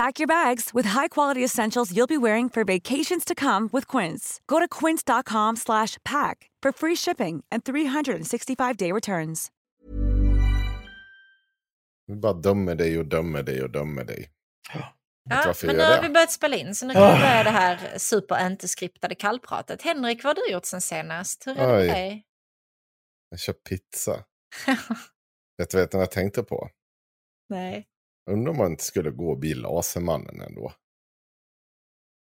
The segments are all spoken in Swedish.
Pack your bags with high-quality essentials you'll be wearing for vacations to come with Quince. Go to quince.com slash pack for free shipping and 365-day returns. Vi bara dömer dig och dömer dig och dömer dig. Ja, men nu har vi börjat spela in så nu kan vi börja det här super inte skriptade kallpratet. Henrik, vad har du gjort sen senast? Hur är det med dig? Jag kör pizza. Vet du vad jag tänkte på? Nej. Undrar om man inte skulle gå och bli Lasermannen ändå.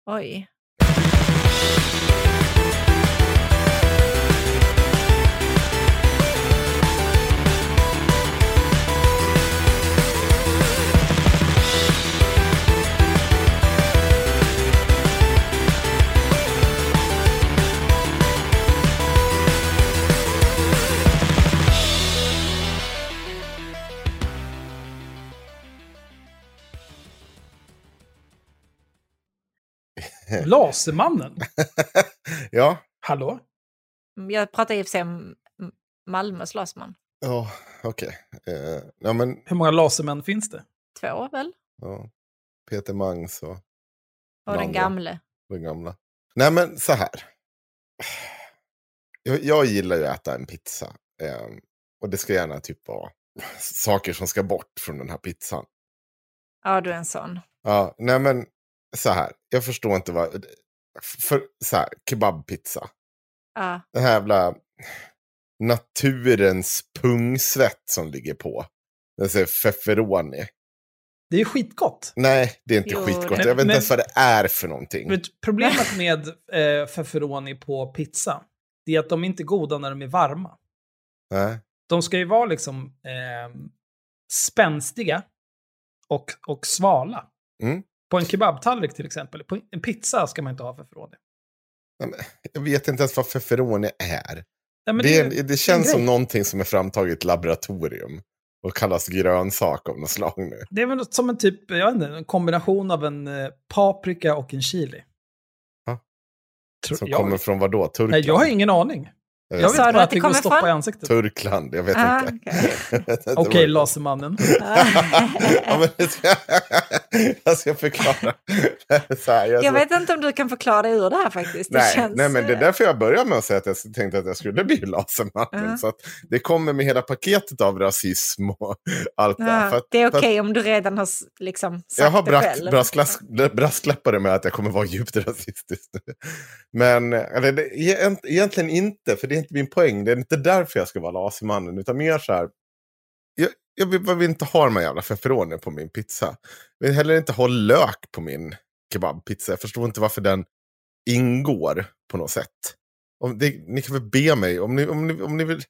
Oj. Lasermannen? ja, Hallå? Jag pratar i och för sig om Malmös Laserman. ja okej. Eh, ja, men Hur många lasermän finns det? Två väl? ja. Peter Mangs och Och Den gamle. den gamla. Nej, men så här. Jag, jag gillar ju att äta en pizza. Eh, och det ska gärna typ vara saker som ska bort från den här pizzan. Ja, du är en sån. Ja, nej men så här. Jag förstår inte vad... För så här, kebabpizza. Ja. Den här jävla naturens pungsvett som ligger på. Den säger feferoni. Det är ju skitgott. Nej, det är inte Jo, skitgott. Jag vet inte ens vad det är för någonting. Problemet med eh, feferoni på pizza, det är att de är inte goda när de är varma. Nej. De ska ju vara liksom eh, spänstiga och, och svala. Mm. På en kebabtallrik till exempel. På en pizza ska man inte ha feferoni. Jag vet inte ens vad feferoni är. Nej, det, är- det är en känns som grej. någonting som är framtaget i ett laboratorium. Och kallas grönsak av något slag nu. Det är väl som en typ, jag vet inte, en kombination av en eh, paprika och en chili. Tror- Som jag, kommer från vad då? Turkland? Nej, jag har ingen aning. Jag Jag vet Sa du bara att det kommer stoppa från? i ansiktet. Turkland, jag vet Ah, inte. okej. Jag Okej, vad- Lasermannen. ja, men jag ska förklara. Så här, jag, Jag vet inte om du kan förklara dig ur det här faktiskt. Det nej, känns... nej, men det är eh, därför jag började med att säga att jag tänkte att jag skulle bli Lasermannen. Ja. Så att det kommer med hela paketet av rasism och allt det där. Ja, För att- det är att okej om du redan har liksom sagt Jag har det själv. brasklapp, brasklappade med att jag kommer vara djupt rasistisk. Men eller, det, egent- egentligen inte, för det är inte min poäng. Det är inte därför jag ska vara Lasermannen, utan mer så här. Jag, jag vill, jag vill inte ha de här jävla feferoni på min pizza. Jag vill heller inte ha lök på min kebabpizza. Jag förstår inte varför den ingår på något sätt. Om det, ni kan väl be mig, om ni, om ni, om ni vill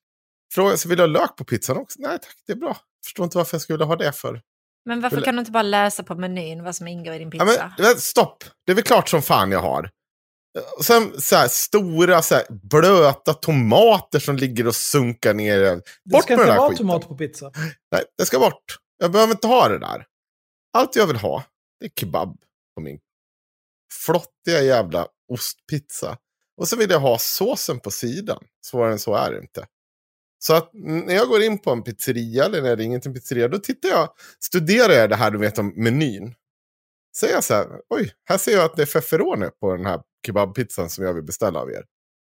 fråga så vill jag ha lök på pizzan också? Nej tack, det är bra. Jag förstår inte varför jag skulle ha det för. Men varför Vill- kan du inte bara läsa på menyn vad som ingår i din Ja, pizza? men, men, stopp, det är väl klart som fan jag har. Sen så här, stora så här, blöta tomater som ligger och sunkar ner. Det Bort ska med inte vara tomat på pizza. Nej, det ska bort. Jag behöver inte ha det där. Allt jag vill ha, det är kebab på min flottiga jävla ostpizza. Och så vill jag ha såsen på sidan. Svårare än så är det inte. Så att när jag går in på en pizzeria eller när jag ringer till en pizzeria, då tittar jag, studerar jag det här du vet om menyn. Säger jag så här, oj, här ser jag att det är feferone på den här kebabpizzan som jag vill beställa av er.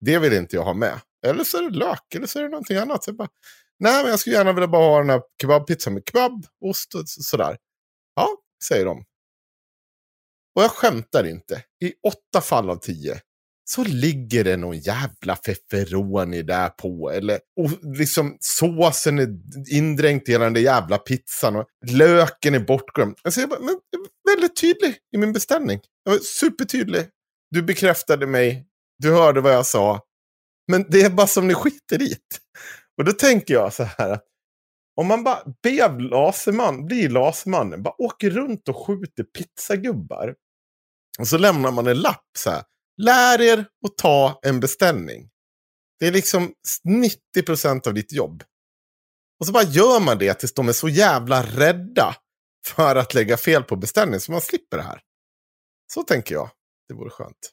Det vill inte jag ha med. Eller så är det lök, eller så är det någonting annat. Så jag bara, Nej, men jag skulle gärna vilja bara ha den här kebabpizzan med kebab, ost och sådär. Ja, säger de. Och jag skämtar inte. I åtta fall av tio så ligger det någon jävla feferoni där på. Eller och liksom såsen är indränkt i hela den där jävla pizzan. Och löken är bortglömd. Alltså jag bara, men, jag var väldigt tydlig i min beställning. Jag var supertydlig. Du bekräftade mig. Du hörde vad jag sa. Men det är bara som ni skiter i det. Och då tänker jag så här. Om man bara blev laserman, blir lasermannen, bara åker runt och skjuter pizzagubbar. Och så lämnar man en lapp så här. Lär er att ta en beställning. Det är liksom 90% av ditt jobb. Och så bara gör man det tills de är så jävla rädda för att lägga fel på beställningen så man slipper det här. Så tänker jag. Det vore skönt.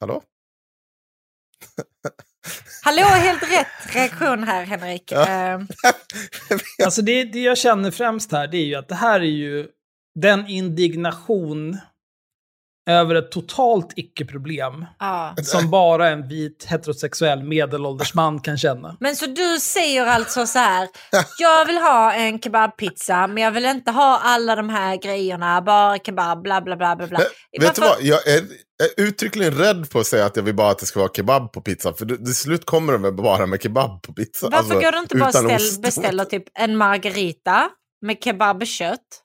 Hallå? Hallå, helt rätt reaktion här Henrik. Ja. Eh, Alltså det, det jag känner främst här, det är ju att det här är ju den indignation över ett totalt icke-problem ja. som bara en vit heterosexuell medelålders man kan känna. Men så du säger alltså så här, jag vill ha en kebabpizza men jag vill inte ha alla de här grejerna, bara kebab, bla bla bla bla. bla. Men, vet du vad? Jag är, är uttryckligen rädd på att säga att jag vill bara att det ska vara kebab på pizzan. För till slut kommer de bara med kebab på pizzan. Varför Alltså, går du inte bara ost. beställer typ en margarita med kebabkött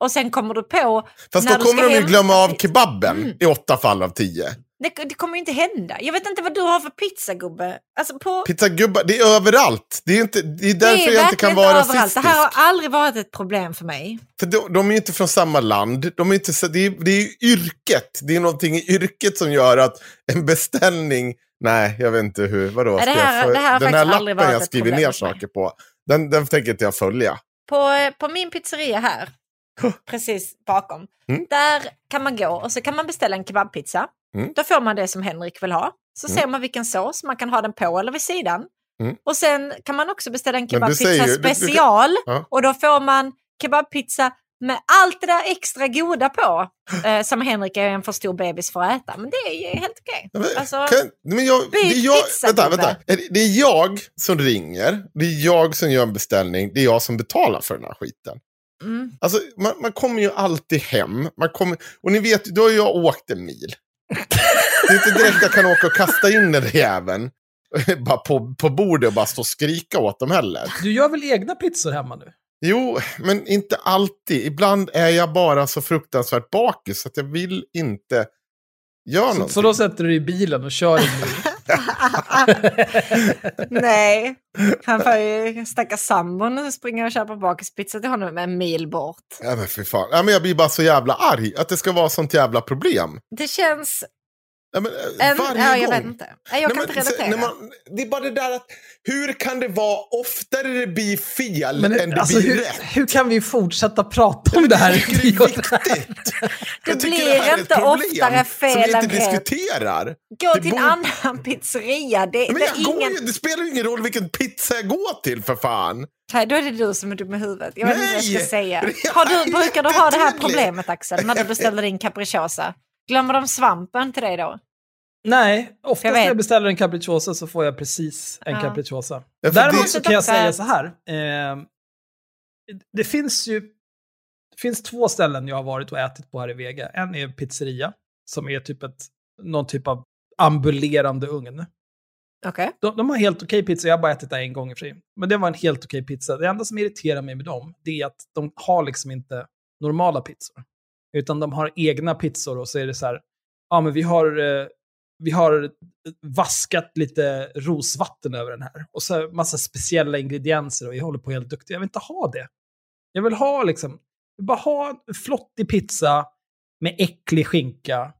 och sen kommer du på... Fast när då du kommer ska de ju glömma av kebaben Mm. i åtta fall av tio. Det, det kommer ju inte hända. Jag vet inte vad du har för pizzagubbe. Alltså på... Pizzagubbar, det är överallt. Det är, inte, det är det därför är jag inte kan vara överallt. rasistisk. Det här har aldrig varit ett problem för mig. För de, de är inte från samma land. De är inte, det, är, det är yrket. Det är någonting i yrket som gör att en beställning... Nej, jag vet inte hur. Vadå? Det ska jag här- få- det här den här lappen jag skriver ner för saker på, den, den tänker inte jag följa. På, eh, på min pizzeria här, precis bakom, Mm. där kan man gå och så kan man beställa en kebabpizza. Mm. Då får man det som Henrik vill ha. Så Mm. ser man vilken sås, man kan ha den på eller vid sidan. Mm. Och sen kan man också beställa en du kebabpizza ju- du- du- special. Ja. Och då får man kebabpizza med allt det där extra goda på. Eh, som Henrik är en för stor bebis för att äta. Men det är helt okej. Men, Alltså, kan, men jag, det byt är jag, pizza, vänta, vänta. Det är jag som ringer, det är jag som gör en beställning, det är jag som betalar för den här skiten. Mm. Alltså, man, man kommer ju alltid hem. Man kommer, och ni vet, då har jag åkt en mil. Det är inte direkt jag kan åka och kasta in den där jäveln bara på, på bordet och bara stå och skrika åt dem heller. Du gör väl egna pizzor hemma nu? Jo, men inte alltid. Ibland är jag bara så fruktansvärt bakis så att jag vill inte göra Så, någonting. så då sätter du dig i bilen och kör en mil. Nej, han får ju stackars sambon springa och köpa bakispizza till honom en mil bort. Ja, men fy fan. Ja, men jag blir bara så jävla arg att det ska vara sånt jävla problem. Det känns... Ja, men, eh, En, varje ja, jag gång. vet inte. Nej, Jag kan Nej, inte men, så- relatera. man, det är bara det där att hur kan det vara oftare det blir fel Men än det alltså, blir hur, rätt? hur kan vi fortsätta prata om det här? Jag tycker det är viktigt. Det blir här är ett inte oftare fel än inte rätt. diskuterar. Gå det till en annan pizzeria. Det, Men det, jag ingen... ju, det spelar ju ingen roll vilken pizza jag går till för fan. Nej, då är det du som är dum i huvudet. Jag vet inte vad jag ska säga. Det Har du, brukar du ha det här problemet Axel, när du beställer din capricciosa? Glömmer de svampen till dig då? Nej, oftast Jag när jag beställer en capricciosa så får jag precis en Ja. capricciosa. Ja, Däremot så kan jag säga så här. Eh, det finns ju det finns två ställen jag har varit och ätit på här i Vega. En är pizzeria, som är typ ett, någon typ av ambulerande ugn. Okej. De, de har helt okej pizza, jag har bara ätit där en gång i sig. Men det var en helt okej pizza. Det enda som irriterar mig med dem, det är att de har liksom inte normala pizzor. Utan de har egna pizzor och så är det så här, ja men vi har, eh, vi har vaskat lite rosvatten över den här. Och så massa speciella ingredienser och vi håller på helt duktigt. Jag vill inte ha det. Jag vill ha liksom, vill bara ha en flottig pizza med äcklig skinka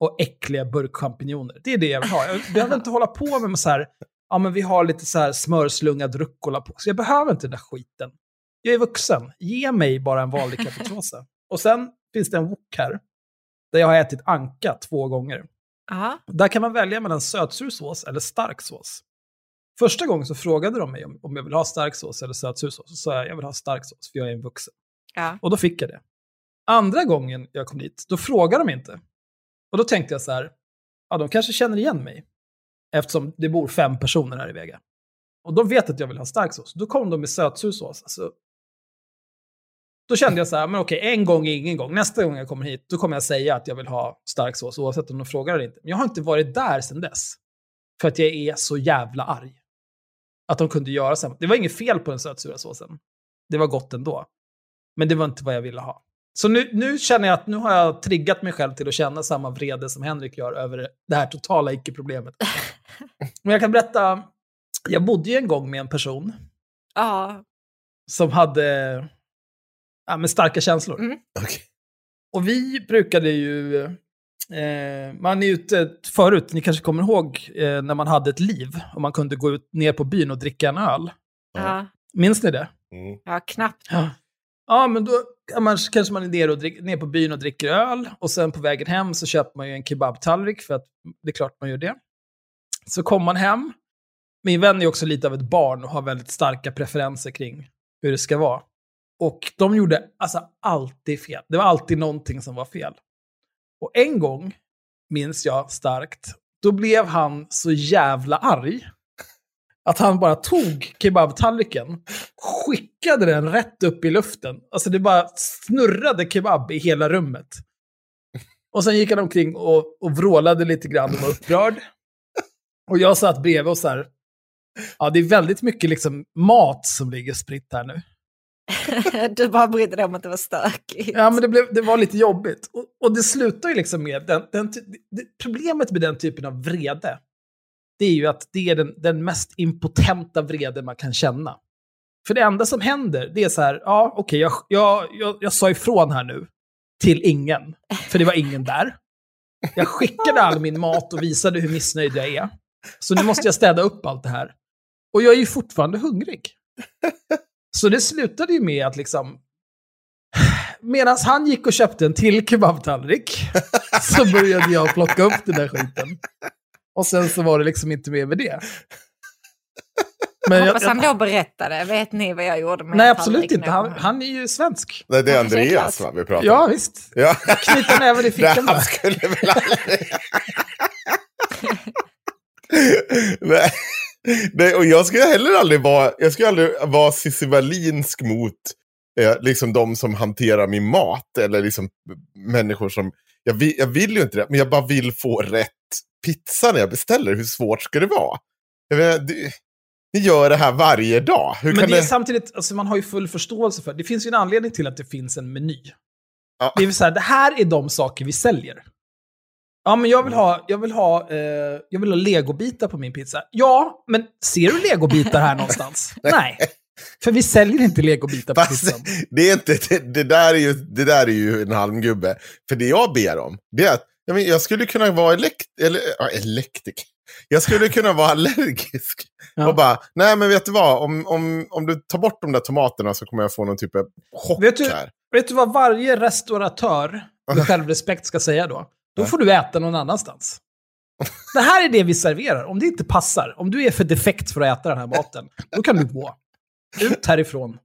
och äckliga burkchampinjoner. Det är det jag vill ha. Jag behöver inte hålla på med så här, ja men vi har lite så här smörslungad rucola på. Så jag behöver inte den där skiten. Jag är vuxen. Ge mig bara en vanlig capricciosa. och sen finns det en wok här, där jag har ätit anka två gånger. Ja. Där kan man välja mellan sötsur sås eller stark sås. Första gången så frågade de mig om, om jag vill ha stark sås eller sötsur sås. Så sa jag jag vill ha stark sås, för jag är en vuxen. Ja. Och då fick jag det. Andra gången jag kom dit, då frågade de inte. Och då tänkte jag så här, ja de kanske känner igen mig. Eftersom det bor fem personer här i Vega. Och de vet att jag vill ha stark sås. Då kom de med sötsur sås. Alltså, då kände jag så här, men okej, en gång är ingen gång. Nästa gång jag kommer hit, då kommer jag säga att jag vill ha stark sås, oavsett om de frågar eller inte. Men jag har inte varit där sedan dess. För att jag är så jävla arg. Att de kunde göra så. här. Det var inget fel på den sötsura såsen. Det var gott ändå. Men det var inte vad jag ville ha. Så nu, nu känner jag att nu har jag triggat mig själv till att känna samma vrede som Henrik gör över det här totala icke-problemet. Men jag kan berätta, jag bodde ju en gång med en person Ja. som hade ja, med starka känslor. Mm. Okej. Och vi brukade ju, eh, man är ute förut, ni kanske kommer ihåg eh, när man hade ett liv och man kunde gå ut ner på byn och dricka en öl. Ja. Minns ni det? Mm. ja, knappt. Ja. Ja, men då man, kanske man är ner, och drick, ner på byn och dricker öl. Och sen på vägen hem så köper man ju en kebabtallrik, för att det är klart man gör det. Så kommer man hem. Min vän är också lite av ett barn och har väldigt starka preferenser kring hur det ska vara. Och de gjorde alltså alltid fel. Det var alltid någonting som var fel. Och en gång, minns jag starkt, då blev han så jävla arg att han bara tog kebabtallriken, skickade den rätt upp i luften. Alltså det bara snurrade kebab i hela rummet. Och sen gick han omkring och, och vrålade lite grann och var upprörd. Och jag satt bredvid och så här, ja det är väldigt mycket liksom mat som ligger spritt här nu. Du bara brydde dig om att det var stökigt. Ja, men det, blev, det var lite jobbigt. Och, och det slutar ju liksom med, den, den, det, problemet med den typen av vrede, det är ju att det är den, den mest impotenta vrede man kan känna. För det enda som händer, det är så här, ja okej, jag, jag, jag, jag sa ifrån här nu till ingen, för det var ingen där. Jag skickade all min mat och visade hur missnöjd jag är. Så nu måste jag städa upp allt det här. Och jag är ju fortfarande hungrig. Så det slutade ju med att liksom, medan han gick och köpte en till kebabtallrik, så började jag plocka upp den där skiten. Och sen så var det liksom inte mer med det. Men jag, Hoppas han jag, då berättade. Vet ni vad jag gjorde med nej, absolut inte. Han, han är ju svensk. Nej, det är Ja, Andreas va, vi pratar Ja, om. visst. Ja. Knyta näven i Det fickan han bara. skulle väl aldrig... Nej. Nej, och jag skulle heller aldrig vara, jag skulle aldrig vara Cissi Wallinsk mot eh, liksom de som hanterar min mat. Eller liksom människor som, jag vill, jag vill ju inte det, men jag bara vill få rätt pizza när jag beställer. Hur svårt ska det vara? Jag menar, det, ni gör det här varje dag. Hur Men det är det... samtidigt, alltså man har ju full förståelse för, det finns ju en anledning till att det finns en meny. Ja. Det är så här, det här är de saker vi säljer. Ja, men jag vill ha, jag vill ha, eh, jag vill ha legobitar på min pizza. Ja, men ser du legobitar här någonstans? Nej. För vi säljer inte legobitar på Fast pizzan. det, är inte, det, det, där är ju, det där är ju en halmgubbe. För det jag ber om, det är att jag, men, jag skulle kunna vara elekt, eller, ja, elektriker. Jag skulle kunna vara allergisk. Ja. Och bara, nej men vet du vad, om, om, om du tar bort de där tomaterna så kommer jag få någon typ av chock Vet du- här. Vet du vad varje restauratör med självrespekt ska säga då? Då får du äta någon annanstans. Det här är det vi serverar. Om det inte passar, om du är för defekt för att äta den här maten, då kan du gå. Ut härifrån.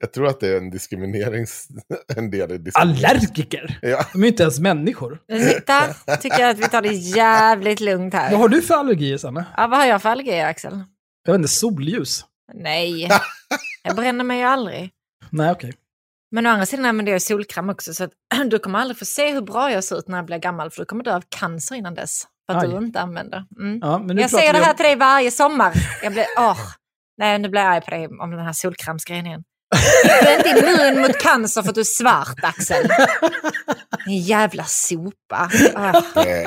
Jag tror att det är en diskriminerings... En del i diskriminering. Allergiker! Ja. De är ju inte ens människor. Där tycker jag att vi tar det jävligt lugnt Vad här. har du för allergier, Sanna? Ja, vad har jag för allergier, Axel? Jag vet inte, solljus? Nej, jag bränner mig ju aldrig. Nej, okej. Men å andra sidan använder jag solkräm också, så att du kommer aldrig få se hur bra jag ser ut när jag blir gammal, för du kommer dö av cancer innan dess. För att Aj. du inte använder. Mm. Ja, men Jag säger det här om- till dig varje sommar. Jag blir, åh, nej nu blir jag arg på dig om den här solkrämsgrejen igen. Du är inte immun mot cancer för att du är svart, Axel. Din jävla sopa. Nej.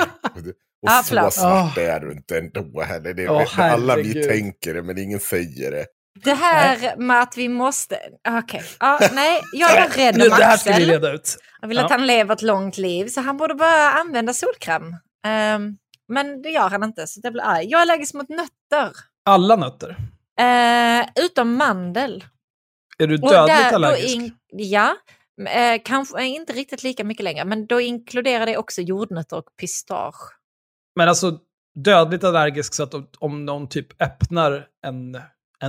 Och så svart är du inte ändå heller. Det är, Åh, alla vi tänker det, men ingen säger det. Det här med att vi måste... Okej, ja, nej, jag var rädd om det här ska vi Axel. reda ut. Jag vill Ja. att han lever ett långt liv, så han borde börja använda solkräm. Ehm, men det gör han inte, så jag blir arg. Jag är allergisk mot nötter. Alla nötter. Eh, utom mandel. Är du dödligt där- allergisk? in- ja, eh, kanske inte riktigt lika mycket längre, men då inkluderar det också jordnötter och pistage. Men alltså dödligt allergisk så att om, om någon typ öppnar en,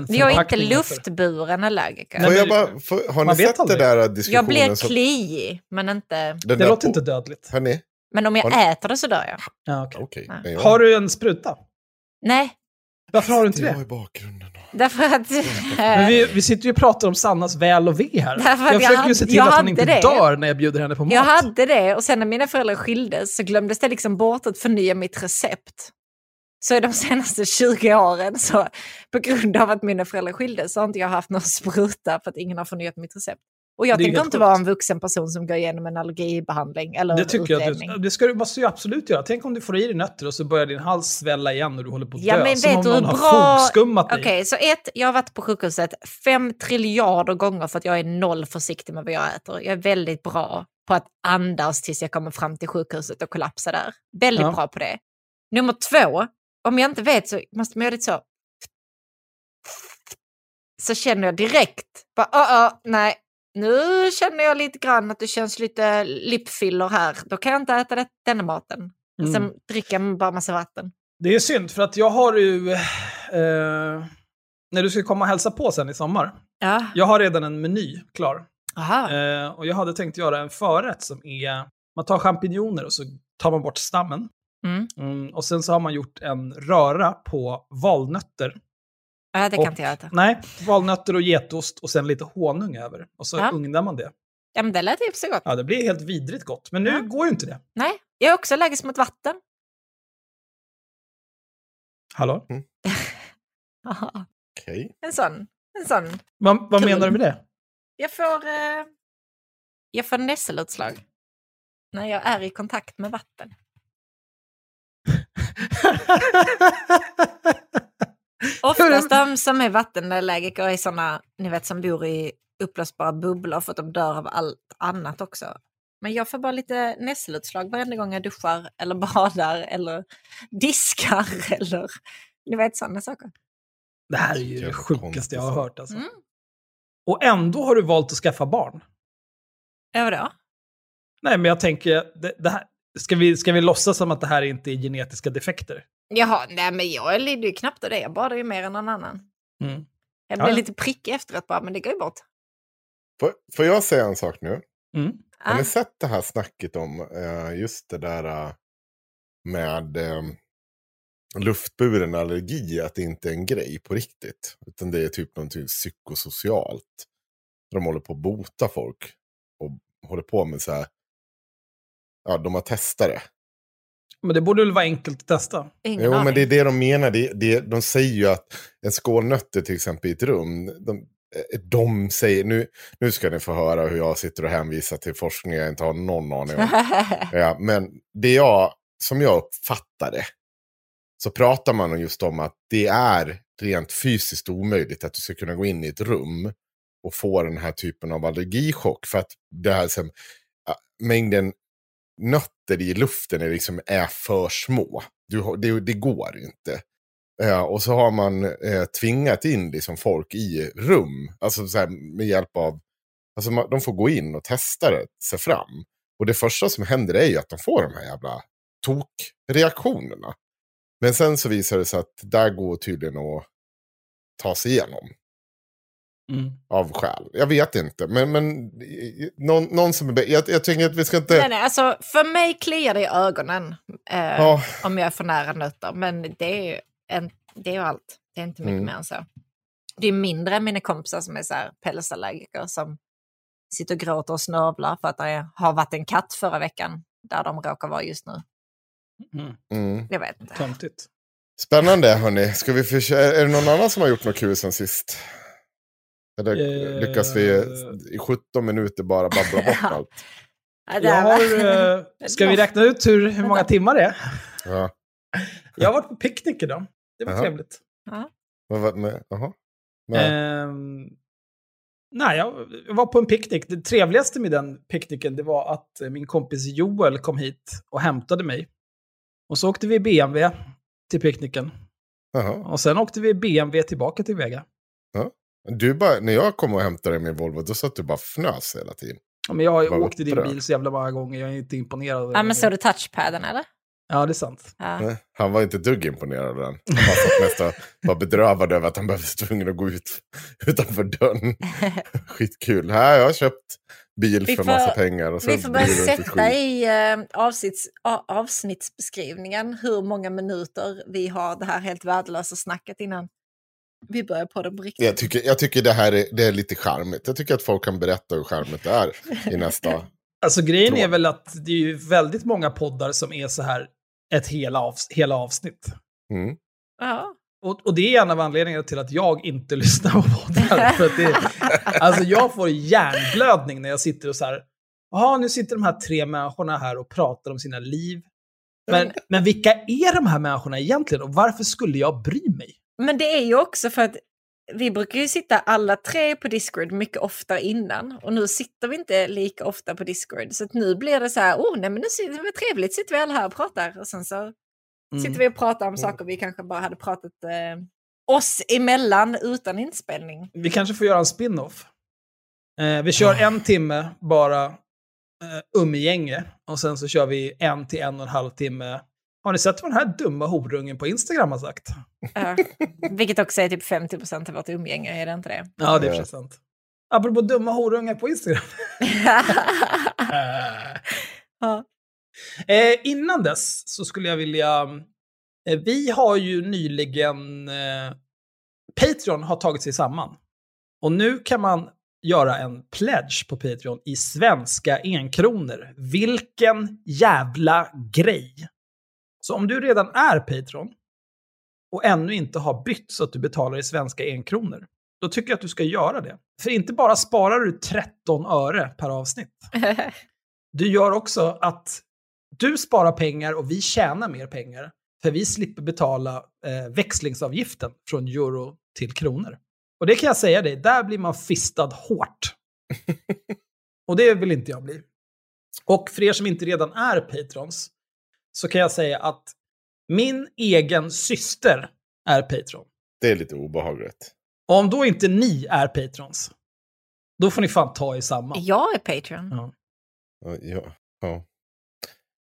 Jag är inte luftburen allergiker. Nej, jag bara, får, har ni sett aldrig. det där Jag diskussionen? blir som- kliig, men inte... Det där låter på- inte dödligt. Hörni? Men om jag Har äter det så dör jag. Ja, okej. Okej. Nej. jag- Har du en spruta? Nej, Varför har du inte Jag det? i bakgrunden. därför att... Men vi, vi sitter ju och pratar om Sannas väl och ve här. Därför jag jag försöker ju hade- se till jag att hon inte det. dör när jag bjuder henne på mat. Jag hade det och sen när mina föräldrar skildes så glömdes det liksom bort att förnya mitt recept. Så de senaste 20 åren, så på grund av att mina föräldrar skildes, så har inte jag haft någon spruta för att ingen har förnyat mitt recept. Och jag tänker inte vara en vuxen person som går igenom en allergibehandling eller Det tycker jag utredning. du, det ska du, måste du absolut göra. Tänk om du får i dig nötter och så börjar din hals svälla igen och du håller på att Ja, dö. men som vet om du någon hur har bra- fogskummat dig. Okej, så ett, jag har varit på sjukhuset fem triljarder gånger för att jag är noll försiktig med vad jag äter. Jag är väldigt bra på att andas tills jag kommer fram till sjukhuset och kollapsa där. Väldigt Ja. bra på det. Nummer två, om jag inte vet så måste man göra lite så. Så känner jag direkt, bara, oh, oh, nej, nu känner jag lite grann att det känns lite lipfiller här. Då kan jag inte äta det, denna maten. Mm. Sen dricker jag bara massa vatten. Det är synd, för att jag har ju... Eh, när du ska komma och hälsa på sen i sommar. Ja, Jag har redan en meny klar. aha. Eh, och jag hade tänkt göra en förrätt som är... Man tar champinjoner och så tar man bort stammen. Mm. Mm, och sen så har man gjort en röra på valnötter. Ja, det kan Och- inte jag äta. Nej, valnötter och getost och sen lite honung över. Och så Ja. ugnar man det. Ja, men det lät ju så gott. Ja, det blir helt vidrigt gott. Men nu Ja. går ju inte det. Nej, jag är också allergisk mot vatten. Hallå? Aha. Okej. En sån. En sån. Vad, vad Kul. menar du med det? Jag får, eh, jag får nässelutslag när jag är i kontakt med vatten. Oftast de som är vattenallergiker är såna, ni vet, som bor i upplösbara bubblor för att de dör av allt annat också. Men jag får bara lite nässelutslag varenda gång jag duschar eller badar eller diskar eller ni vet sådana saker. Det här är ju det sjukaste jag har hört. Alltså. Mm. Och ändå har du valt att skaffa barn. Ja, vadå? Nej, men jag tänker, det, det här, ska, vi, ska vi låtsas som att det här inte är genetiska defekter? Jaha, nej men jag lider ju knappt av det. Jag badar ju mer än någon annan. Mm. Jag Ja, blir ja. lite prickig efteråt bara, men det går ju bort. Får, får jag säga en sak nu? Mm. Har Ah, ni sett det här snacket om eh, just det där eh, med eh, luftburen allergi, att det inte är en grej på riktigt. Utan det är typ någonting psykosocialt. De håller på att bota folk och håller på med så här, ja de har testat det. Men det borde väl vara enkelt att testa? ingen Jo, men det är det de menar. Det, det, de säger ju att en skål nötter till exempel i ett rum, de, eh, de säger, nu, nu ska ni få höra hur jag sitter och hänvisar till forskning jag inte har någon aning om. Ja, men det jag, som jag uppfattar det, så pratar man just om att det är rent fysiskt omöjligt att du ska kunna gå in i ett rum och få den här typen av allergichock. För att det här mängden nötter i luften är, liksom, är för små. Du, det, det går inte. Eh, och så har man eh, tvingat in liksom, folk i rum, alltså så här, med hjälp av, alltså man, de får gå in och testa det, sig fram. Och det första som händer är ju att de får de här jävla tokreaktionerna. Men sen så visar det sig att där går tydligen att ta sig igenom Mm. av skäl. Jag vet inte, men, men någon, någon som är... bä- Jag, jag tänker att vi ska inte... nej, nej, alltså, för mig kliar det i ögonen eh, Ja. om jag är för nära nötter. Men det är ju, en, det är allt. Det är inte mycket Mm. mer än så. Det är mindre än mina kompisar som är så här pälsallergiker som sitter och gråter och snörvlar för att det har varit en katt förra veckan där de råkar vara just nu. Mm. Mm. Jag vet inte. Töntigt. Spännande hörni. Ska vi försö- är det någon annan som har gjort något kul sen sist? Eller Eh. lyckas vi i 17 minuter bara babbla bort allt? Ja, det Jag har, eh, ska vi räkna ut hur, hur många timmar det är? Ja. Jag har varit på picknick idag. Det var Jaha. trevligt. Vad var med? Jaha. Nej. Ehm, nej, jag var på en picknick. Det trevligaste med den picknicken det var att eh, min kompis Joel kom hit och hämtade mig. Och så åkte vi BMW till picknicken. Jaha. Och sen åkte vi BMW tillbaka till Vega. Du bara, när jag kom och hämtade dig med Volvo, då satt du bara fnös hela tiden. Ja, Men jag har ju åkt i din bil så jävla många gånger. Jag är inte imponerad. Ja, men såg du touchpaden eller? Ja, det är sant. Ja. Nej, Han var inte dugg imponerad av den. Han satt mest var bedrövad över att han blev tvungen att gå ut utanför dörren. Skitkul. Här, jag har köpt bil Vi för får- massa pengar. Och så Vi får börja sätta i eh, avsnitts, avsnittsbeskrivningen hur många minuter vi har det här helt värdelösa snacket innan vi börjar på det på riktigt. Jag tycker, jag tycker det här är, det är lite charmigt. Jag tycker att folk kan berätta hur charmigt det är i nästa. Alltså grejen är Tråd. väl att det är ju väldigt många poddar som är så här ett hela, avs hela avsnitt. Mm. Ja. Och, och det är en av anledningarna till att jag inte lyssnar på poddar. För att det, alltså jag får hjärnblödning när jag sitter och så här, jaha nu sitter de här tre människorna här och pratar om sina liv. Men, men vilka är de här människorna egentligen och varför skulle jag bry mig? Men det är ju också för att vi brukar ju sitta alla tre på Discord mycket oftare innan och nu sitter vi inte lika ofta på Discord. Så nu blir det så här, oh nej men nu sitter det trevligt, sitter vi alla här och pratar och sen så sitter vi och pratar om saker vi kanske bara hade pratat eh, oss emellan utan inspelning. Vi kanske får göra en spin-off. Eh, vi kör en timme bara eh, umgänge och sen så kör vi en till en och en halv timme. Har ni sett vad den här dumma horungen på Instagram har sagt? Ja. vilket också är typ 50 procent av vårt umgänge, är det inte det? Ja, det är för sant. Apropå dumma horungar på Instagram. Ja. Eh, innan dess så skulle jag vilja... Eh, vi har ju nyligen... Eh, Patreon har tagit sig samman. Och nu kan man göra en pledge på Patreon i svenska enkronor. Vilken jävla grej! Så om du redan är Patreon och ännu inte har bytt så att du betalar i svenska enkronor, då tycker jag att du ska göra det. För inte bara sparar du 13 öre per avsnitt, du gör också att du sparar pengar och vi tjänar mer pengar. För vi slipper betala eh, växlingsavgiften från euro till kronor. Och det kan jag säga dig, där blir man fistad hårt. och det vill inte jag bli. Och för er som inte redan är patrons, så kan jag säga att min egen syster är patron. Det är lite obehagligt. Och om då inte ni är patrons, då får ni fan ta er samman. Jag är Patreon. Ja. Ja, ja.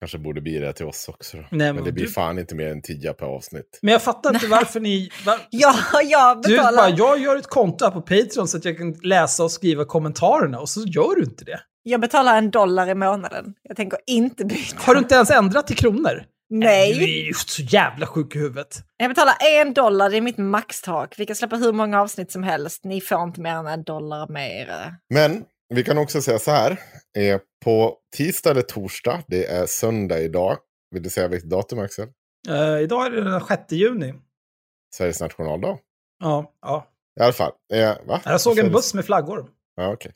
Kanske borde bli det till oss också då. Nej, men, men det blir du- fan inte mer än 10 per avsnitt. Men jag fattar inte varför ni... Var, Ja, jag Du betalar. bara, jag gör ett konto här på Patreon så att jag kan läsa och skriva kommentarerna och så gör du inte det. Jag betalar en dollar i månaden. Jag tänker inte byta. Har du inte ens ändrat till kronor? Du Nej. är ju så jävla sjuk i huvudet. Jag betalar en dollar, det är mitt maxtak. Vi kan släppa hur många avsnitt som helst. Ni får inte mer än en dollar mer. Men vi kan också säga så här. Eh, på tisdag eller torsdag, det är söndag idag. Vill du säga vilket datum Axel? Eh, idag är det den 6 juni. Sveriges nationaldag. Ja, ja. I alla fall. Eh, va? Jag såg en buss med flaggor. Ja, okej.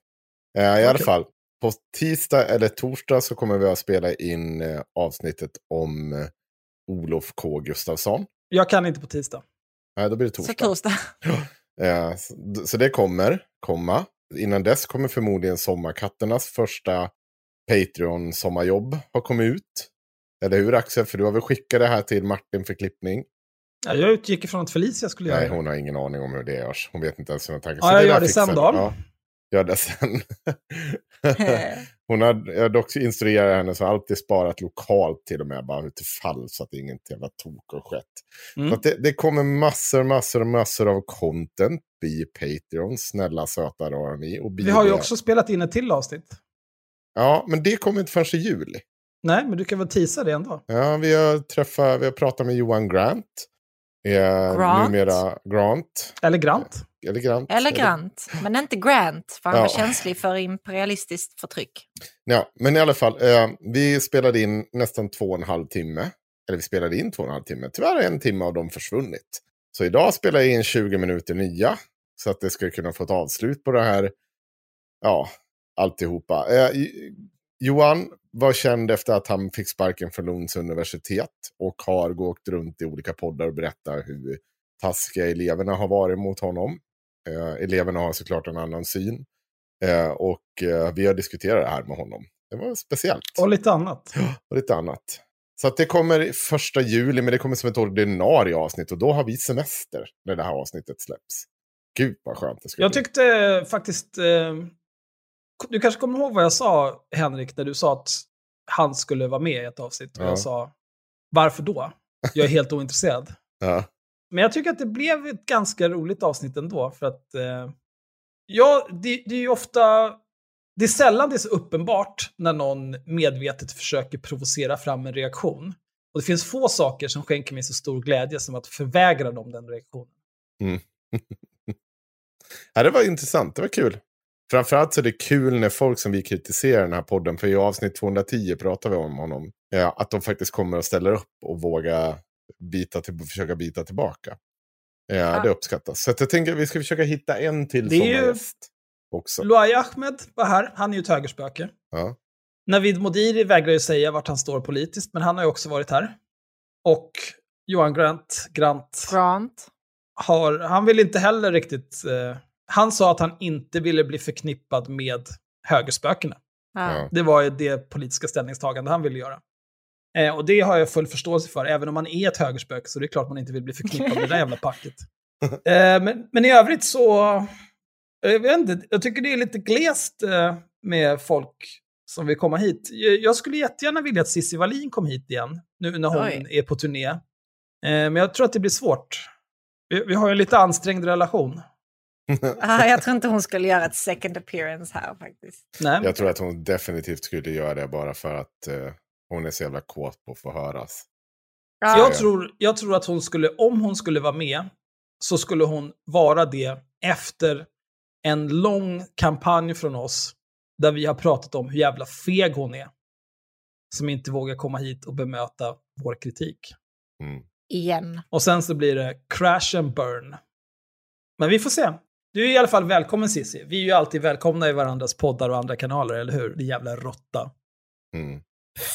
Eh, I alla Okej. fall. På tisdag eller torsdag så kommer vi att spela in eh, avsnittet om eh, Olof K Gustafsson. Jag kan inte på tisdag. Nej, då blir det torsdag. Så torsdag. Eh, så, det kommer komma. Innan dess kommer förmodligen Sommarkatternas första Patreon-sommarjobb ha kommit ut. Eller hur Axel? För du har väl skickat det här till Martin för klippning? Ja, Jag utgick ifrån att Felicia skulle göra Nej, det. hon har ingen aning om hur det görs. Hon vet inte ens hur hon tänker. Ja, jag gör det sen då. Ja, gör det sen. hon har, jag har dock instruerat henne så har alltid sparat lokalt till och med. Bara utifall så att är inget jävla tok och skett. Mm. Det, det kommer massor, massor, massor av content. Bli Patreon, snälla söta rara ni. Och Vi har ju också spelat in ett till avsnitt. Ja, men det kommer inte förrän i juli. Nej, men du kan väl tisa det ändå. Ja, vi har träffat, vi har pratat med Johan Grant. Eh, Grant? Numera Grant. Eller Grant. Eller Grant. Eller Grant, men inte Grant, för han Ja. var känslig för imperialistiskt förtryck. Ja, men i alla fall. Eh, vi spelade in nästan två och en halv timme. Eller vi spelade in två och en halv timme. Tyvärr har en timme av dem försvunnit. Så idag spelar jag in 20 minuter nya. Så att det ska kunna få ett avslut på det här. Ja, alltihopa. Eh, Johan var känd efter att han fick sparken från Lunds universitet. Och har gått runt i olika poddar och berättat hur taskiga eleverna har varit mot honom. Eh, eleverna har såklart en annan syn. Eh, och eh, vi har diskuterat det här med honom. Det var speciellt. Och lite annat. Och lite annat. Så det kommer första juli, men det kommer som ett ordinarie avsnitt. Och då har vi semester när det här avsnittet släpps. Gud vad skönt det ska Jag bli. tyckte faktiskt... Eh, du kanske kommer ihåg vad jag sa, Henrik, när du sa att han skulle vara med i ett avsnitt. Och Ja. jag sa, varför då? Jag är helt ointresserad. Ja. Men jag tycker att det blev ett ganska roligt avsnitt ändå. För att, eh, ja, det, det är ju ofta... Det är sällan det är så uppenbart när någon medvetet försöker provocera fram en reaktion. Och det finns få saker som skänker mig så stor glädje som att förvägra dem den reaktionen. Mm. ja, det var intressant. Det var kul. Framförallt så är det kul när folk som vi kritiserar den här podden, för i avsnitt 210 pratar vi om honom, ja, att de faktiskt kommer och ställer upp och vågar bita till, försöka bita tillbaka. Ja, Ja. Det uppskattas. Så jag tänker att vi ska försöka hitta en till Det är ju- sommargäst också. Luai Ahmed var här, han är ju ett högerspöke. Ja. Navid Modiri vägrar ju säga vart han står politiskt, men han har ju också varit här. Och Johan Grant, Grant Grant. har, han vill inte heller riktigt... Eh, han sa att han inte ville bli förknippad med högerspökena. Ja. Det var ju det politiska ställningstagande han ville göra. Eh, och det har jag full förståelse för, även om man är ett högerspöke så det är klart man inte vill bli förknippad med det där jävla packet. Eh, men, men i övrigt så, eh, jag vet inte, jag tycker det är lite glest eh, med folk som vill komma hit. Jag, jag skulle jättegärna vilja att Cissi Wallin kom hit igen, nu när hon Oj. är på turné. Eh, men jag tror att det blir svårt. Vi, vi har ju en lite ansträngd relation. Ah, jag tror inte hon skulle göra ett second appearance här faktiskt. Nej, Jag tror att hon definitivt skulle göra det bara för att eh, hon är så jävla kåt på att få höras. Ja. Jag tror, jag tror att hon skulle, om hon skulle vara med, så skulle hon vara det efter en lång kampanj från oss, där vi har pratat om hur jävla feg hon är. Som inte vågar komma hit och bemöta vår kritik. Mm. Igen. Och sen så blir det crash and burn. Men vi får se. Du är i alla fall välkommen Cissi. Vi är ju alltid välkomna i varandras poddar och andra kanaler, eller hur? Det jävla råtta. Mm.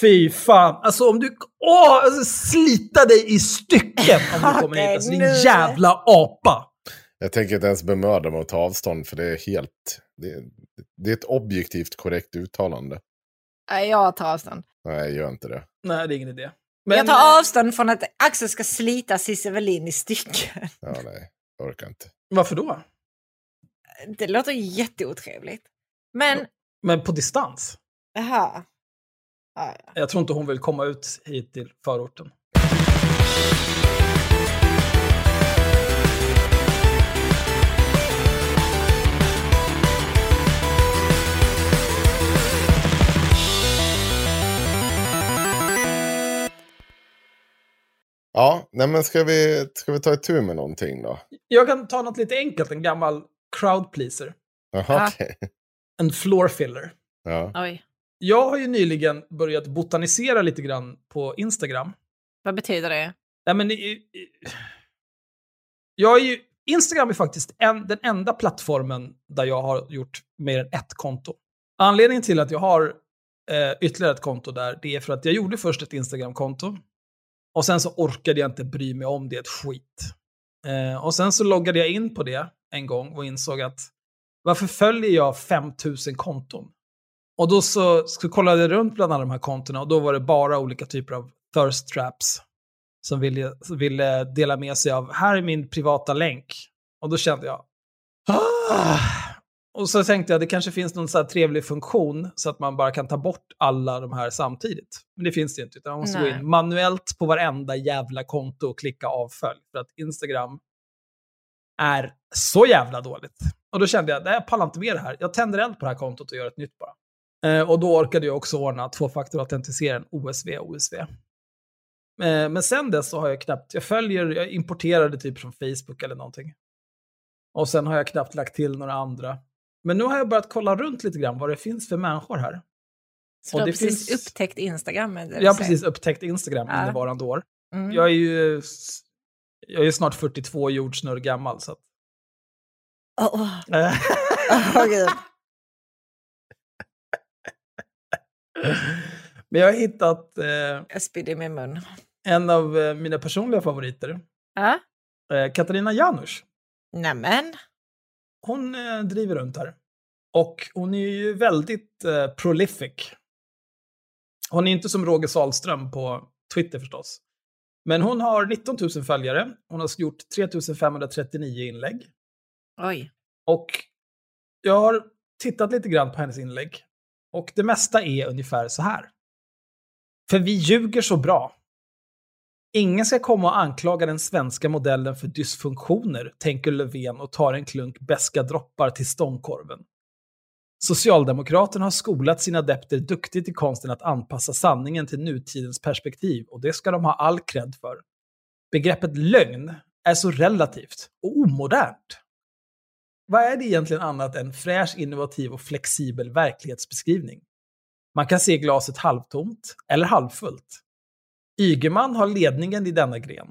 Fy fan. Alltså om du... Åh! Alltså, slita dig i stycken om du kommer hit. Alltså din jävla apa. Jag tänker inte ens bemöda mig att ta avstånd för det är helt... Det, det är ett objektivt korrekt uttalande. Nej, jag tar avstånd. Nej, gör inte det. Nej, det är ingen idé. Men, Jag tar avstånd från att Axel ska slita Cissi Wallin i stycken. Ja, nej, jag orkar inte. Varför då? Det låter jätteotrevligt. Men, Men på distans? jaha. Ja, ja. Jag tror inte hon vill komma ut hit till förorten. Ja, nej men ska vi, ska vi ta itu med någonting då? Jag kan ta något lite enkelt, en gammal crowd pleaser. Jaha, Ja. okej. En floor filler. Ja. Oj. Jag har ju nyligen börjat botanisera lite grann på Instagram. Vad betyder det? Nej, men, jag är ju, Instagram är faktiskt en, den enda plattformen där jag har gjort mer än ett konto. Anledningen till att jag har eh, ytterligare ett konto där, det är för att jag gjorde först ett Instagram-konto. Och sen så orkade jag inte bry mig om det ett skit. Eh, och sen så loggade jag in på det en gång och insåg att varför följer jag 5000 konton? Och då så, så kollade jag runt bland alla de här kontona och då var det bara olika typer av thirst traps som ville, som ville dela med sig av, här är min privata länk. Och då kände jag, ah! Och så tänkte jag, det kanske finns någon så här trevlig funktion så att man bara kan ta bort alla de här samtidigt. Men det finns det inte, utan man måste gå Nej. in manuellt på varenda jävla konto och klicka avfölj. För att Instagram är så jävla dåligt. Och då kände jag, nej, jag pallar inte med det här. Jag tänder eld på det här kontot och gör ett nytt bara. Eh, och då orkade jag också ordna tvåfaktorautentiseringen OSV OSV. Eh, men sen dess så har jag knappt, jag följer, jag importerade typ från Facebook eller någonting. Och sen har jag knappt lagt till några andra. Men nu har jag börjat kolla runt lite grann vad det finns för människor här. Så Och du har precis finns- upptäckt Instagram? Jag har precis upptäckt Instagram Ja. innevarande år. Mm. Jag är ju jag är snart 42 jordsnurr gammal. Så att, Åh, åh. Eh, Åh, gud. Men jag har hittat eh, Jag spydde i min mun. en av eh, mina personliga favoriter. Ja? Eh, Katarina Janouch. Nämen. Hon eh, driver runt här. Och hon är ju väldigt eh, prolific. Hon är inte som Roger Salström på Twitter förstås. Men hon har 19 000 följare. Hon har gjort 3 539 inlägg. Oj. Och jag har tittat lite grann på hennes inlägg. Och det mesta är ungefär så här. För vi ljuger så bra. Ingen ska komma och anklaga den svenska modellen för dysfunktioner, tänker Löfven och tar en klunk beska droppar till stångkorven. Socialdemokraterna har skolat sina adepter duktigt i konsten att anpassa sanningen till nutidens perspektiv och det ska de ha all cred för. Begreppet lögn är så relativt och omodernt. Vad är det egentligen annat än fräsch, innovativ och flexibel verklighetsbeskrivning? Man kan se glaset halvtomt eller halvfullt. Ygeman har ledningen i denna gren.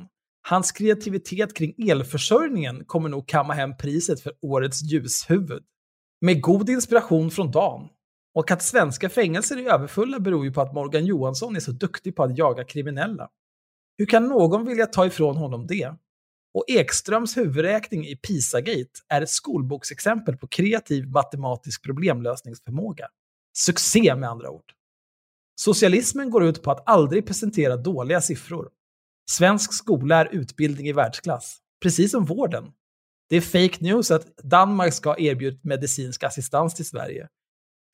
Hans kreativitet kring elförsörjningen kommer nog kamma hem priset för årets ljushuvud. Med god inspiration från Dan. Och att svenska fängelser är överfulla beror ju på att Morgan Johansson är så duktig på att jaga kriminella. Hur kan någon vilja ta ifrån honom det? Och Ekströms huvudräkning i Pisagate är ett skolboksexempel på kreativ matematisk problemlösningsförmåga. Succé med andra ord. Socialismen går ut på att aldrig presentera dåliga siffror. Svensk skola är utbildning i världsklass, precis som vården. Det är fake news att Danmark ska erbjuda medicinsk assistans till Sverige.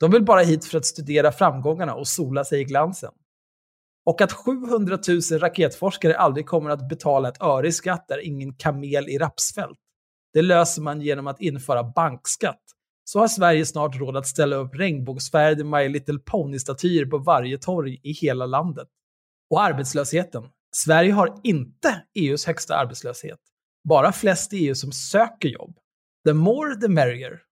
De vill bara hit för att studera framgångarna och sola sig i glansen. Och att 700 000 raketforskare aldrig kommer att betala ett öre i skatt är ingen kamel i rapsfält. Det löser man genom att införa bankskatt. Så har Sverige snart råd att ställa upp regnbågsfärgade My Little Pony-statyer på varje torg i hela landet. Och arbetslösheten. Sverige har inte EUs högsta arbetslöshet. Bara flest i EU som söker jobb. The more the merrier.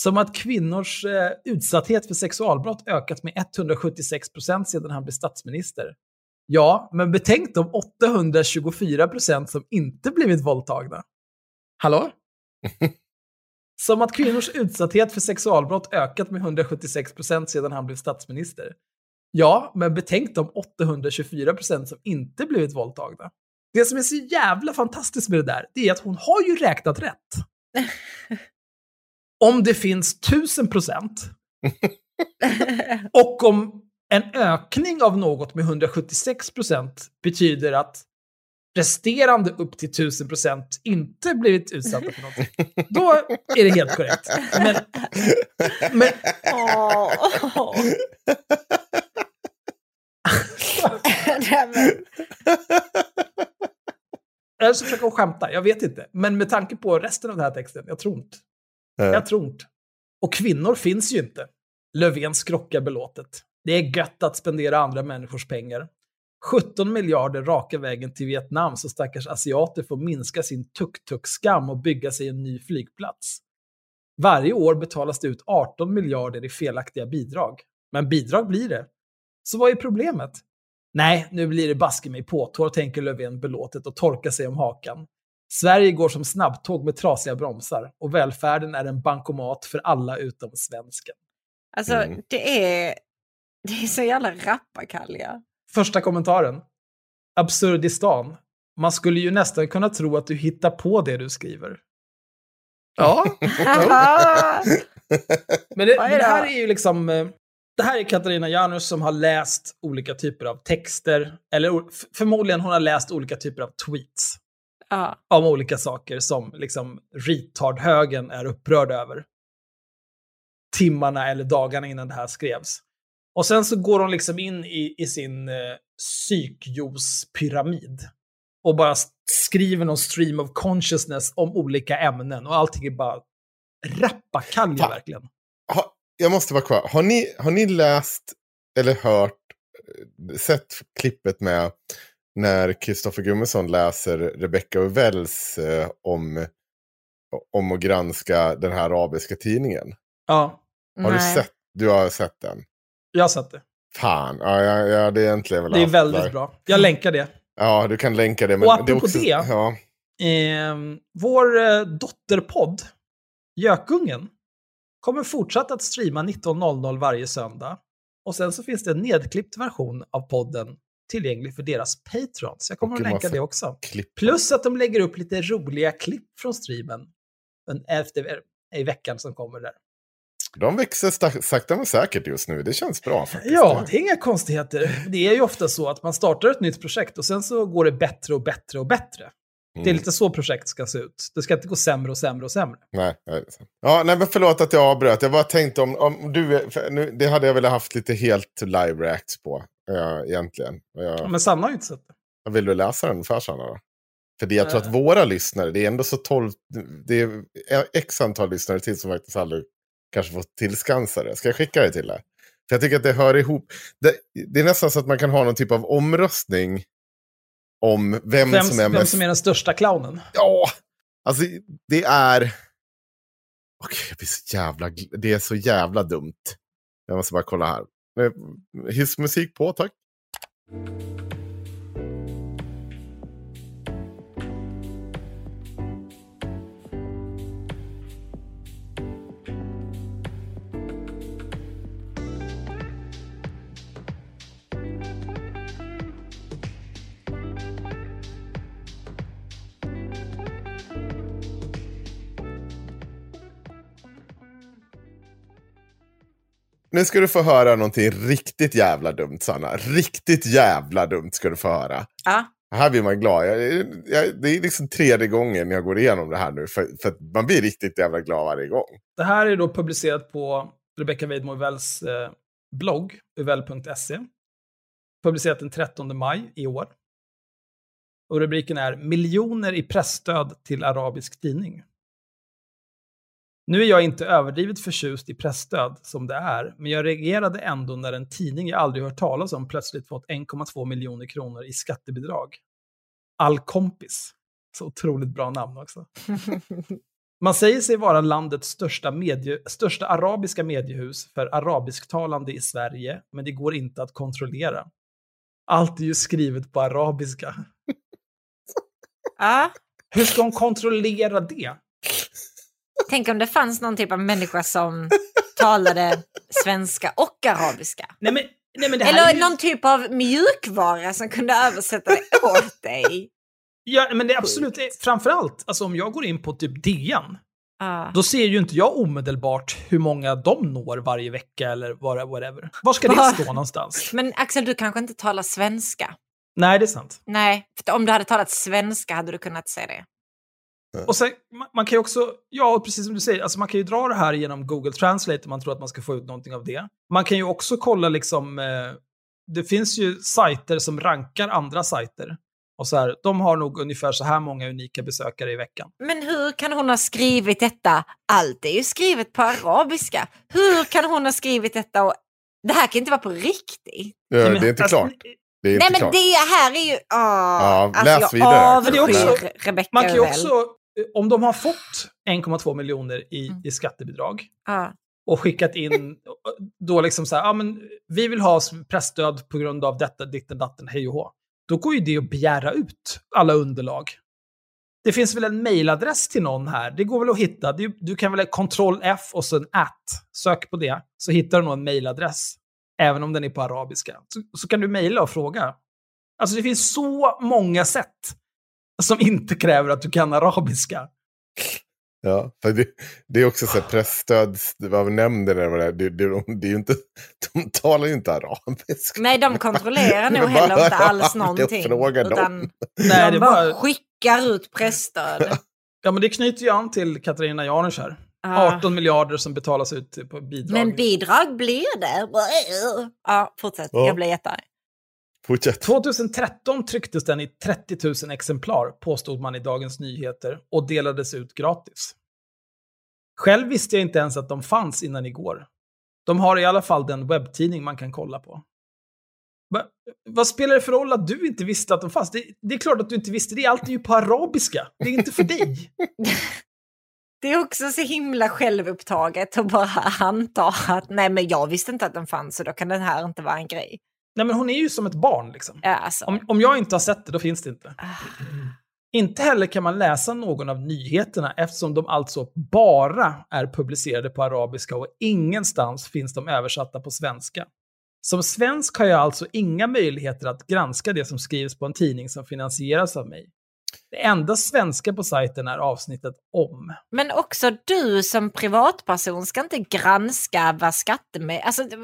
Som att kvinnors eh, utsatthet för sexualbrott ökat med 176 procent sedan han blev statsminister. Ja, men betänk de 824 procent som inte blivit våldtagna. Hallå? Som att kvinnors utsatthet för sexualbrott ökat med 176 procent sedan han blev statsminister. Ja, men betänk de 824 procent som inte blivit våldtagna. Det som är så jävla fantastiskt med det där, det är att hon har ju räknat rätt. om det finns 1000 procent och om en ökning av något med 176 procent betyder att resterande upp till 1000 procent inte blivit utsatta för någonting, då är det helt korrekt. Men, men, jag ska försöka skämta, jag vet inte. Men med tanke på resten av den här texten, jag tror inte. Eh. Jag tror inte. Och kvinnor finns ju inte. Löfven skrockar belåtet. Det är gött att spendera andra människors pengar. 17 miljarder raka vägen till Vietnam så stackars asiater får minska sin tuk-tuk-skam och bygga sig en ny flygplats. Varje år betalas det ut 18 miljarder i felaktiga bidrag. Men bidrag blir det. Så vad är problemet? Nej, nu blir det baske mig påtår, tänker Löfven belåtet och torkar sig om hakan. Sverige går som snabbtåg med trasiga bromsar och välfärden är en bankomat för alla utom svensken. Alltså, mm. det, är, det är så jävla rappakalja. Första kommentaren. Absurdistan. Man skulle ju nästan kunna tro att du hittar på det du skriver. Ja. men, det, det här är ju liksom... Eh, det här är Katarina Janus som har läst olika typer av texter, eller förmodligen hon har läst olika typer av tweets. Ja. Om olika saker som liksom retard-högen är upprörd över. Timmarna eller dagarna innan det här skrevs. Och sen så går hon liksom in i, i sin eh, psykjuice-pyramid. Och bara skriver någon stream of consciousness om olika ämnen. Och allting är bara rappakalja verkligen. Ha, jag måste vara kvar. Har ni, har ni läst eller hört, eh, sett klippet med när Kristoffer Gummesson läser Rebecca Uvells eh, om, om att granska den här arabiska tidningen? Ja. Har Nej. du sett? Du har sett den? Jag har sett det. Fan, ja, jag, jag hade egentligen velat Det är väldigt där. bra. Jag länkar det. Ja, du kan länka det. Men och apropå det, också, det ja. eh, vår eh, dotterpodd, Gökungen, kommer fortsatt att streama 19.00 varje söndag. Och sen så finns det en nedklippt version av podden tillgänglig för deras patrons. Jag kommer att länka det också. Klipp. Plus att de lägger upp lite roliga klipp från streamen efter, i veckan som kommer där. De växer sakta men säkert just nu. Det känns bra faktiskt. Ja, det är inga konstigheter. Det är ju ofta så att man startar ett nytt projekt och sen så går det bättre och bättre och bättre. Mm. Det är mm. lite så projekt ska se ut. Det ska inte gå sämre och sämre och sämre. Nej, nej. Ja, nej men förlåt att jag avbröt. Jag bara tänkte om, om du, nu, det hade jag velat haft lite helt live reacts på. Ja, egentligen. Jag... Men Sanna har ju inte sett det. Vill du läsa den ungefär Sanna? Då? För det, jag tror att Eh. våra lyssnare, det är ändå så tolv, det är x antal lyssnare till som faktiskt aldrig kanske fått tillskansa det. Ska jag skicka det till dig? För jag tycker att det hör ihop. Det, det är nästan så att man kan ha någon typ av omröstning om vem, Vem, som är vem mest... som är den största clownen? Ja, alltså det är... Okej, blir så jävla... Det är så jävla dumt. Jag måste bara kolla här. Hissmusik på, tack. Nu ska du få höra någonting riktigt jävla dumt, Sanna. Riktigt jävla dumt ska du få höra. Ja. Här blir man glad. Jag, jag, det är liksom tredje gången jag går igenom det här nu. För, för att man blir riktigt jävla glad varje gång. Det här är då publicerat på Rebecca Weidmo Uvells eh, blogg, uvell.se. Publicerat den 13 maj i år. Och rubriken är “Miljoner i pressstöd till arabisk tidning”. Nu är jag inte överdrivet förtjust i pressstöd som det är, men jag reagerade ändå när en tidning jag aldrig hört talas om plötsligt fått 1,2 miljoner kronor i skattebidrag. All kompis. Så otroligt bra namn också. Man säger sig vara landets största, medie, största arabiska mediehus för arabisktalande i Sverige, men det går inte att kontrollera. Allt är ju skrivet på arabiska. Hur ska hon kontrollera det? Tänk om det fanns någon typ av människa som talade svenska och arabiska. Nej men, nej, men Eller ju, någon typ av mjukvara som kunde översätta det åt dig. ja, men det är absolut, framförallt, alltså om jag går in på typ DN, Ja. då ser ju inte jag omedelbart hur många de når varje vecka eller whatever. Var ska det stå någonstans? Men Axel, du kanske inte talar svenska? Nej, det är sant. Nej, för om du hade talat svenska hade du kunnat säga det. Och sen, man, man kan ju också, ja precis som du säger, alltså man kan ju dra det här genom Google Translate om man tror att man ska få ut någonting av det. Man kan ju också kolla liksom, eh, det finns ju sajter som rankar andra sajter. Och så här, de har nog ungefär så här många unika besökare i veckan. Men hur kan hon ha skrivit detta? Allt är ju skrivet på arabiska. Hur kan hon ha skrivit detta? Och... Det här kan inte vara på riktigt. Ja, det är inte alltså, klart. Det är inte Nej men klart. det här är ju... Åh, Ja, alltså läs jag vidare. Men det är också- avskyr Rebecca Man kan ju också, om de har fått 1,2 miljoner i, Mm. i skattebidrag, Ja. och skickat in, då liksom så här, ja men vi vill ha pressstöd på grund av detta, ditten, datten, hej och hå. Då går ju det att begära ut alla underlag. Det finns väl en mailadress till någon här, det går väl att hitta. Du, du kan väl Ctrl F och sen at, sök på det, så hittar du nog en mailadress. Även om den är på arabiska. Så, så kan du mejla och fråga. Alltså det finns så många sätt som inte kräver att du kan arabiska. Ja, för det, det är också så här pressstöd, vad nämnden eller vad det är, det, det, det är ju inte, de talar ju inte arabiska. Nej, de kontrollerar nog heller inte alls jag någonting. frågar dem. Utan Nej, de det bara var, skickar ut pressstöd. ja, men det knyter ju an till Katarina Janouch här. Ja. 18 miljarder som betalas ut på bidrag. Men bidrag blir det. Ja, fortsätt. Ja. Jag blir jättearg. Fortsätt. 2013 trycktes den i 30 000 exemplar, påstod man i Dagens Nyheter, och delades ut gratis. Själv visste jag inte ens att de fanns innan igår. De har i alla fall den webbtidning man kan kolla på. Va, vad spelar det för roll att du inte visste att de fanns? Det, det är klart att du inte visste det. Allt är ju på arabiska. Det är inte för dig. Det är också så himla självupptaget att bara anta att nej men jag visste inte att den fanns så då kan den här inte vara en grej. Nej, men hon är ju som ett barn liksom. Alltså. Om, om jag inte har sett det, då finns det inte. Ah. Inte heller kan man läsa någon av nyheterna eftersom de alltså bara är publicerade på arabiska och ingenstans finns de översatta på svenska. Som svensk har jag alltså inga möjligheter att granska det som skrivs på en tidning som finansieras av mig. Det enda svenska på sajten är avsnittet om. Men också du som privatperson ska inte granska vad skattemedel... Alltså, de,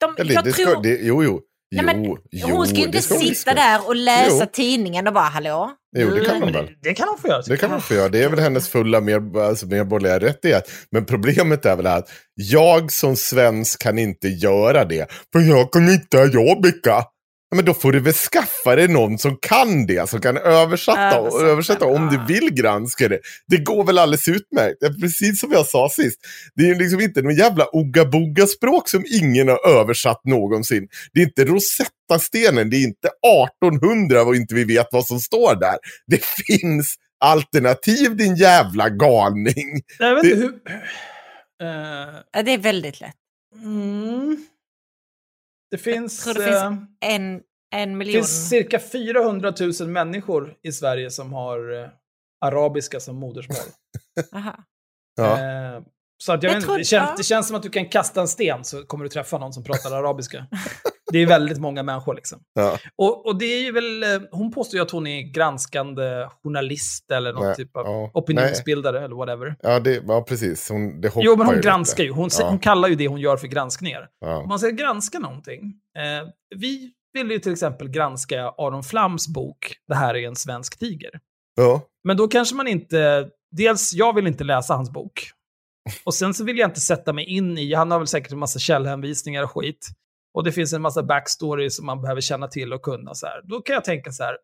de, Eller, jag det tror... ska, det, jo, jo. Nej, men jo, jo, hon ska ju inte ska hon sitta där och läsa Jo. tidningen och bara hallå? Jo, det nu- kan hon väl. det, det kan hon få göra. Det kan man få göra. Det är väl hennes fulla med, alltså medborgerliga rättighet. Men problemet är väl att jag som svensk kan inte göra det. För jag kan inte arabiska. Ja, men då får du väl skaffa dig någon som kan det, som kan översätta, och Översätta, översätta om du vill granska det. Det går väl alldeles utmärkt. Det är Precis som jag sa sist. Det är ju liksom inte någon jävla oga-boga-språk som ingen har översatt någonsin. Det är inte Rosetta-stenen, det är inte 1800 och inte vi vet vad som står där. Det finns alternativ din jävla galning. Jag vet Det- inte hur... Ja, Det är väldigt lätt. mm. Det finns... tror det finns eh, En, en Det miljon. finns cirka 400 000 människor i Sverige som har eh, arabiska som modersmål. Aha. Ja. Eh, så att jag Jag vet, inte, tror- det, känns, ja. det känns som att du kan kasta en sten så kommer du träffa någon som pratar arabiska. Det är väldigt många människor liksom. Ja. Och, och det är ju väl, eh, hon påstår ju att hon är granskande journalist eller någon Nej, typ av ja, opinionsbildare eller whatever. Ja, det, ja, precis. Hon, det Jo, men hon ju granskar lite. ju. Hon, Ja. hon kallar ju det hon gör för granskningar. Om Ja. man ska granska någonting. Eh, vi vill ju till exempel granska Aron Flams bok Det här är en svensk tiger. Ja. Men då kanske man inte... Dels, jag vill inte läsa hans bok. Och sen så vill jag inte sätta mig in i... Han har väl säkert en massa källhänvisningar och skit. Och det finns en massa backstory som man behöver känna till och kunna. Så här. Då kan jag tänka så här.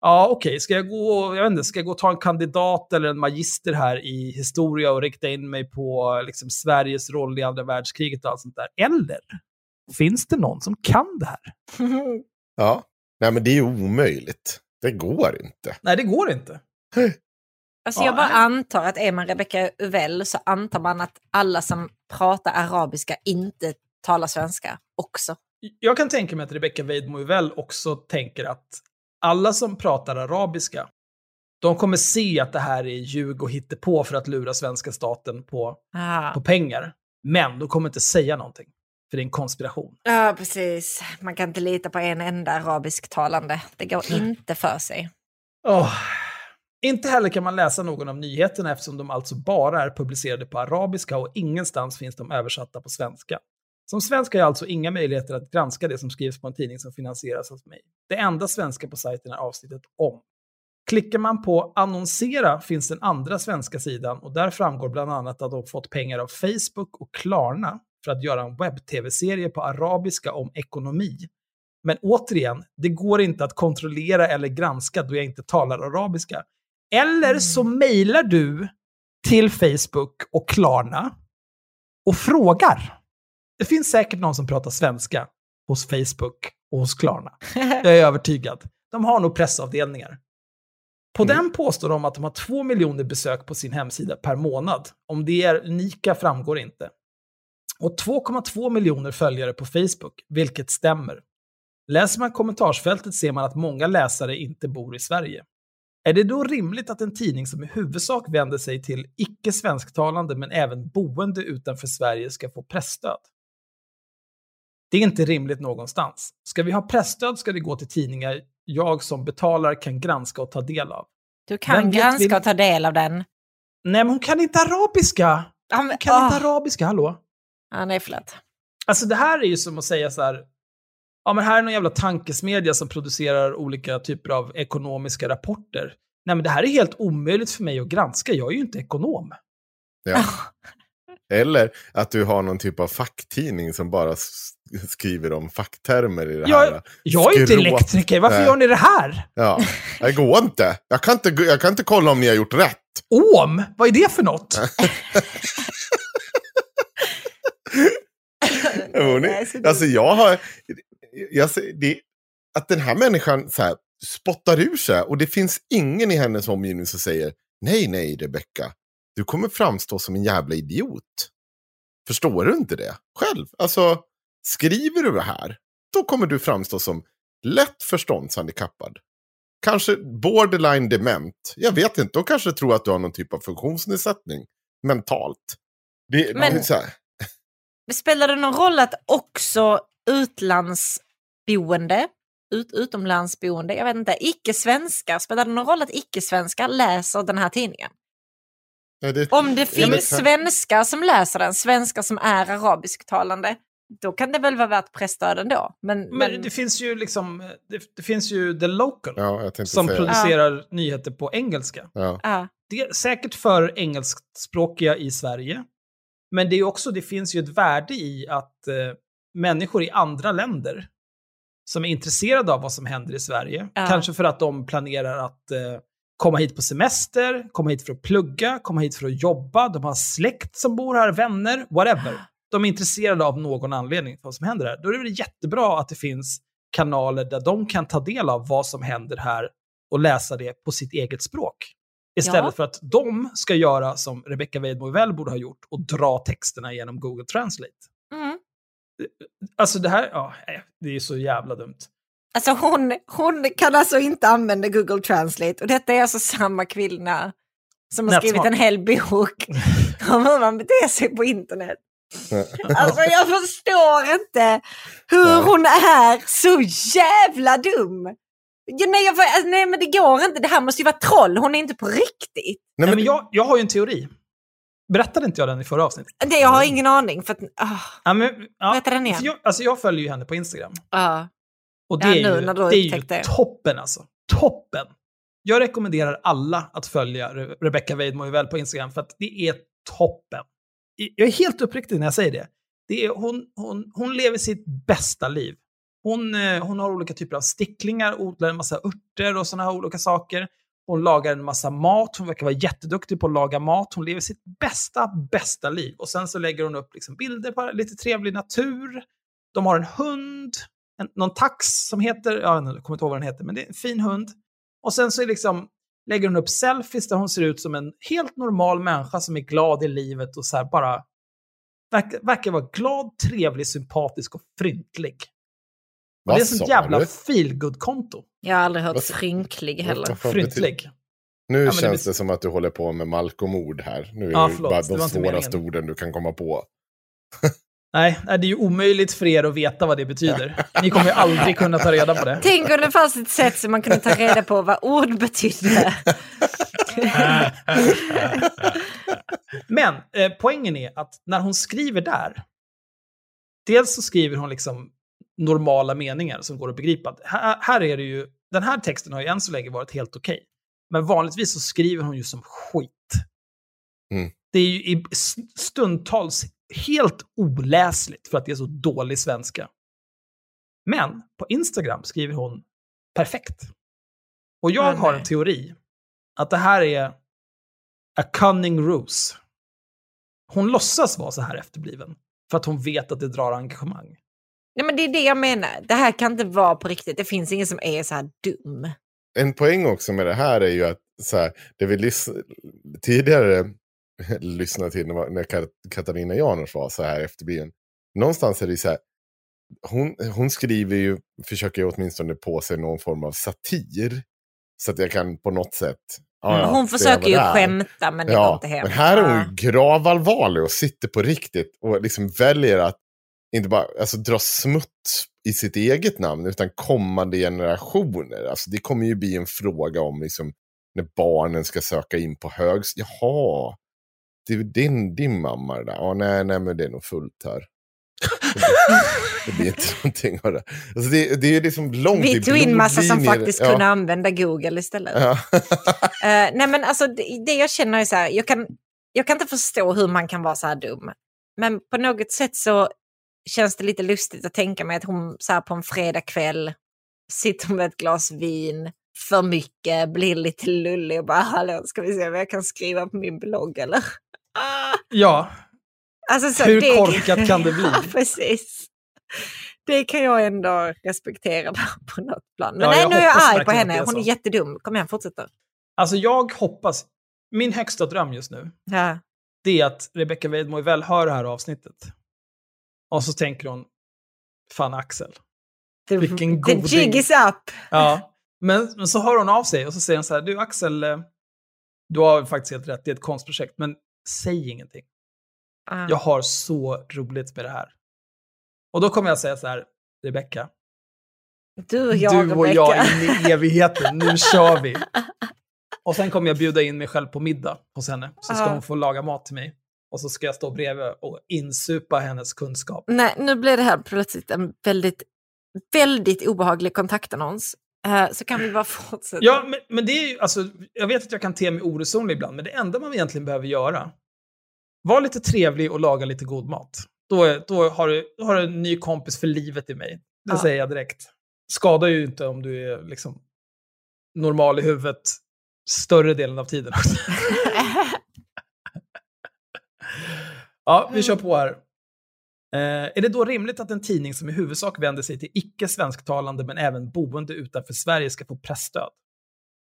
Ja, okej, ska jag gå, jag vet inte, ska jag gå och ta en kandidat eller en magister här i historia och rikta in mig på liksom, Sveriges roll i andra världskriget och allt sånt där? Eller finns det någon som kan det här? ja. Nej, men det är ju omöjligt. Det går inte. Nej, det går inte. Alltså Ja, jag bara antar att är man Rebecca Uvell så antar man att alla som pratar arabiska inte talar svenska också. Jag kan tänka mig att Rebecca Weidmo väl också tänker att alla som pratar arabiska, de kommer se att det här är ljug och hittepå för att lura svenska staten på, Ah. på pengar. Men de kommer inte säga någonting, för det är en konspiration. Ja, precis. Man kan inte lita på en enda arabisktalande. Det går inte för sig. Åh. Inte heller kan man läsa någon av nyheterna eftersom de alltså bara är publicerade på arabiska och ingenstans finns de översatta på svenska. Som svensk har jag alltså inga möjligheter att granska det som skrivs på en tidning som finansieras av mig. Det enda svenska på sajten är avsnittet om. Klickar man på annonsera finns den andra svenska sidan och där framgår bland annat att de fått pengar av Facebook och Klarna för att göra en webb-tv-serie på arabiska om ekonomi. Men återigen, det går inte att kontrollera eller granska då jag inte talar arabiska. Eller så mejlar du till Facebook och Klarna och frågar. Det finns säkert någon som pratar svenska hos Facebook och hos Klarna. Jag är övertygad. De har nog pressavdelningar. På den påstår de att de har två miljoner besök på sin hemsida per månad. Om det är unika framgår inte. Och 2,2 miljoner följare på Facebook, vilket stämmer. Läser man kommentarsfältet ser man att många läsare inte bor i Sverige. Är det då rimligt att en tidning som i huvudsak vänder sig till icke svensktalande men även boende utanför Sverige ska få pressstöd? Det är inte rimligt någonstans. Ska vi ha pressstöd ska det gå till tidningar jag som betalar kan granska och ta del av. Du kan granska vil- och ta del av den. Nej, men hon kan inte arabiska! Hon kan inte åh. arabiska, hallå? Ja, nej, förlåt. Alltså det här är ju som att säga så här, ja men här är någon jävla tankesmedja som producerar olika typer av ekonomiska rapporter. Nej men det här är helt omöjligt för mig att granska, jag är ju inte ekonom. Ja. Eller att du har någon typ av facktidning som bara skriver om facktermer i det Jag, här. jag är inte elektriker, varför Nej. gör ni det här? Ja, det går inte. Jag kan inte. Jag kan inte kolla om ni har gjort rätt. Om? Vad är det för något? Det- alltså jag har... Jag, det, att den här människan så här, spottar ur sig och det finns ingen i hennes omgivning som säger nej, nej, Rebecka. Du kommer framstå som en jävla idiot. Förstår du inte det själv? Alltså, skriver du det här, då kommer du framstå som lätt förståndshandikappad. Kanske borderline dement. Jag vet inte, de kanske tror att du har någon typ av funktionsnedsättning mentalt. Det, Men- det är så här, Spelar det någon roll att också utlandsboende, ut, utomlandsboende, jag vet inte, icke-svenskar, spelar det någon roll att icke-svenskar läser den här tidningen? ja, det, Om det Ja, finns svenskar som läser den, svenskar som är arabisktalande, då kan det väl vara värt pressstöd ändå. Men, Men men det finns ju liksom, det, det finns ju The Local Ja, som det. producerar nyheter på engelska. Ja. ja, Det är säkert för engelskspråkiga i Sverige. Men det, är också, det finns ju ett värde i att eh, människor i andra länder som är intresserade av vad som händer i Sverige. Ja. Kanske för att de planerar att eh, komma hit på semester, komma hit för att plugga, komma hit för att jobba, de har släkt som bor här, vänner, whatever. De är intresserade av någon anledning för vad som händer här. Då är det väl jättebra att det finns kanaler där de kan ta del av vad som händer här och läsa det på sitt eget språk. Istället Ja. för att de ska göra som Rebecca Weidmo väl borde ha gjort och dra texterna genom Google Translate. Alltså det här, ja, det är så jävla dumt. Alltså hon, hon kan alltså inte använda Google Translate och detta är alltså samma kvinna som har skrivit en hel bok om hur man beter sig på internet. Alltså jag förstår inte hur hon är så jävla dum. Ja, nej, jag, alltså, nej men det går inte, det här måste ju vara troll, hon är inte på riktigt. Nej, men jag, jag har ju en teori. Berättade inte jag den i förra avsnittet? Det, jag har ingen aning för att... ah, Ja, men, ja, Berätta den igen. Jag, alltså jag följer ju henne på Instagram. ah. Och det Ja, är ju, det är ju det. toppen alltså. Toppen! Jag rekommenderar alla att följa Re- Rebecca Weidmo väl på Instagram för att det är toppen. Jag är helt uppriktig när jag säger det. det är, hon, hon, hon lever sitt bästa liv. Hon, eh, hon har olika typer av sticklingar, odlar en massa örter och sådana här olika saker. Hon lagar en massa mat, hon verkar vara jätteduktig på att laga mat. Hon lever sitt bästa, bästa liv. Och sen så lägger hon upp liksom bilder på lite trevlig natur. De har en hund, en, någon tax som heter, jag kommer inte ihåg vad den heter, men det är en fin hund. Och sen så är liksom, lägger hon upp selfies där hon ser ut som en helt normal människa som är glad i livet och så här bara verkar, verkar vara glad, trevlig, sympatisk och fryntlig. Det är sånt jävla feelgood-konto. Jag har aldrig hört Vad- frynklig heller. Fryntlig. Nu det känns blir- det som att du håller på med Malcolm-ord här. Nu är Ja, det förlåt, bara det de svåraste orden du kan komma på. Nej, nej, det är ju omöjligt för er att veta vad det betyder. Ni kommer ju aldrig kunna ta reda på det. Tänk om det fanns ett sätt som man kunde ta reda på vad ord betydde. Men eh, poängen är att när hon skriver där, dels så skriver hon liksom normala meningar som går att begripa. Här, här är det ju, den här texten har ju än så länge varit helt okej. Men vanligtvis så skriver hon ju som skit. Mm. Det är ju stundtals helt oläsligt för att det är så dålig svenska. Men på Instagram skriver hon perfekt. Och jag Men har nej. en teori att det här är a cunning ruse. Hon låtsas vara så här efterbliven för att hon vet att det drar engagemang. Nej, men det är det jag menar. Det här kan inte vara på riktigt. Det finns ingen som är så här dum. En poäng också med det här är ju att så här, det vi lys- tidigare lyssnade till när, när Kat- Katarina Janouch var så här efterbliven. Någonstans är det så här, hon, hon skriver ju, försöker ju åtminstone på sig någon form av satir. Så att jag kan på något sätt... ja, ja, Hon försöker ju där. skämta men det går Ja, inte hem. men här är hon ju gravallvarlig och sitter på riktigt och liksom väljer att inte bara alltså, dra smuts i sitt eget namn utan kommande generationer. Alltså, det kommer ju bli en fråga om liksom, när barnen ska söka in på högskolan. Jaha, det är din, din mamma det där. Ja, nej, nej, men det är nog fullt här. det blir inte någonting av det. Alltså, det, det är liksom långt Vi tog in massa som faktiskt Ja. kunde använda Google istället. Ja. Eh, nej men alltså det, det jag känner är så här, jag kan, jag kan inte förstå hur man kan vara så här dum. Men på något sätt så känns det lite lustigt att tänka mig att hon så här på en fredagkväll sitter med ett glas vin, för mycket, blir lite lullig och bara hallå ska vi se vad jag kan skriva på min blogg eller? Ah! Ja, Alltså, så Hur korkat kan det bli? Ja, precis. Det kan jag ändå respektera på, något plan. Men Ja, nej, nu är jag arg på det henne. Hon är jättedum. Kom igen, fortsätt då. alltså jag hoppas, min högsta dröm just nu, Ja. det är att Rebecca Weidmo väl hör det här avsnittet. Och så tänker hon, fan Axel. The, Vilken the goding. jig is up. Ja, men, men så hör hon av sig och så säger hon så här, du Axel, eh, du har faktiskt helt rätt, det är ett konstprojekt, men säg ingenting. Ah. Jag har så roligt med det här. Och då kommer jag säga så här, Rebecca, Du och jag, du och Rebecca. jag in i evigheten, nu kör vi. Och sen kommer jag bjuda in mig själv på middag hos henne, så ska Ja. hon få laga mat till mig. Och så ska jag stå bredvid och insupa hennes kunskap. Nej, nu blir det här plötsligt en väldigt, väldigt obehaglig kontaktannons. Eh, så kan vi bara fortsätta. Ja, men, men det är ju, alltså, jag vet att jag kan te mig oresonlig ibland, men det enda man egentligen behöver göra, var lite trevlig och laga lite god mat. Då, då, har, du, då har du en ny kompis för livet i mig. Det Ja. säger jag direkt. skadar ju inte om du är liksom normal i huvudet större delen av tiden. ja, vi kör på här. Eh, är det då rimligt att en tidning som i huvudsak vänder sig till icke svensktalande men även boende utanför Sverige ska få pressstöd?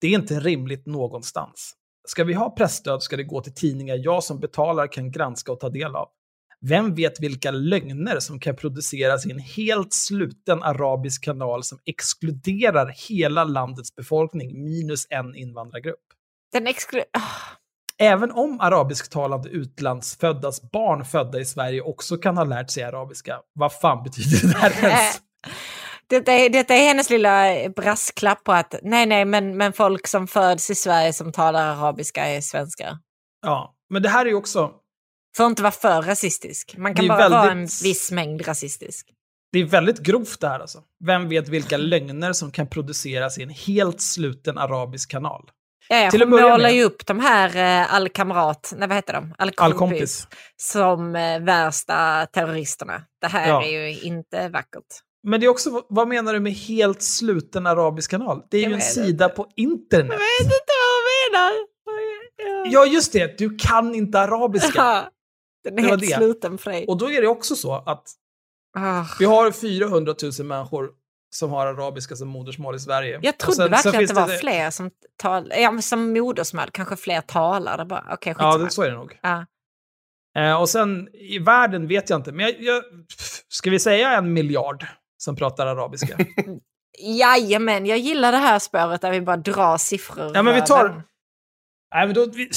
Det är inte rimligt någonstans. Ska vi ha pressstöd ska det gå till tidningar jag som betalar kan granska och ta del av. Vem vet vilka lögner som kan produceras i en helt sluten arabisk kanal som exkluderar hela landets befolkning minus en invandrargrupp? Den exkluderar... Oh. Även om arabisktalande utlandsföddas barn födda i Sverige också kan ha lärt sig arabiska, vad fan betyder det här ens? Detta är, detta är hennes lilla brasklapp på att nej, nej, men, men folk som föds i Sverige som talar arabiska är svenskar. Ja, men det här är ju också, Får inte vara för rasistisk. Man kan bara vara en väldigt- viss mängd rasistisk. det är väldigt grovt det här alltså. Vem vet vilka lögner som kan produceras i en helt sluten arabisk kanal? Ja, ja, Till att börja målar ju upp de här eh, Al-Kamrat, nej vad heter de? Al-Kompis, Al-Kompis. som eh, värsta terroristerna. Det här Ja. är ju inte vackert. Men det är också, vad menar du med helt sluten arabisk kanal? Det är Jag ju en sida på internet. Jag vet inte vad hon menar. Ja, just det. Du kan inte arabiska. Ja, den är Det helt det. sluten för dig. Och då är det också så att Ah. vi har 400 000 människor som har arabiska som modersmål i Sverige. Jag trodde sen- verkligen att det var fler som talar, ja, som modersmål, kanske fler talar. Det bara, okej, Ja, det, så är det nog. Ja. Eh, och sen i världen vet jag inte, men jag, jag, ska vi säga en miljard som pratar arabiska? Jajamän, jag gillar det här spåret där vi bara drar siffror. Ja, men vi tar- Nej, men, då, vi,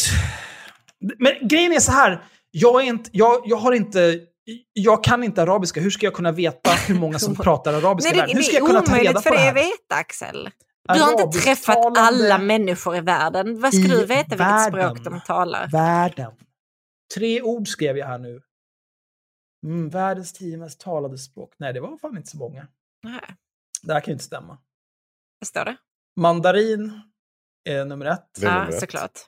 men grejen är så här, jag, är inte, jag, jag har inte... Jag kan inte arabiska. Hur ska jag kunna veta hur många som pratar arabiska Nej, det? Hur det ska jag är kunna ta reda omöjligt på för det dig här? att veta, Axel. Du har inte träffat alla människor i världen. Vad ska du veta vilket världen. språk de talar? Världen. Tre ord skrev jag här nu. Mm, världens tio mest talade språk. Nej, det var fan inte så många. Nej, Det här kan ju inte stämma. vad står det? Mandarin är nummer ett. Det är Ja, nummer ett. såklart.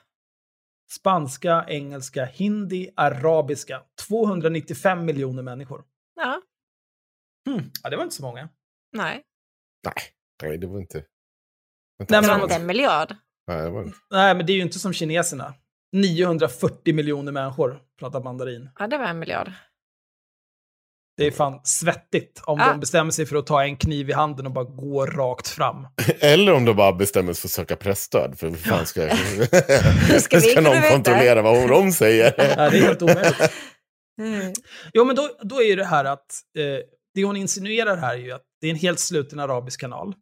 Spanska, engelska, hindi, arabiska. 295 miljoner människor. Ja, Hmm. Ja, det var inte så många. nej. Nej, det var inte... Vänta, Nej, Det men inte en miljard. nej, det var inte. Nej, men det är ju inte som kineserna. 940 miljoner människor pratar mandarin. Ja, det var en miljard. Det är fan svettigt om Ja. de bestämmer sig för att ta en kniv i handen och bara gå rakt fram. Eller om de bara bestämmer sig för att söka pressstöd. För hur fan ska, ska vi ska kunna någon kontrollera vad de säger? Ja, det är helt omöjligt. Mm. Jo, men då, då är ju det här att eh, det hon insinuerar här är ju att det är en helt sluten arabisk kanal.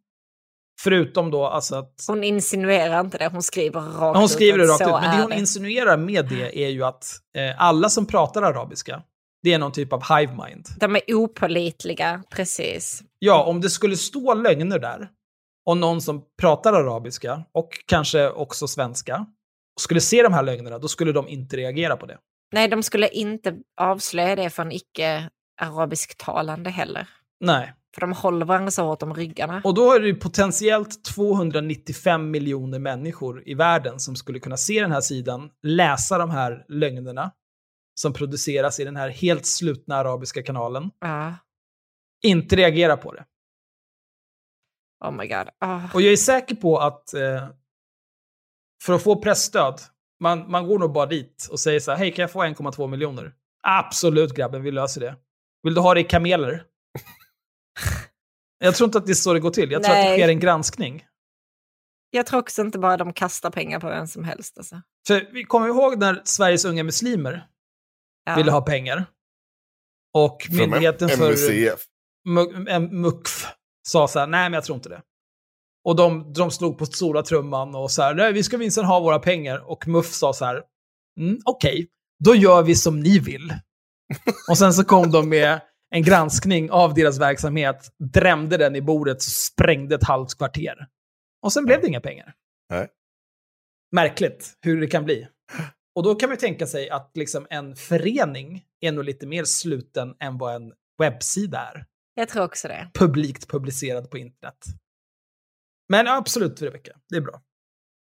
Förutom då alltså att... Hon insinuerar inte det, hon skriver rakt Hon ut skriver det rakt ut, men det hon insinuerar med det är ju att eh, alla som pratar arabiska, det är någon typ av hive mind. De är opålitliga, precis. Ja, om det skulle stå lögner där, och någon som pratar arabiska, och kanske också svenska, skulle se de här lögnerna, då skulle de inte reagera på det. Nej, de skulle inte avslöja det för en icke-arabisktalande heller. Nej. För de håller varandra så hårt om ryggarna. Och då är det potentiellt 295 miljoner människor i världen som skulle kunna se den här sidan, läsa de här lögnerna som produceras i den här helt slutna arabiska kanalen, Ja. inte reagera på det. Oh my god. Ah. Och jag är säker på att eh, för att få pressstöd, man, man går nog bara dit och säger så här, hej kan jag få 1,2 miljoner? Absolut grabben, vi löser det. Vill du ha det i kameler? jag tror inte att det är så det går till. Jag tror att det sker en granskning. Jag tror också inte bara de kastar pengar på vem som helst. Alltså. För vi kommer ihåg när Sveriges unga muslimer Ja. ville ha pengar. Och myndigheten för MUCF. Mu- M- MUKF sa så här, nej men jag tror inte det. Och de, de slog på stora trumman och så här, nej vi ska minsann ha våra pengar. Och MUF sa så här, mm, okej, då gör vi som ni vill. och sen så kom de med en granskning av deras verksamhet, drämde den i bordet sprängde ett halvt kvarter. Och sen blev det inga pengar. Nej. Märkligt hur det kan bli. Och då kan man tänka sig att liksom en förening är nog lite mer sluten än vad en webbsida är Jag tror också det. publikt publicerad på internet. Men absolut, Rebecka, det är bra.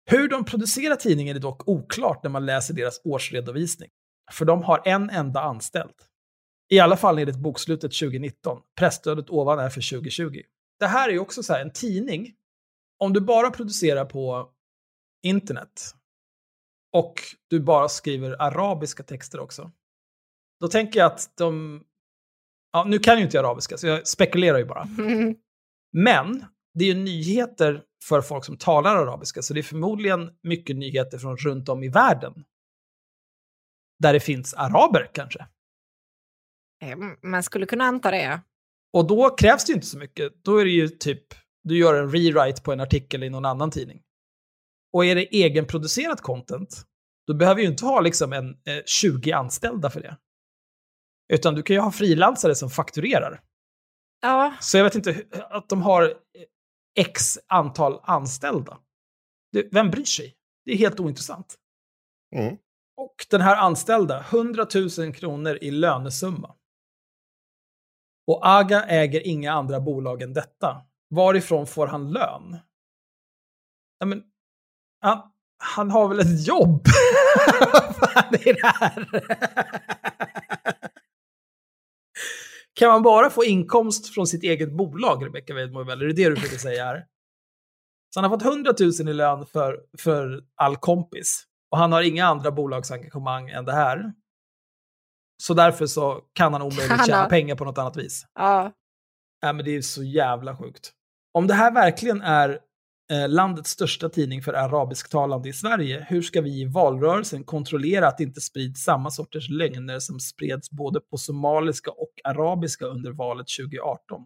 Hur de producerar tidningen är dock oklart när man läser deras årsredovisning. För de har en enda anställd. I alla fall enligt bokslutet 2019. Pressstödet ovan är för 2020. det här är ju också så här, en tidning, om du bara producerar på internet och du bara skriver arabiska texter också, då tänker jag att de... Ja, nu kan ju inte jag arabiska, så jag spekulerar ju bara. Men det är ju nyheter för folk som talar arabiska, så det är förmodligen mycket nyheter från runt om i världen. Där det finns araber kanske. Eh, Man skulle kunna anta det. Och då krävs det ju inte så mycket. Då är det ju typ, du gör en rewrite på en artikel i någon annan tidning. Och är det egenproducerat content, då behöver ju inte ha liksom en eh, 20 anställda för det. Utan du kan ju ha frilansare som fakturerar. Ja, Så jag vet inte, att de har eh, x antal anställda. Det, vem bryr sig? Det är helt ointressant. Mm. Och den här anställda, 100 000 kronor i lönesumma. Och Aga äger inga andra bolag än detta. Varifrån får han lön? Ja, men, han, han har väl ett jobb? Vad fan är det här? kan man bara få inkomst från sitt eget bolag, Rebecca Weidmo, eller är det det du försöker säga här? Så han har fått 100 000 i lön för, för all kompis. Och han har inga andra bolagsengagemang än det här. Så därför så kan han omöjligt Han tjäna pengar på något annat vis. ja. Nej, men det är så jävla sjukt. Om det här verkligen är eh, landets största tidning för arabisktalande i Sverige, hur ska vi i valrörelsen kontrollera att det inte sprids samma sorters lögner som spreds både på somaliska och arabiska under valet 2018?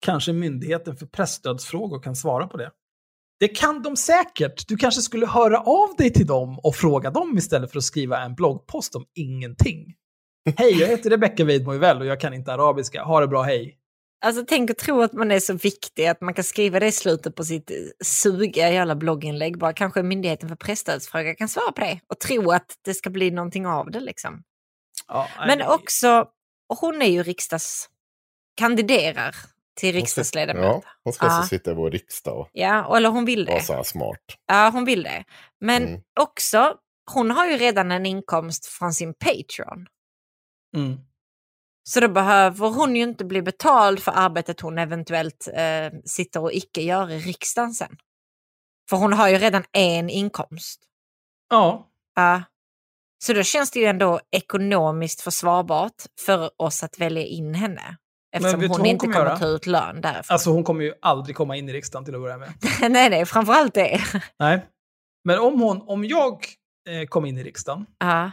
Kanske Myndigheten för pressstödsfrågor kan svara på det. Det kan de säkert. Du kanske skulle höra av dig till dem och fråga dem istället för att skriva en bloggpost om ingenting. Hej, jag heter Rebecca Weidmo och jag kan inte arabiska. Ha det bra, hej. Alltså tänk att tro att man är så viktig att man kan skriva det i slutet på sitt eh, sugiga jävla blogginlägg. Bara kanske Myndigheten för pressstödsfrågor kan svara på det och tro att det ska bli någonting av det liksom. Ja, nej, Men det- också, och hon är ju riksdags... kandiderar till riksdagsledamot. Ja, hon ska Ja. alltså sitta i vår riksdag och Ja, eller hon vill vara det. så här smart. Ja, hon vill det. Men Mm. också, hon har ju redan en inkomst från sin Patreon. Mm. Så då behöver hon ju inte bli betald för arbetet hon eventuellt eh, sitter och icke gör i riksdagen sen. För hon har ju redan en inkomst. Ja, Ja. så då känns det ju ändå ekonomiskt försvarbart för oss att välja in henne. Eftersom hon, hon inte kommer ta ut lön därifrån. alltså hon kommer ju aldrig komma in i riksdagen till att börja med. nej, nej, framförallt det. Nej. Men om, hon, om jag eh, kom in i riksdagen Ja.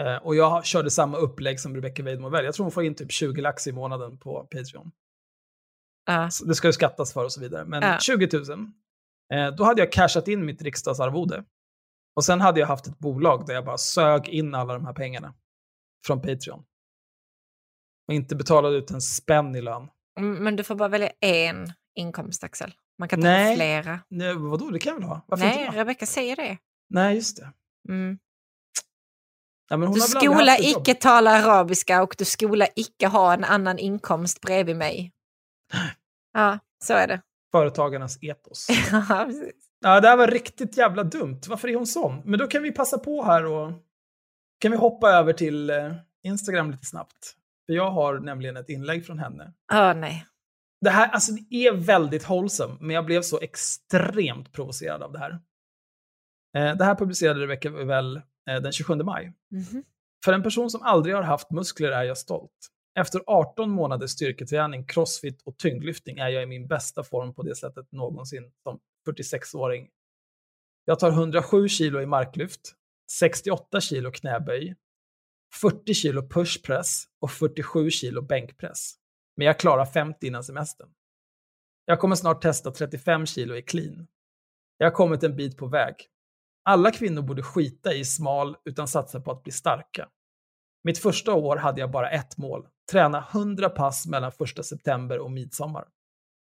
Eh, och jag körde samma upplägg som Rebecca Weidmo väl, jag tror hon får in typ 20 lax i månaden på Patreon. Ja. Så det ska ju skattas för och så vidare. Men Ja. 20 000, eh, då hade jag cashat in mitt riksdagsarvode. Och sen hade jag haft ett bolag där jag bara sög in alla de här pengarna från Patreon. Och inte betalade ut en spänn i lön. Mm, Men du får bara välja en inkomst, Axel. Man kan inte Nej. ha flera. Nej, vadå, det kan jag väl ha? Varför Nej? Rebecka säger det. Nej, just det. Mm. Ja, Du skola icke tala arabiska och du skola icke ha en annan inkomst bredvid mig. Ja, så är det. Företagarnas etos. Ja, precis. Ja, det här var riktigt jävla dumt. Varför är hon sån? Men då kan vi passa på här och kan vi hoppa över till eh, Instagram lite snabbt. För jag har nämligen ett inlägg från henne. Åh, nej. Det här alltså, det är väldigt wholesome, men jag blev så extremt provocerad av det här. Eh, det här publicerade Rebecca väl den 27 maj. Mhm. För en person som aldrig har haft muskler är jag stolt. Efter 18 månaders styrketräning, crossfit och tyngdlyftning är jag i min bästa form på det sättet någonsin som 46-åring. Jag tar 107 kilo i marklyft, 68 kilo knäböj, 40 kilo pushpress och 47 kilo bänkpress. Men jag klarar 50 innan semestern. Jag kommer snart testa 35 kilo i clean. Jag har kommit en bit på väg. Alla kvinnor borde skita i smal utan satsa på att bli starka. Mitt första år hade jag bara ett mål. Träna 100 pass mellan 1 september och midsommar.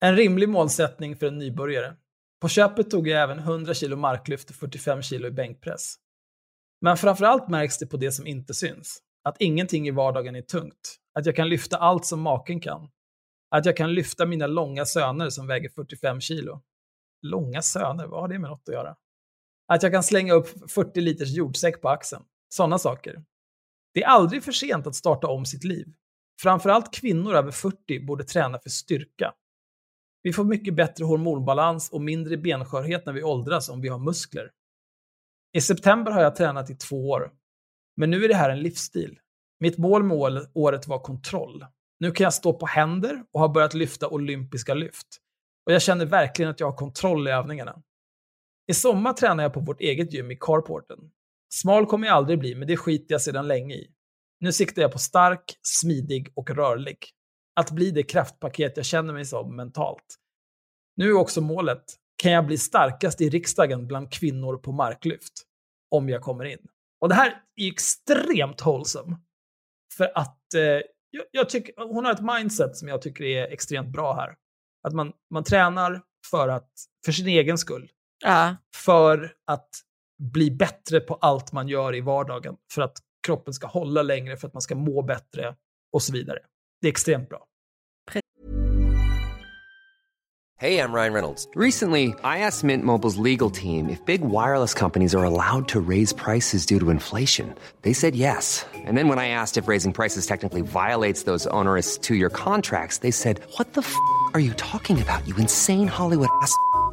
En rimlig målsättning för en nybörjare. På köpet tog jag även 100 kilo marklyft och 45 kilo i bänkpress. Men framförallt märks det på det som inte syns. Att ingenting i vardagen är tungt. Att jag kan lyfta allt som maken kan. Att jag kan lyfta mina långa söner som väger 45 kilo. Långa söner, vad har det med något att göra? Att jag kan slänga upp 40 liters jordsäck på axeln. Sådana saker. Det är aldrig för sent att starta om sitt liv. Framförallt kvinnor över 40 borde träna för styrka. Vi får mycket bättre hormonbalans och mindre benskörhet när vi åldras om vi har muskler. I september har jag tränat i två år. Men nu är det här en livsstil. Mitt mål med året var kontroll. Nu kan jag stå på händer och har börjat lyfta olympiska lyft. Och jag känner verkligen att jag har kontroll i övningarna. I sommar tränar jag på vårt eget gym i carporten. Smal kommer jag aldrig bli, men det skiter jag sedan länge i. Nu siktar jag på stark, smidig och rörlig. Att bli det kraftpaket jag känner mig som mentalt. Nu är också målet, kan jag bli starkast i riksdagen bland kvinnor på marklyft? Om jag kommer in. Och det här är extremt wholesome. För att eh, jag, jag, tycker, hon har ett mindset som jag tycker är extremt bra här. Att man, man tränar för, att, för sin egen skull. Ja. För att bli bättre på allt man gör i vardagen. För att kroppen ska hålla längre, för att man ska må bättre och så vidare. Det är extremt bra. Hey, I'm Ryan Reynolds. Recently, I asked Mint Mobile's legal team if big wireless companies are allowed to raise prices due to inflation. They said yes. And then when I asked if raising prices technically violates those onerous two year contracts, they said, What the f are you talking about, you insane Hollywood ass?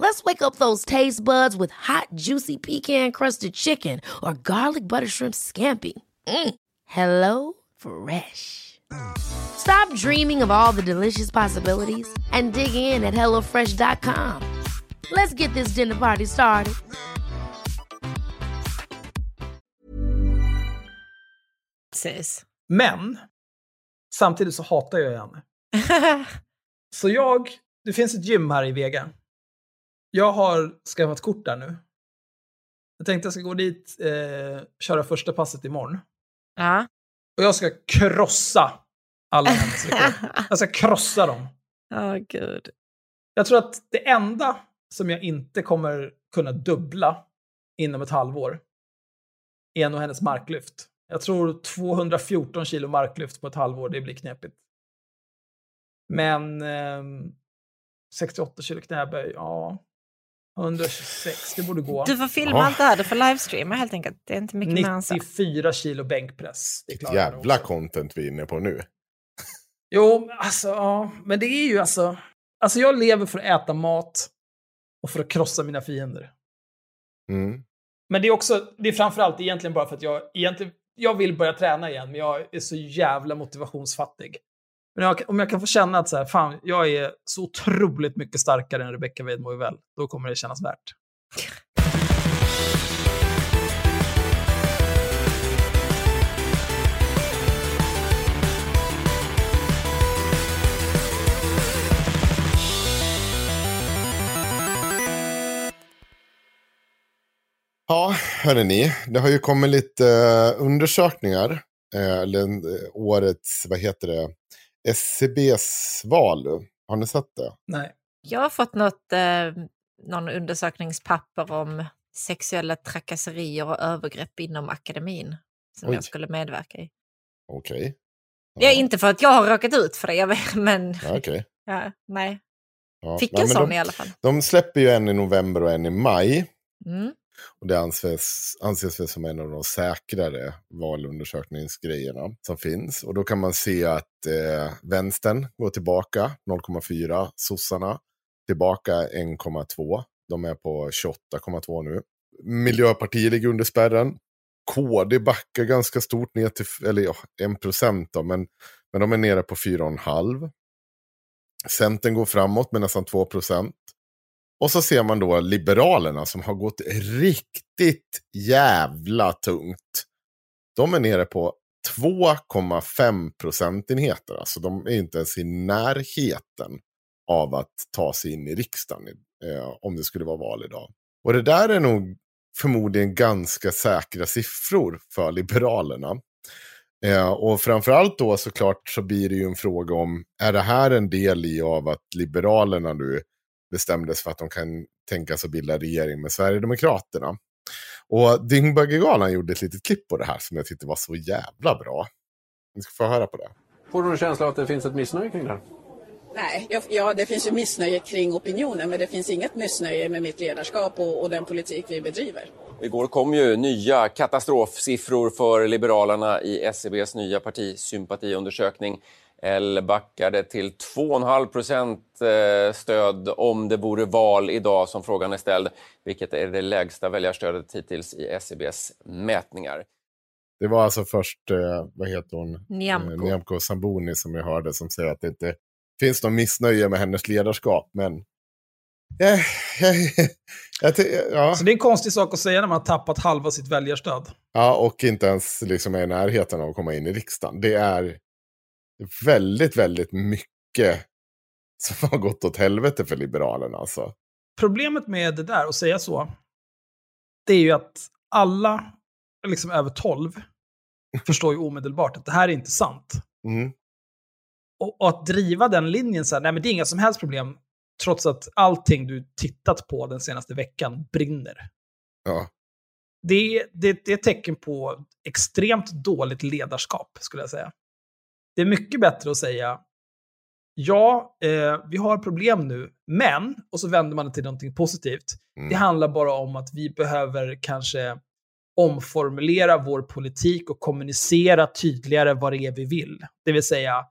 Let's wake up those taste buds with hot, juicy pecan-crusted chicken or garlic butter shrimp scampi. Mm. Hello Fresh. Stop dreaming of all the delicious possibilities and dig in at HelloFresh.com. Let's get this dinner party started. Precis. Men, samtidigt så hatar jag henne. Så jag, det finns ett gym här i Vega. Jag har skaffat kort där nu. Jag tänkte jag ska gå dit, eh, köra första passet imorgon. ja. Och jag ska krossa alla hennes rekord. Jag ska krossa dem. Åh gud. Jag tror att det enda som jag inte kommer kunna dubbla inom ett halvår är nog hennes marklyft. Jag tror 214 kilo marklyft på ett halvår, det blir knepigt. Men eh, 68 kilo knäböj, ja. 126, det borde gå. Du får filma Ja. allt det här, du får livestreama helt enkelt. Det är inte mycket mer än så. 94 kilo bänkpress. Det Jävla också. content vi är inne på nu. Jo, alltså, ja. Men det är ju alltså... Alltså jag lever för att äta mat och för att krossa mina fiender. Mm. Men det är också, det är framförallt egentligen bara för att jag egentligen, jag vill börja träna igen, men jag är så jävla motivationsfattig. Men jag, om jag kan få känna att så här, fan, jag är så otroligt mycket starkare än Rebecca Weidmo väl, då kommer det kännas värt. Ja, hörni. Det har ju kommit lite eh, undersökningar. Eh, eller eh, årets, vad heter det, SCBs val. Har ni sett det? Nej. Jag har fått något, eh, någon undersökningspapper om sexuella trakasserier och övergrepp inom akademin som Oj. jag skulle medverka i. Okej. Ja, inte för att jag har råkat ut för det, jag vet, men Ja, okej. ja, nej. Ja. Fick Ja, en men sån de, i alla fall. de släpper ju en i november och en i maj. Mm. Och det anses, anses väl som en av de säkrare valundersökningsgrejerna som finns. Och då kan man se att eh, vänstern går tillbaka 0,4, sossarna tillbaka 1,2. De är på 28,2 nu. Miljöpartiet ligger under spärren. KD backar ganska stort ner till, eller ja, 1 procent då, men, men de är nere på 4,5. Centern går framåt med nästan 2 procent. Och så ser man då Liberalerna som har gått riktigt jävla tungt. De är nere på 2,5 procentenheter. Alltså de är inte ens i närheten av att ta sig in i riksdagen eh, om det skulle vara val idag. Och det där är nog förmodligen ganska säkra siffror för Liberalerna. Eh, och framförallt då såklart så blir det ju en fråga om, är det här en del i av att Liberalerna nu bestämdes för att de kan tänka sig att bilda regering med Sverigedemokraterna. Och Dyngbaggegalan gjorde ett litet klipp på det här som jag tyckte var så jävla bra. Ni ska få höra på det. Får du en känsla av att det finns ett missnöje kring det här? Nej, jag, ja, det finns ju missnöje kring opinionen men det finns inget missnöje med mitt ledarskap och, och den politik vi bedriver. Igår kom ju nya katastrofsiffror för Liberalerna i SCBs nya partisympatiundersökning. L backade till 2,5 procent eh, stöd om det vore val idag som frågan är ställd, vilket är det lägsta väljarstödet hittills i SCBs mätningar. Det var alltså först, eh, vad heter hon? Nyamko. Eh, Nyamko Samboni som jag hörde som säger att det inte finns någon missnöje med hennes ledarskap. Men jag, jag, jag, ty- ja. Så det är en konstig sak att säga när man har tappat halva sitt väljarstöd. ja, och inte ens liksom är i närheten av att komma in i riksdagen. Det är väldigt, väldigt mycket som har gått åt helvete för Liberalerna. Alltså. Problemet med det där, att säga så, det är ju att alla liksom över 12 förstår ju omedelbart att det här är inte sant. Mm. Och, och att driva den linjen så här, nej men det är inga som helst problem, trots att allting du tittat på den senaste veckan brinner. Ja. Det, det, det är ett tecken på extremt dåligt ledarskap, skulle jag säga. Det är mycket bättre att säga, ja, eh, vi har problem nu, men, och så vänder man det till någonting positivt. Mm. Det handlar bara om att vi behöver kanske omformulera vår politik och kommunicera tydligare vad det är vi vill. Det vill säga,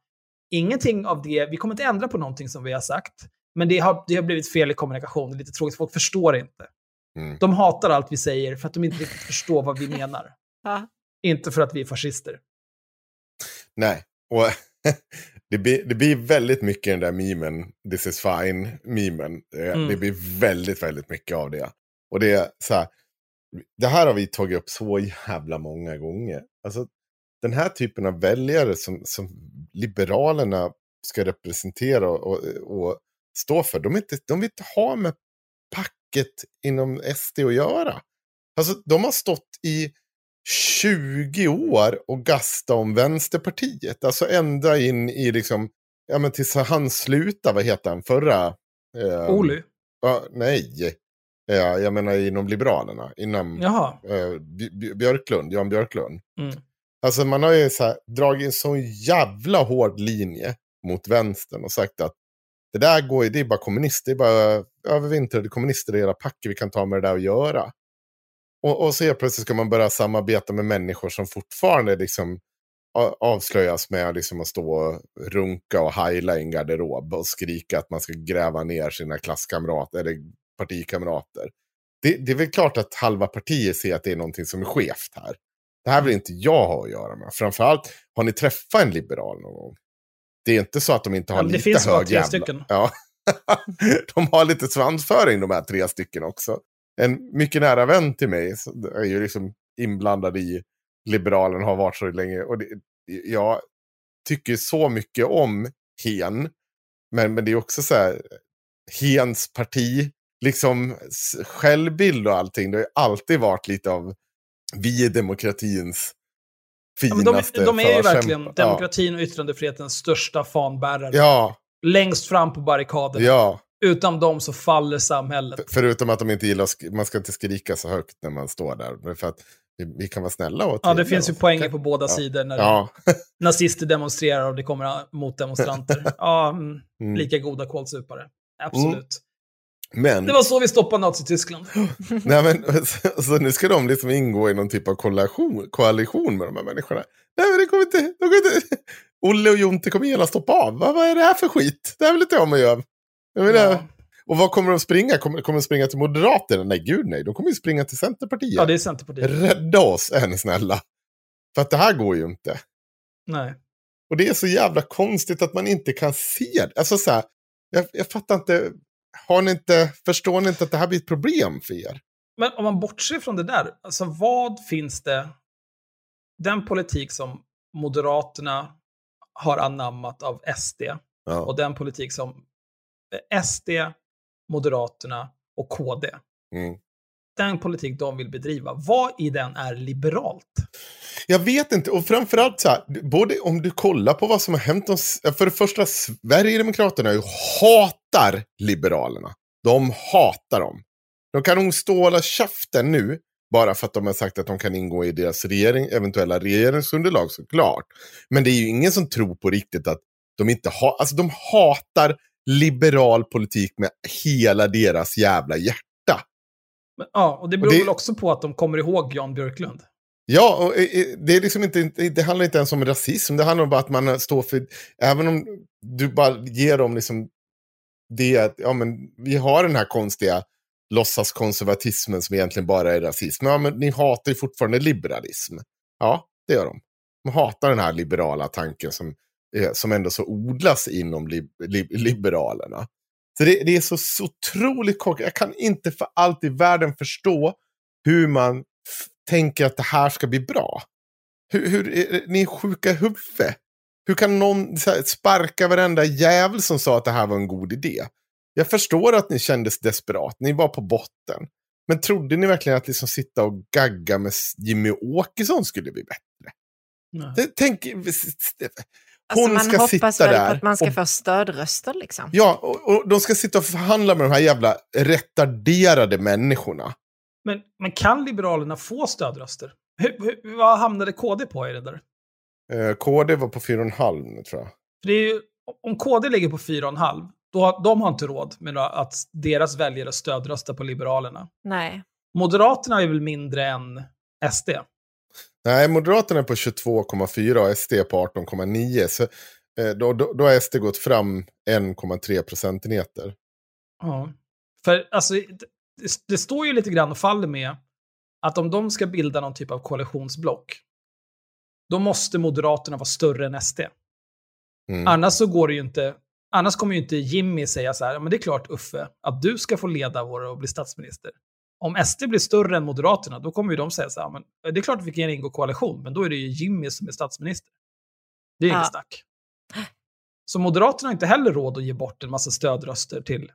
ingenting av det, vi kommer inte ändra på någonting som vi har sagt, men det har, det har blivit fel i kommunikation, det är lite tråkigt, folk förstår inte. Mm. De hatar allt vi säger för att de inte riktigt förstår vad vi menar. Inte för att vi är fascister. Nej, och det blir, det blir väldigt mycket den där memen, this is fine-memen. Det, Mm. det blir väldigt, väldigt mycket av det. Och det är så här, det här har vi tagit upp så jävla många gånger. Alltså, den här typen av väljare som, som Liberalerna ska representera och, och, stå för, de, inte, de vill inte ha med packet inom SD att göra. Alltså, de har stått i 20 år och gasta om Vänsterpartiet. Alltså ända in i liksom, ja men tills han slutade, vad heter han, förra? Eh, Olu? Ja, nej. Ja, jag menar inom Liberalerna, inom eh, Bj- Bj- Björklund, Jan Björklund. Mm. Alltså man har ju så här, dragit en så jävla hård linje mot vänstern och sagt att det där går ju, det är bara kommunister, det är bara övervintrade kommunister i hela packet, vi kan ta med det där att göra. Och, och så helt plötsligt ska man börja samarbeta med människor som fortfarande liksom avslöjas med liksom att stå och runka och heila i en garderob och skrika att man ska gräva ner sina klasskamrater eller partikamrater. Det, det är väl klart att halva partiet ser att det är någonting som är skevt här. Det här vill inte jag ha att göra med. Framförallt, har ni träffat en liberal någon gång? Det är inte så att de inte har Ja, men det lite finns bara hög tre jävla... stycken. Ja. de har lite svansföring de här tre stycken också. En mycket nära vän till mig är ju liksom inblandad i Liberalen har varit så länge. Och det, jag tycker så mycket om Hen. Men, men det är också så här, Hens parti, liksom självbild och allting. Det har ju alltid varit lite av vi är demokratins Ja, finaste de, de är ju verkligen demokratin och yttrandefrihetens största fanbärare. Ja, Längst fram på barrikaden. ja. Utan dem så faller samhället. Förutom att de inte gillar, man ska inte skrika så högt när man står där. För att vi, vi kan vara snälla och Ja, det finns ju poänger på båda Ja. sidor när Ja, nazister demonstrerar och det kommer motdemonstranter. Ja, mm, Mm. lika goda kålsupare. Absolut. men, Det var så vi stoppade Nazityskland. nej, men så, så nu ska de liksom ingå i någon typ av koalition, koalition med de här människorna. Nej, men det kommer inte, de kommer inte. Olle och Jonte kommer gärna stoppa av. Vad, vad är det här för skit? Det här vill inte jag med göra. Jag menar, Ja. Och vad kommer de springa? Kommer, kommer de springa till Moderaterna? Nej, gud nej. De kommer ju springa till Centerpartiet. Ja, det är Centerpartiet. Rädda oss, ni snälla. För att det här går ju inte. Nej. Och det är så jävla konstigt att man inte kan se det. Alltså så här, jag, jag fattar inte. Har ni inte, förstår ni inte att det här blir ett problem för er? Men om man bortser från det där, alltså vad finns det, den politik som Moderaterna har anammat av SD Ja. och den politik som SD, Moderaterna och KD, Mm. den politik de vill bedriva, vad i den är liberalt? Jag vet inte, och framförallt så här, både om du kollar på vad som har hänt, för det första, Sverigedemokraterna ju hatar Liberalerna. De hatar dem. De kan nog stå och hålla käften nu, Bara för att de har sagt att de kan ingå i deras regering, eventuella regeringsunderlag såklart. Men det är ju ingen som tror på riktigt att de inte har, alltså de hatar liberal politik med hela deras jävla hjärta. Men, ja, och det beror Och det- väl också på att de kommer ihåg Jan Björklund. Ja, och eh, eh, det, är liksom inte, det handlar inte ens om rasism. Det handlar om bara att man står för... Även om du bara ger dem liksom det att ja, men vi har den här konstiga låtsaskonservatismen som egentligen bara är rasism. Ja, men ni hatar ju fortfarande liberalism. Ja, det gör de. De hatar den här liberala tanken som, eh, som ändå så odlas inom li, li, liberalerna. Så det, det är så, så otroligt korkat. Jag kan inte för allt i världen förstå hur man tänker att det här ska bli bra. Hur, hur, är- ni är sjuka i huvudet. Hur kan någon här, sparka varenda jävel som sa att det här var en god idé? Jag förstår att ni kändes desperat, ni var på botten. Men trodde ni verkligen att liksom sitta och gagga med Jimmy Åkesson skulle bli bättre? Nej. Det, hon Alltså man ska hoppas sitta väl där. på att man ska och, få stödröster liksom. Ja, och, och de ska sitta och förhandla med de här jävla retarderade människorna. Men, men kan Liberalerna få stödröster? Hur, hur, vad hamnade KD på i det där? Eh, KD var på 4,5 nu tror jag. För det är ju, om KD ligger på 4,5, då har, de har inte råd med att deras väljare stödröstar på Liberalerna. Nej. Moderaterna är väl mindre än SD? Nej, Moderaterna är på 22,4 och SD på 18,9. Så eh, då, då, då har SD gått fram 1,3 procentenheter. Ja. För alltså, det, det står ju lite grann och faller med att om de ska bilda någon typ av koalitionsblock, då måste Moderaterna vara större än SD. Mm. Annars så går det ju inte, annars kommer ju inte Jimmy säga så här, "Ja, men det är klart Uffe, att du ska få leda vår och bli statsminister. Om SD blir större än Moderaterna, då kommer ju de säga så här, "Ja, men det är klart att vi kan ingå koalition, men då är det ju Jimmy som är statsminister. Det är Ja. inget snack. Så Moderaterna har inte heller råd att ge bort en massa stödröster till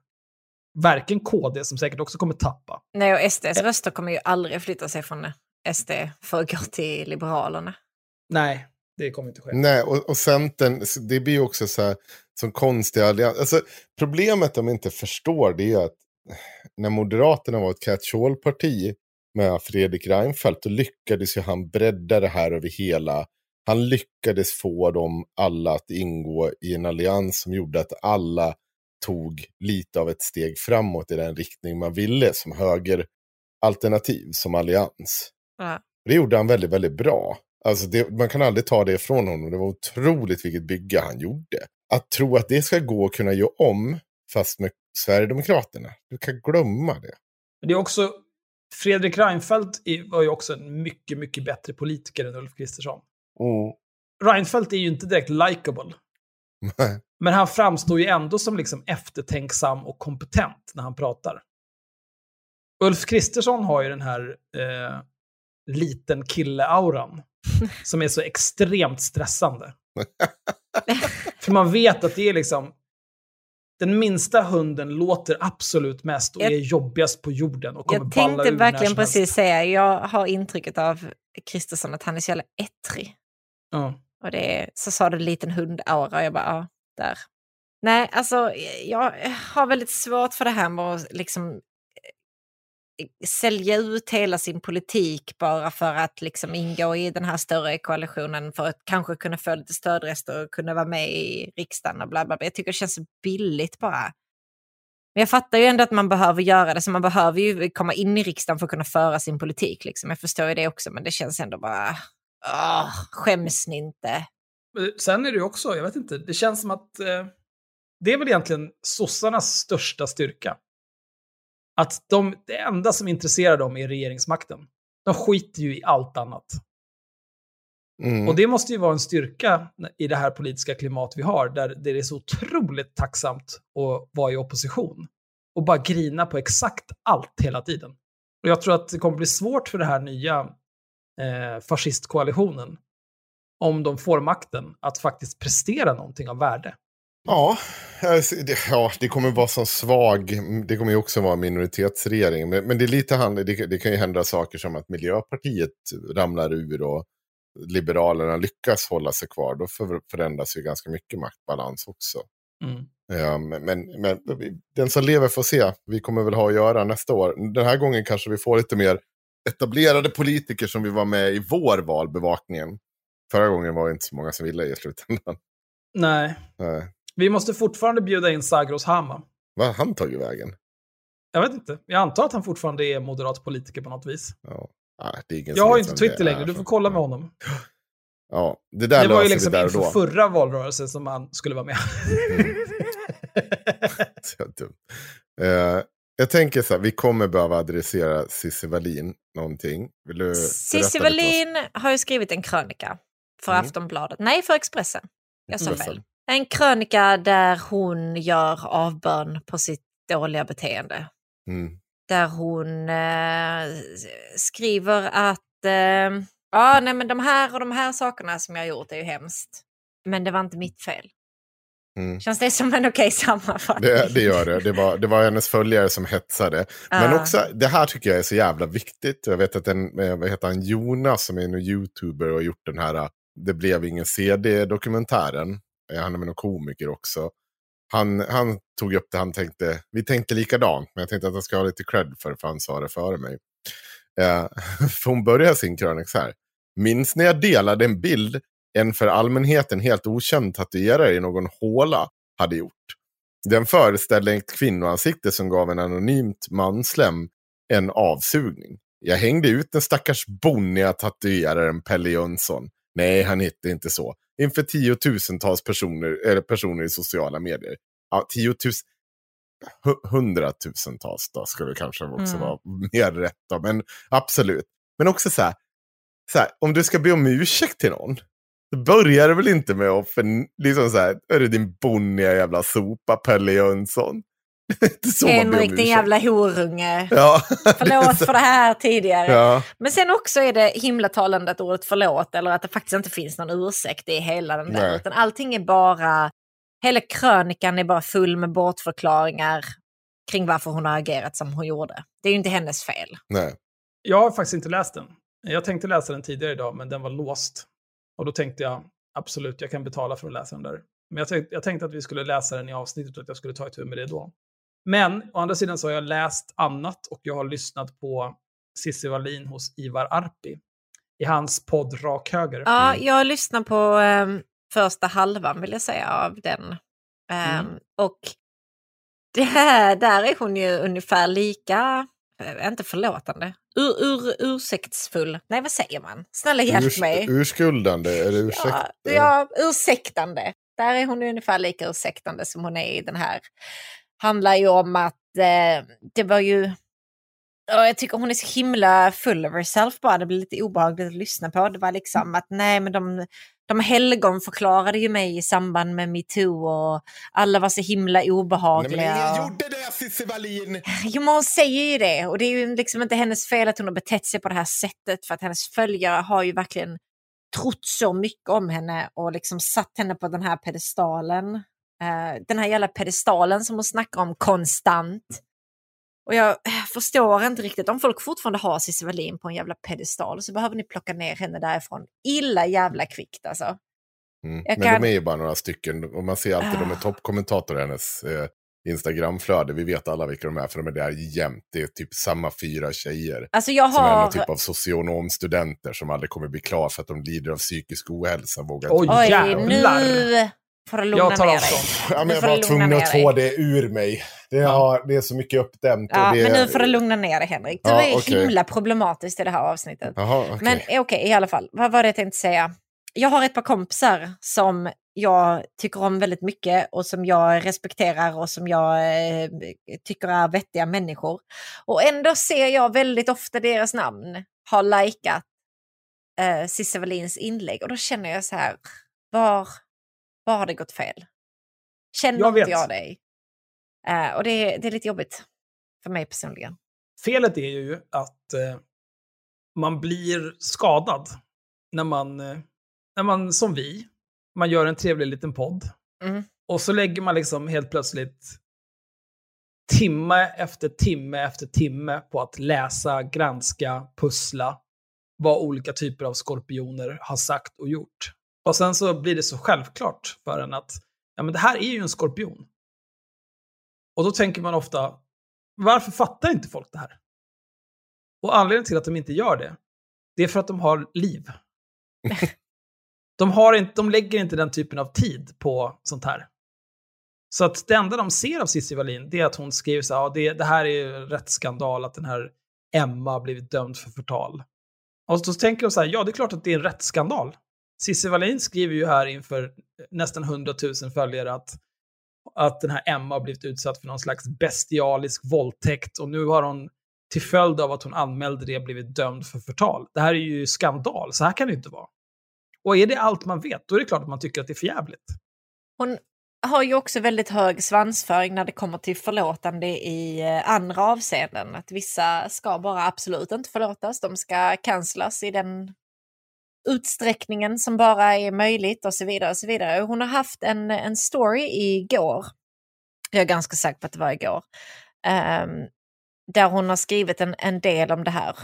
varken KD, som säkert också kommer tappa. Nej, och SDs röster kommer ju aldrig flytta sig från SD för att gå till Liberalerna. Nej, det kommer inte ske. Nej, och, och Centern, det blir ju också så här, som konstiga allians. Alltså, problemet de inte förstår det är att när Moderaterna var ett catch-all-parti med Fredrik Reinfeldt, då lyckades ju han bredda det här över hela. Han lyckades få dem alla att ingå i en allians som gjorde att alla tog lite av ett steg framåt i den riktning man ville som högeralternativ, som allians. Ja. Det gjorde han väldigt, väldigt bra. Alltså det, man kan aldrig ta det ifrån honom. Det var otroligt vilket bygge han gjorde. Att tro att det ska gå att kunna göra om, fast med Sverigedemokraterna. Du kan glömma det. Men det är också, Fredrik Reinfeldt var ju också en mycket, mycket bättre politiker än Ulf Kristersson. Reinfeldt är ju inte direkt likable. Men han framstår ju ändå som liksom eftertänksam och kompetent när han pratar. Ulf Kristersson har ju den här eh, liten kille-auran som är så extremt stressande. För man vet att det är liksom den minsta hunden låter absolut mest och Jag- är jobbigast på jorden och kommer Jag tänkte verkligen precis säga, jag har intrycket av Kristersson att han är så jävla ettrig. Ja. Och det är, så sa du liten hundaura och jag bara, ja, där. Nej, alltså jag har väldigt svårt för det här med att liksom sälja ut hela sin politik bara för att liksom ingå i den här större koalitionen för att kanske kunna få lite stödrester och kunna vara med i riksdagen och bla bla bla. Jag tycker det känns billigt bara. Men jag fattar ju ändå att man behöver göra det, så man behöver ju komma in i riksdagen för att kunna föra sin politik. Liksom. Jag förstår ju det också, men det känns ändå bara, åh, skäms ni inte? Sen är det ju också, jag vet inte, det känns som att eh, det är väl egentligen sossarnas största styrka. Att de, det enda som intresserar dem är regeringsmakten. De skiter ju i allt annat. Mm. Och det måste ju vara en styrka i det här politiska klimat vi har, där det är så otroligt tacksamt att vara i opposition. Och bara grina på exakt allt hela tiden. Och jag tror att det kommer bli svårt för den här nya eh, fascistkoalitionen, om de får makten, att faktiskt prestera någonting av värde. Ja, alltså, det, ja, det kommer vara så svag. Det kommer ju också vara minoritetsregering. Men, men det är lite hand, det, det kan ju hända saker som att Miljöpartiet ramlar ur och Liberalerna lyckas hålla sig kvar. Då för, förändras ju ganska mycket maktbalans också. Mm. Ja, men, men, men den som lever får se. Vi kommer väl ha att göra nästa år. Den här gången kanske vi får lite mer etablerade politiker som vi var med i vår valbevakningen. Förra gången var det inte så många som ville i slutändan. Nej. Nej. Vi måste fortfarande bjuda in Zagros Hama. Vad har han tagit vägen? Jag vet inte. Jag antar att han fortfarande är moderat politiker på något vis. Ja. Nej, det är ingen Jag har inte Twitter längre, du får kolla med honom. Ja, det där Det var ju liksom där inför då. förra valrörelsen som han skulle vara med. Dumt. Eh, jag tänker så här, vi kommer behöva adressera Cissi Wallin någonting. Vill du Cissi Wallin har ju skrivit en krönika för Mm. Aftonbladet. Nej, för Expressen. Jag sa fel. En krönika där hon gör avbön på sitt dåliga beteende. Mm. Där hon eh, skriver att eh, ja, nej, men de här och de här sakerna som jag har gjort är ju hemskt. Men det var inte mitt fel. Mm. Känns det som en okej sammanfattning? Det, det gör det. Det var, det var hennes följare som hetsade. Men Ja. också, det här tycker jag är så jävla viktigt. Jag vet att en, eh, vad heter han, Jonas som är en youtuber och har gjort den här eh, Det blev ingen CD-dokumentären. Han är med någon komiker också. Han, han tog upp det, han tänkte, vi tänkte likadant, men jag tänkte att jag ska ha lite cred för det, för han sa det före mig. Eh, för hon börjar sin krönika så här. Minns när jag delade en bild en för allmänheten helt okänd tatuerare i någon håla hade gjort. Den föreställde ett kvinnoansikte som gav en anonymt manslem en avsugning. Jag hängde ut den stackars boniga tatueraren Pelle Jönsson. Nej, han hette inte så. Inför tiotusentals personer, eller personer i sociala medier. Ja, tiotus... hu- Hundratusentals då skulle kanske också Mm. vara mer rätt då. Men absolut. Men också så här, så här, om du ska be om ursäkt till någon. Då börjar det väl inte med att, för, liksom så här, är det din bonniga jävla sopa Pelle Jönsson. Henrik, din jävla horunge. Ja. Förlåt för det här tidigare. Ja. Men sen också är det himla talande att ordet förlåt eller att det faktiskt inte finns någon ursäkt i hela den där. Nej. Utan allting är bara, hela krönikan är bara full med bortförklaringar kring varför hon har agerat som hon gjorde. Det är ju inte hennes fel. Nej. Jag har faktiskt inte läst den. Jag tänkte läsa den tidigare idag, men den var låst. Och då tänkte jag, absolut, jag kan betala för att läsa den där. Men jag tänkte, jag tänkte att vi skulle läsa den i avsnittet och att jag skulle ta itu med det då. Men å andra sidan så har jag läst annat och jag har lyssnat på Cissi Wallin hos Ivar Arpi i hans podd Rak Höger. Ja, jag lyssnar på ehm, första halvan vill jag säga av den. Ehm, Och det här, där är hon ju ungefär lika, eh, inte förlåtande, ur, ur, ursäktsfull. Nej, vad säger man? Snälla hjälp Urs- mig. Urskuldande, eller ursäkt? Ja, ja, ursäktande. Där är hon ungefär lika ursäktande som hon är i den här. Handlar ju om att eh, det var ju... Ja, jag tycker hon är så himla full of herself bara. Det blir lite obehagligt att lyssna på. Det var liksom att nej men de, de helgon förklarade ju mig i samband med metoo och alla var så himla Nej, men obehagliga. ingen och- gjorde det, Cissi Wallin! Jo, men hon säger ju det. Och det är ju liksom inte hennes fel att hon har betett sig på det här sättet. För att hennes följare har ju verkligen trott så mycket om henne och liksom satt henne på den här pedestalen. Eh, den här jävla pedestalen som hon snackar om konstant. Och jag eh, förstår inte riktigt, om folk fortfarande har Cissi Wallin på en jävla pedestal så behöver ni plocka ner henne därifrån illa jävla kvickt alltså. Mm. Men kan- de är ju bara några stycken. Och man ser alltid de är Ah. toppkommentatorer i hennes eh, Instagramflöde. Vi vet alla vilka de är, för de är där jämt. Det är typ samma fyra tjejer. Alltså jag Som är har... någon typ av socionomstudenter som aldrig kommer bli klar för att de lider av psykisk ohälsa. Vågar Oj, jävlar. nu får du lugna Jag tar ner avstånd. dig. Ja, men jag var tvungen ner att få det ur mig. Det, har, det är så mycket uppdämt. Ja, det, men nu får du lugna ner dig Henrik. Du Ja, är okej. himla problematiskt i det här avsnittet. Jaha, okej. Men eh, okej, i alla fall. Vad var det jag tänkte säga? Jag har ett par kompisar som jag tycker om väldigt mycket och som jag respekterar och som jag eh, tycker är vettiga människor. Och ändå ser jag väldigt ofta deras namn har likat eh, Cissi Wallins inlägg och då känner jag så här, var, var har det gått fel? Känner Jag inte jag dig? Eh, och det, är- det är lite jobbigt för mig personligen. Felet är ju att eh, man blir skadad när man, eh, när man, som vi, man gör en trevlig liten podd. Mm. Och så lägger man liksom helt plötsligt timme efter timme efter timme på att läsa, granska, pussla vad olika typer av skorpioner har sagt och gjort. Och sen så blir det så självklart för en att ja, men det här är ju en skorpion. Och då tänker man ofta, varför fattar inte folk det här? Och anledningen till att de inte gör det, det är för att de har liv. de, har inte, de lägger inte den typen av tid på sånt här. Så att det enda de ser av Cissi Wallin, det är att hon skriver så här, ja, det, det här är rätt skandal att den här Emma har blivit dömd för förtal. Och så tänker de så här, ja det är klart att det är en rättsskandal. Cissi Wallin skriver ju här inför nästan 100 000 följare att, att den här Emma har blivit utsatt för någon slags bestialisk våldtäkt och nu har hon till följd av att hon anmälde det blivit dömd för förtal. Det här är ju skandal, så här kan det inte vara. Och är det allt man vet, då är det klart att man tycker att det är förjävligt. Hon har ju också väldigt hög svansföring när det kommer till förlåtande i eh, andra avseenden. Att vissa ska bara absolut inte förlåtas, de ska cancelas i den utsträckningen som bara är möjligt och så vidare. Och så vidare. Hon har haft en, en story igår, jag är ganska säker på att det var igår, um, där hon har skrivit en, en del om det här.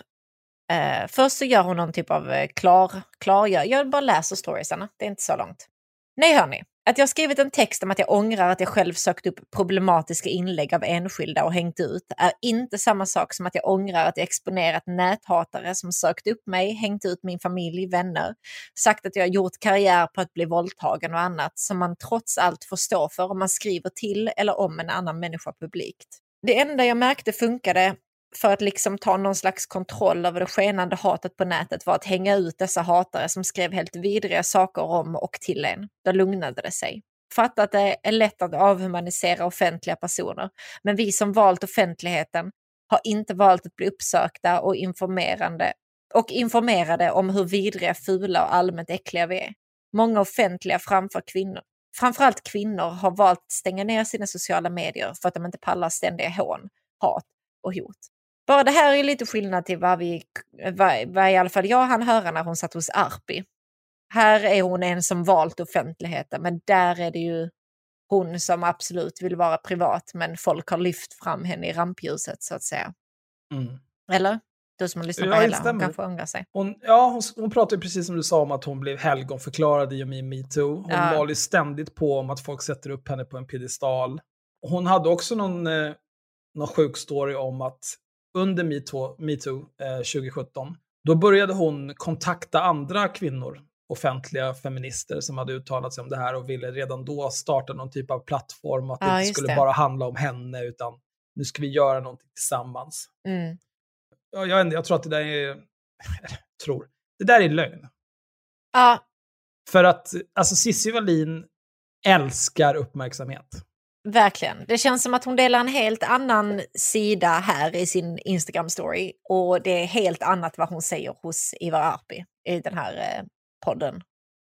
Uh, först så gör hon någon typ av eh, klar, klargör, jag bara läser storiesarna, det är inte så långt. Nej hörni, att jag skrivit en text om att jag ångrar att jag själv sökt upp problematiska inlägg av enskilda och hängt ut är inte samma sak som att jag ångrar att jag exponerat näthatare som sökt upp mig, hängt ut min familj, vänner, sagt att jag gjort karriär på att bli våldtagen och annat som man trots allt får stå för om man skriver till eller om en annan människa publikt. Det enda jag märkte funkade för att liksom ta någon slags kontroll över det skenande hatet på nätet var att hänga ut dessa hatare som skrev helt vidriga saker om och till en. Då lugnade det sig. Fatta att det är lätt att avhumanisera offentliga personer, men vi som valt offentligheten har inte valt att bli uppsökta och informerande och informerade om hur vidriga, fula och allmänt äckliga vi är. Många offentliga framför kvinnor, framförallt kvinnor har valt att stänga ner sina sociala medier för att de inte pallar ständiga hån, hat och hot. Bara det här är lite skillnad till vad, vi, vad, vad i alla fall jag hann höra när hon satt hos Arpi. Här är hon en som valt offentligheten, men där är det ju hon som absolut vill vara privat, men folk har lyft fram henne i rampljuset så att säga. Mm. Eller? Du som har lyssnat på Ja, hela, hon kanske ångrar sig. Hon, ja, hon, hon pratade ju precis som du sa om att hon blev helgonförklarad i och med metoo. Hon Ja. ju ständigt på om att folk sätter upp henne på en piedestal. Hon hade också någon, eh, någon sjuk story om att under metoo, metoo eh, 2017, då började hon kontakta andra kvinnor, offentliga feminister som hade uttalat sig om det här och ville redan då starta någon typ av plattform och att det Ja, inte just skulle det. bara handla om henne utan nu ska vi göra någonting tillsammans. Mm. Ja, jag, inte, jag tror att det där är... tror. Det där är lögn. Ja, För att alltså Cissi Wallin älskar uppmärksamhet. Verkligen. Det känns som att hon delar en helt annan sida här i sin Instagram-story och det är helt annat vad hon säger hos Ivar Arpi i den här eh, podden.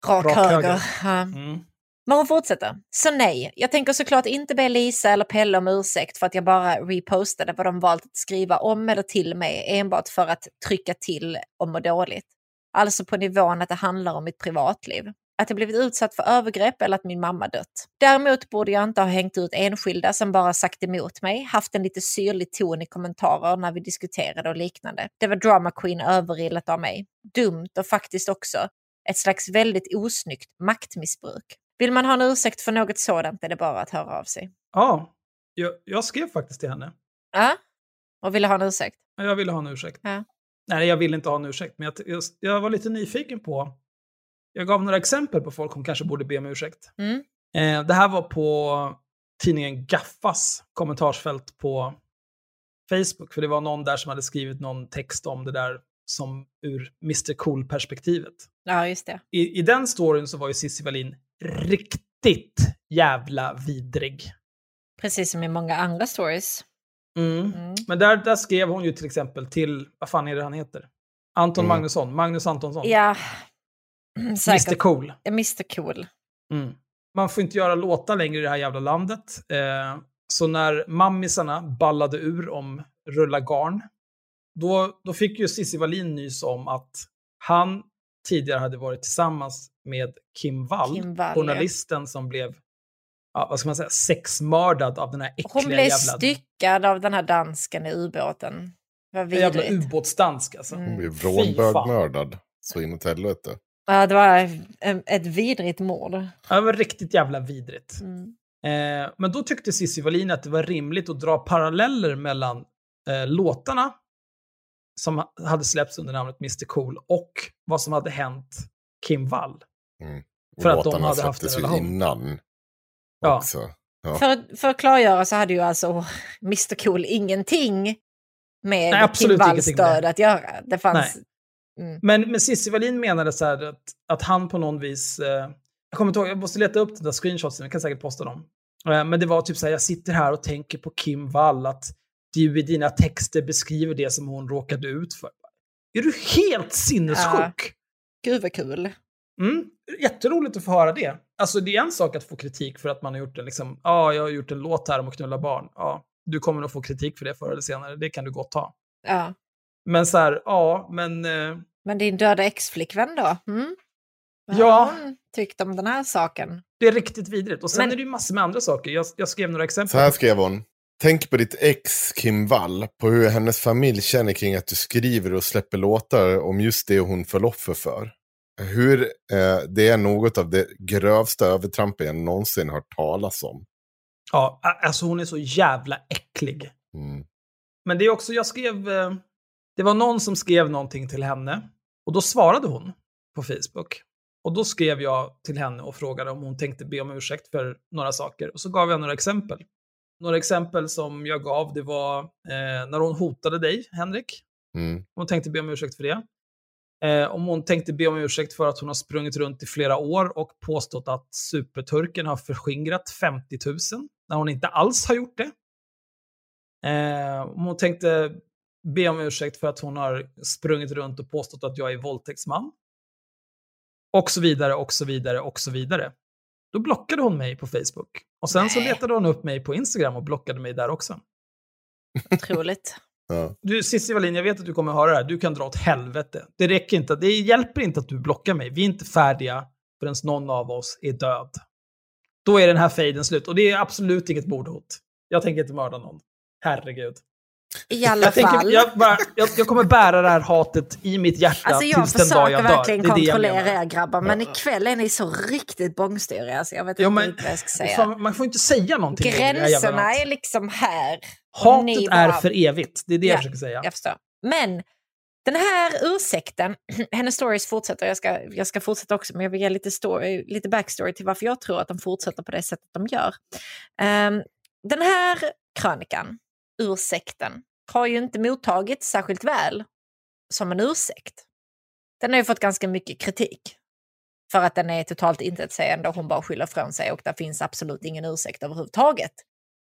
Rak, Rak höger. höger. Mm. Men hon fortsätter. Så nej, jag tänker såklart inte be Lisa eller Pelle om ursäkt för att jag bara repostade vad de valt att skriva om eller till mig enbart för att trycka till och må dåligt. Alltså på nivån att det handlar om mitt privatliv. Att jag blivit utsatt för övergrepp eller att min mamma dött. Däremot borde jag inte ha hängt ut enskilda som bara sagt emot mig, haft en lite syrlig ton i kommentarer när vi diskuterade och liknande. Det var drama queen överilat av mig. Dumt och faktiskt också ett slags väldigt osnyggt maktmissbruk. Vill man ha en ursäkt för något sådant är det bara att höra av sig. Ja, jag, jag skrev faktiskt till henne. Ja, och ville ha en ursäkt. Jag ville ha en ursäkt. Ja. Nej, jag ville inte ha en ursäkt, men jag, jag, jag var lite nyfiken på... Jag gav några exempel på folk hon kanske borde be om ursäkt. Mm. Eh, det här var på tidningen Gaffas kommentarsfält på Facebook, för det var någon där som hade skrivit någon text om det där som ur Mr Cool-perspektivet. Ja, just det. I, I den storyn så var ju Cissi Wallin riktigt jävla vidrig. Precis som i många andra stories. Mm. Mm. Men där, där skrev hon ju till exempel till, vad fan är det han heter? Anton Mm. Magnusson, Magnus Antonsson. Ja, Mr säkert. Cool. Mr Cool. Mm. Man får inte göra låtar längre i det här jävla landet. Eh, så när mammisarna ballade ur om rulla garn, då, då fick ju Cissi Wallin nys om att han tidigare hade varit tillsammans med Kim Wall, Kim Wall, ja. journalisten som blev, ja, vad ska man säga, sexmördad av den här äckliga Hon blev jävla, styckad av den här dansken i ubåten. Vad jävla vidrigt. ubåtsdansk alltså. Mm. Hon blev vrånbögmördad. Så inåt helvete. Ja, det var en- ett vidrigt mord. Ja, Det var riktigt jävla vidrigt. Mm. Eh, men då tyckte Cissi Wallin att det var rimligt att dra paralleller mellan eh, låtarna som hade släppts under namnet Mr Cool och vad som hade hänt Kim Wall. Mm. För att de hade haft en relation. innan. Ja. Också. Ja. För, för att klargöra så hade ju alltså Mr Cool ingenting med Nej, Kim Walls död att göra. Det fanns... Nej. Mm. Men, men Cissi Wallin menade så att, att han på någon vis... Eh, jag kommer inte ihåg, jag måste leta upp de där screenshotsen, jag kan säkert posta dem. Eh, men det var typ så här, jag sitter här och tänker på Kim Wall, att du i dina texter beskriver det som hon råkade ut för. Är du helt sinnessjuk? Gud vad kul. Mm, jätteroligt att få höra det. Alltså det är en sak att få kritik för att man har gjort en liksom, ja, ah, jag har gjort en låt här om att knulla barn. Ja, du kommer nog få kritik för det förr eller senare, det kan du gott ta. Ja. Men så här, ja, men... Eh, Men din döda ex-flickvän då? Mm? Vad Ja. har hon tyckt om den här saken? det är riktigt vidrigt. Och sen Men- är det ju massor med andra saker. Jag, jag skrev några exempel. Så här skrev hon. Tänk på ditt ex Kim Wall, på hur hennes familj känner kring att du skriver och släpper låtar om just det hon föll offer för. Hur eh, det är något av det grövsta övertrampet jag någonsin hört talas om. Ja, alltså hon är så jävla äcklig. Mm. Men det är också, jag skrev, eh, det var någon som skrev någonting till henne och då svarade hon på Facebook. Och då skrev jag till henne och frågade om hon tänkte be om ursäkt för några saker. Och så gav jag några exempel. Några exempel som jag gav, det var eh, när hon hotade dig, Henrik. Mm. Hon tänkte be om ursäkt för det. Eh, om hon tänkte be om ursäkt för att hon har sprungit runt i flera år och påstått att superturken har förskingrat 50 000 när hon inte alls har gjort det. Eh, om hon tänkte be om ursäkt för att hon har sprungit runt och påstått att jag är våldtäktsman. Och så vidare, och så vidare, och så vidare. Då blockade hon mig på Facebook. Och sen så letade hon upp mig på Instagram och blockade mig där också. Otroligt. Ja. Du, Cissi Wallin, jag vet att du kommer höra det här. Du kan dra åt helvete. Det räcker inte. Det hjälper inte att du blockar mig. Vi är inte färdiga förrän någon av oss är död. Då är den här fejden slut. Och det är absolut inget mordhot. Jag tänker inte mörda någon. Herregud. I alla Jag, tänker, fall. jag, bara, jag, jag kommer bära det här hatet i mitt hjärta Alltså jag tills den dag försöker jag dör. verkligen Det är det jag kontrollera er grabbar, men ikväll är ni så riktigt bångstyriga så jag vet Ja, inte men, vad jag ska säga. fan, man får inte säga någonting. Gränserna är liksom här. Hatet ni är bara- för evigt. Det är det Ja, jag försöker säga. Jag förstår. Men den här ursäkten, hennes stories fortsätter, jag ska, jag ska fortsätta också, men jag vill ge lite, story, lite backstory till varför jag tror att de fortsätter på det sättet de gör. Ehm, den här krönikan, ursäkten, har ju inte mottagits särskilt väl som en ursäkt. Den har ju fått ganska mycket kritik. För att den är totalt intetsägande och hon bara skyller från sig och det finns absolut ingen ursäkt överhuvudtaget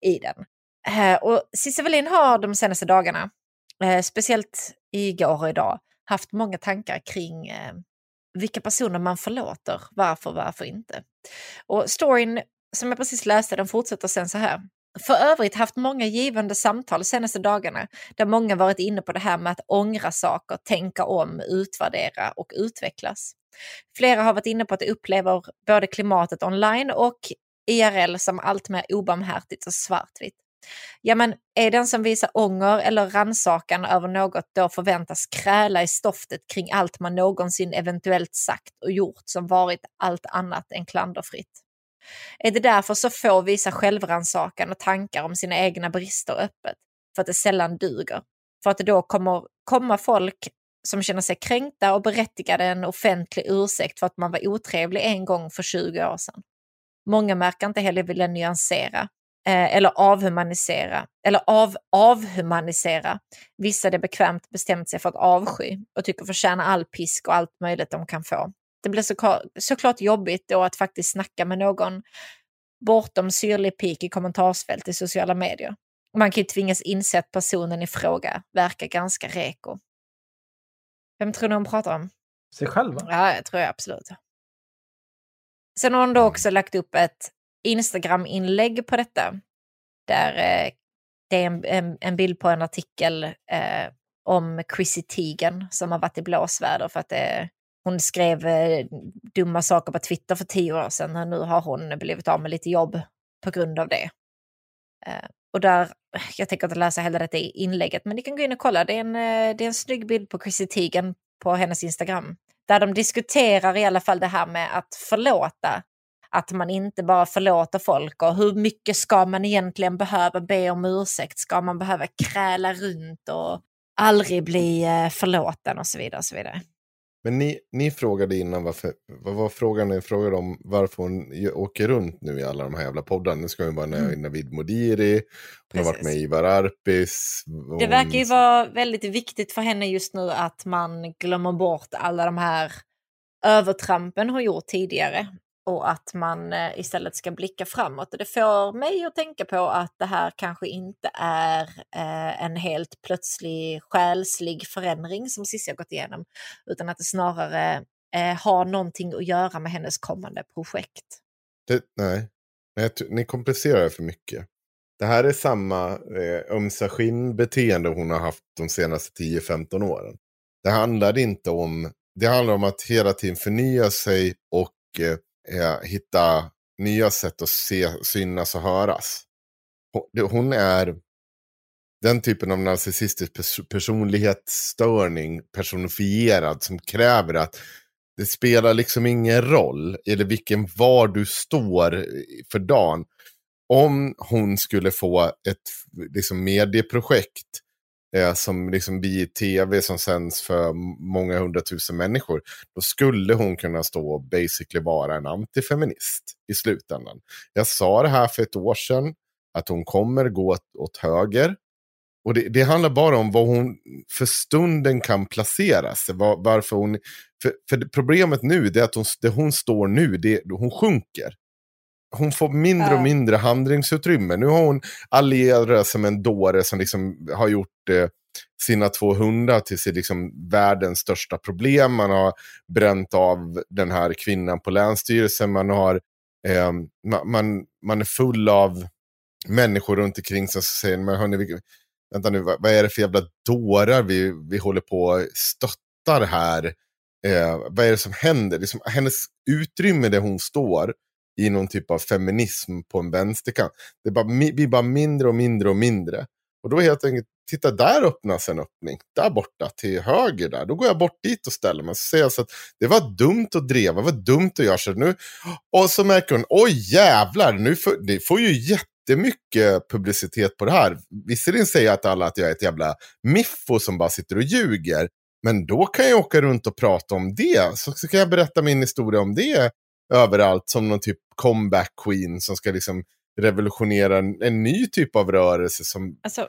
i den. Eh, och Cissi Wallin har de senaste dagarna, eh, speciellt igår och idag, haft många tankar kring eh, vilka personer man förlåter, varför, varför inte. Och storyn som jag precis läste, den fortsätter sen så här. För övrigt haft många givande samtal de senaste dagarna där många varit inne på det här med att ångra saker, tänka om, utvärdera och utvecklas. Flera har varit inne på att de upplever både klimatet online och IRL som allt mer obarmhärtigt och svartvitt. Ja, men är den som visar ånger eller rannsakan över något då förväntas kräla i stoftet kring allt man någonsin eventuellt sagt och gjort som varit allt annat än klanderfritt? Är det därför så få visar självrannsakan och tankar om sina egna brister öppet? För att det sällan duger? För att det då kommer komma folk som känner sig kränkta och berättigade en offentlig ursäkt för att man var otrevlig en gång för 20 år sedan. Många märker inte heller vilja nyansera eh, eller avhumanisera eller av, avhumanisera vissa det bekvämt bestämt sig för att avsky och tycker förtjänar all pisk och allt möjligt de kan få. Det blir så, såklart jobbigt då att faktiskt snacka med någon bortom syrlig pik i kommentarsfält i sociala medier. Man kan ju tvingas inse att personen i fråga verkar ganska reko. Vem tror ni hon pratar om? Sig själv? Ja, jag tror jag absolut. Sen har hon då också lagt upp ett Instagram-inlägg på detta. Där eh, det är en, en, en bild på en artikel eh, om Chrissy Teigen som har varit i blåsväder för att eh, hon skrev eh, dumma saker på Twitter för tio år sedan och nu har hon blivit av med lite jobb på grund av det. Eh, och där, jag tänker inte läsa hela detta inlägget, men ni kan gå in och kolla. Det är en, eh, det är en snygg bild på Chrissy Teigen på hennes Instagram. Där de diskuterar i alla fall det här med att förlåta. Att man inte bara förlåter folk och hur mycket ska man egentligen behöva be om ursäkt? Ska man behöva kräla runt och aldrig bli eh, förlåten och så vidare. Och så vidare. Men ni, ni frågade innan, varför, vad var frågan ni frågade om varför hon åker runt nu i alla de här jävla poddarna. Nu ska hon vara Mm. Navid Modiri, hon har varit med i Ivar Arpis. Det hon- verkar ju vara väldigt viktigt för henne just nu att man glömmer bort alla de här övertrampen hon gjort tidigare och att man eh, istället ska blicka framåt. Och det får mig att tänka på att det här kanske inte är eh, en helt plötslig själslig förändring som Cissi har gått igenom, utan att det snarare eh, har någonting att göra med hennes kommande projekt. Det, nej, ni komplicerar det för mycket. Det här är samma eh, ömsa skinn-beteende hon har haft de senaste 10-15 åren. Det handlar inte om, det handlar om att hela tiden förnya sig och eh, eh, hitta nya sätt att se, synas och höras. Hon, hon är den typen av narcissistisk pers- personlighetsstörning personifierad som kräver att det spelar liksom ingen roll eller vilken var du står eh, för dagen. Om hon skulle få ett liksom, medieprojekt eh, som liksom blir tv som sänds för många hundratusen människor, då skulle hon kunna stå och basically vara en antifeminist i slutändan. Jag sa det här för ett år sedan, att hon kommer gå åt, åt höger. Och det, det handlar bara om vad hon för stunden kan placera sig. Var, varför hon, för, för problemet nu är att hon, det hon står nu, det, hon sjunker. Hon får mindre och mindre handlingsutrymme. Nu har hon allierat sig med en dåre som liksom har gjort eh, sina två hundar till sin, liksom, världens största problem. Man har bränt av den här kvinnan på länsstyrelsen. Man, har, eh, man, man, man är full av människor runt omkring sig som säger, men hörni, vi, vänta nu, vad, vad är det för jävla dårar vi, vi håller på och stöttar här? Eh, vad är det som händer? Liksom, hennes utrymme där hon står i någon typ av feminism på en vänsterkant, det bara, blir bara mindre och mindre och mindre. Och då helt enkelt, titta där öppnas en öppning, där borta till höger där, då går jag bort dit och ställer mig. Så säger jag så att det var dumt att dreva, det var dumt att göra så nu. Och så märker hon, oj jävlar, nu får, det får ju jättemycket publicitet på det här. Visserligen säger jag att alla att jag är ett jävla miffo som bara sitter och ljuger. Men då kan jag åka runt och prata om det. Så, så kan jag berätta min historia om det överallt som någon typ comeback queen som ska liksom revolutionera en, en ny typ av rörelse som, Alltså,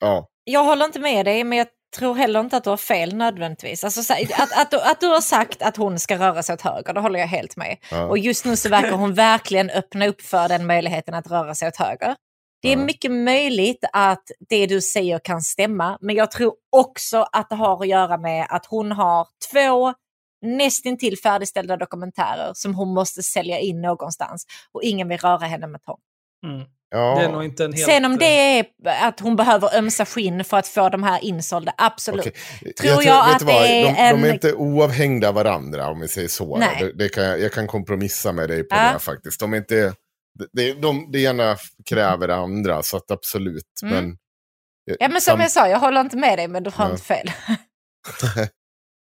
ja. jag håller inte med dig, men jag tror heller inte att du har fel nödvändigtvis. Alltså, så- att, att, du, att du har sagt att hon ska röra sig åt höger, det håller jag helt med. Ja. Och just nu så verkar hon verkligen öppna upp för den möjligheten att röra sig åt höger. Det är mycket möjligt att det du säger kan stämma, men jag tror också att det har att göra med att hon har två nästintill färdigställda dokumentärer som hon måste sälja in någonstans och ingen vill röra henne med tång. Mm. ja. Det är nog inte en helt... Sen om det är att hon behöver ömsa skinn för att få de här insålda, absolut. Okej. Tror jag vet att det är de, de en- är inte oavhängda av varandra om vi säger så. Nej. Det, det kan jag, jag kan kompromissa med dig på Ja. det faktiskt. De är inte, det, det, de, det ena kräver det andra, så att absolut. Mm. Men, Ja men som sam- jag sa, jag håller inte med dig men du har Ja. inte fel.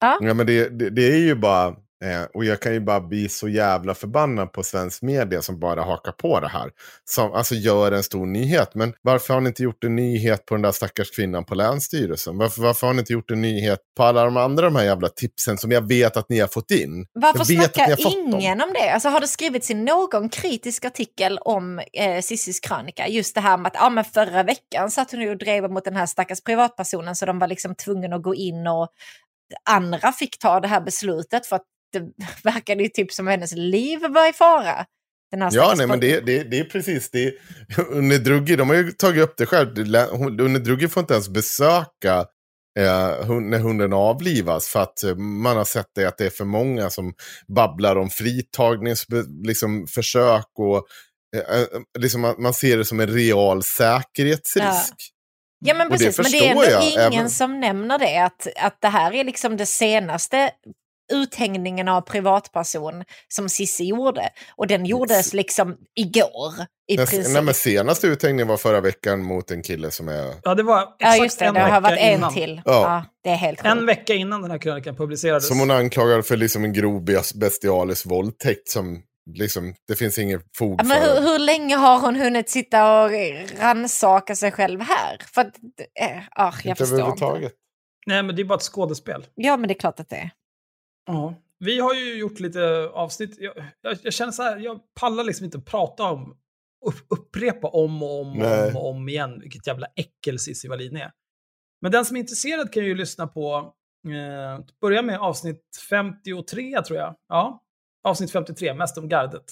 Ja, men det, det, det är ju bara, eh, och jag kan ju bara bli så jävla förbannad på svensk media som bara hakar på det här. Som alltså gör en stor nyhet. Men varför har ni inte gjort en nyhet på den där stackars kvinnan på Länsstyrelsen? Varför, varför har ni inte gjort en nyhet på alla de andra de här jävla tipsen som jag vet att ni har fått in? Varför snackar ingen om det? Alltså, har det skrivits i någon kritisk artikel om eh, Cissis krönika? Just det här med att ja, men förra veckan satt hon och drev mot den här stackars privatpersonen så de var liksom tvungna att gå in och andra fick ta det här beslutet för att det verkade ju typ som hennes liv var i fara. Ja, nej, men det, det, det är precis det. Unne Drugge, de har ju tagit upp det själv. Drugge får inte ens besöka eh, när hunden avlivas för att eh, man har sett det att det är för många som babblar om fritagningsförsök liksom, försök och eh, eh, liksom, man, man ser det som en real säkerhetsrisk. Ja men Och det precis, men det är ändå jag, ingen även- som nämner det. Att, att det här är liksom det senaste uthängningen av privatperson som Sissi gjorde. Och den gjordes liksom igår i Den- princip. Nej, men senaste uthängningen var förra veckan mot en kille som är... Ja, det var ja exakt just det, en det har varit en innan. till. Ja. Ja. det är helt En vecka innan den här krönikan publicerades. Som hon anklagar för liksom en grov bes- bestialisk våldtäkt som liksom, det finns inget fog Ja, men för. hur, hur länge har hon hunnit sitta och rannsaka sig själv här? För att, ah, jag Inte förstår inte. Nej, men det är bara ett skådespel. Ja, men det är klart att det är. Ja. Vi har ju gjort lite avsnitt. Jag, jag, jag känner så här, jag pallar liksom inte att prata om, upp, upprepa om och om, Nej. om och om igen vilket jävla äckel Cissi Wallin är. Men den som är intresserad kan ju lyssna på, eh, börja med avsnitt 53 tror jag. Ja, avsnitt 53, mest om gardet.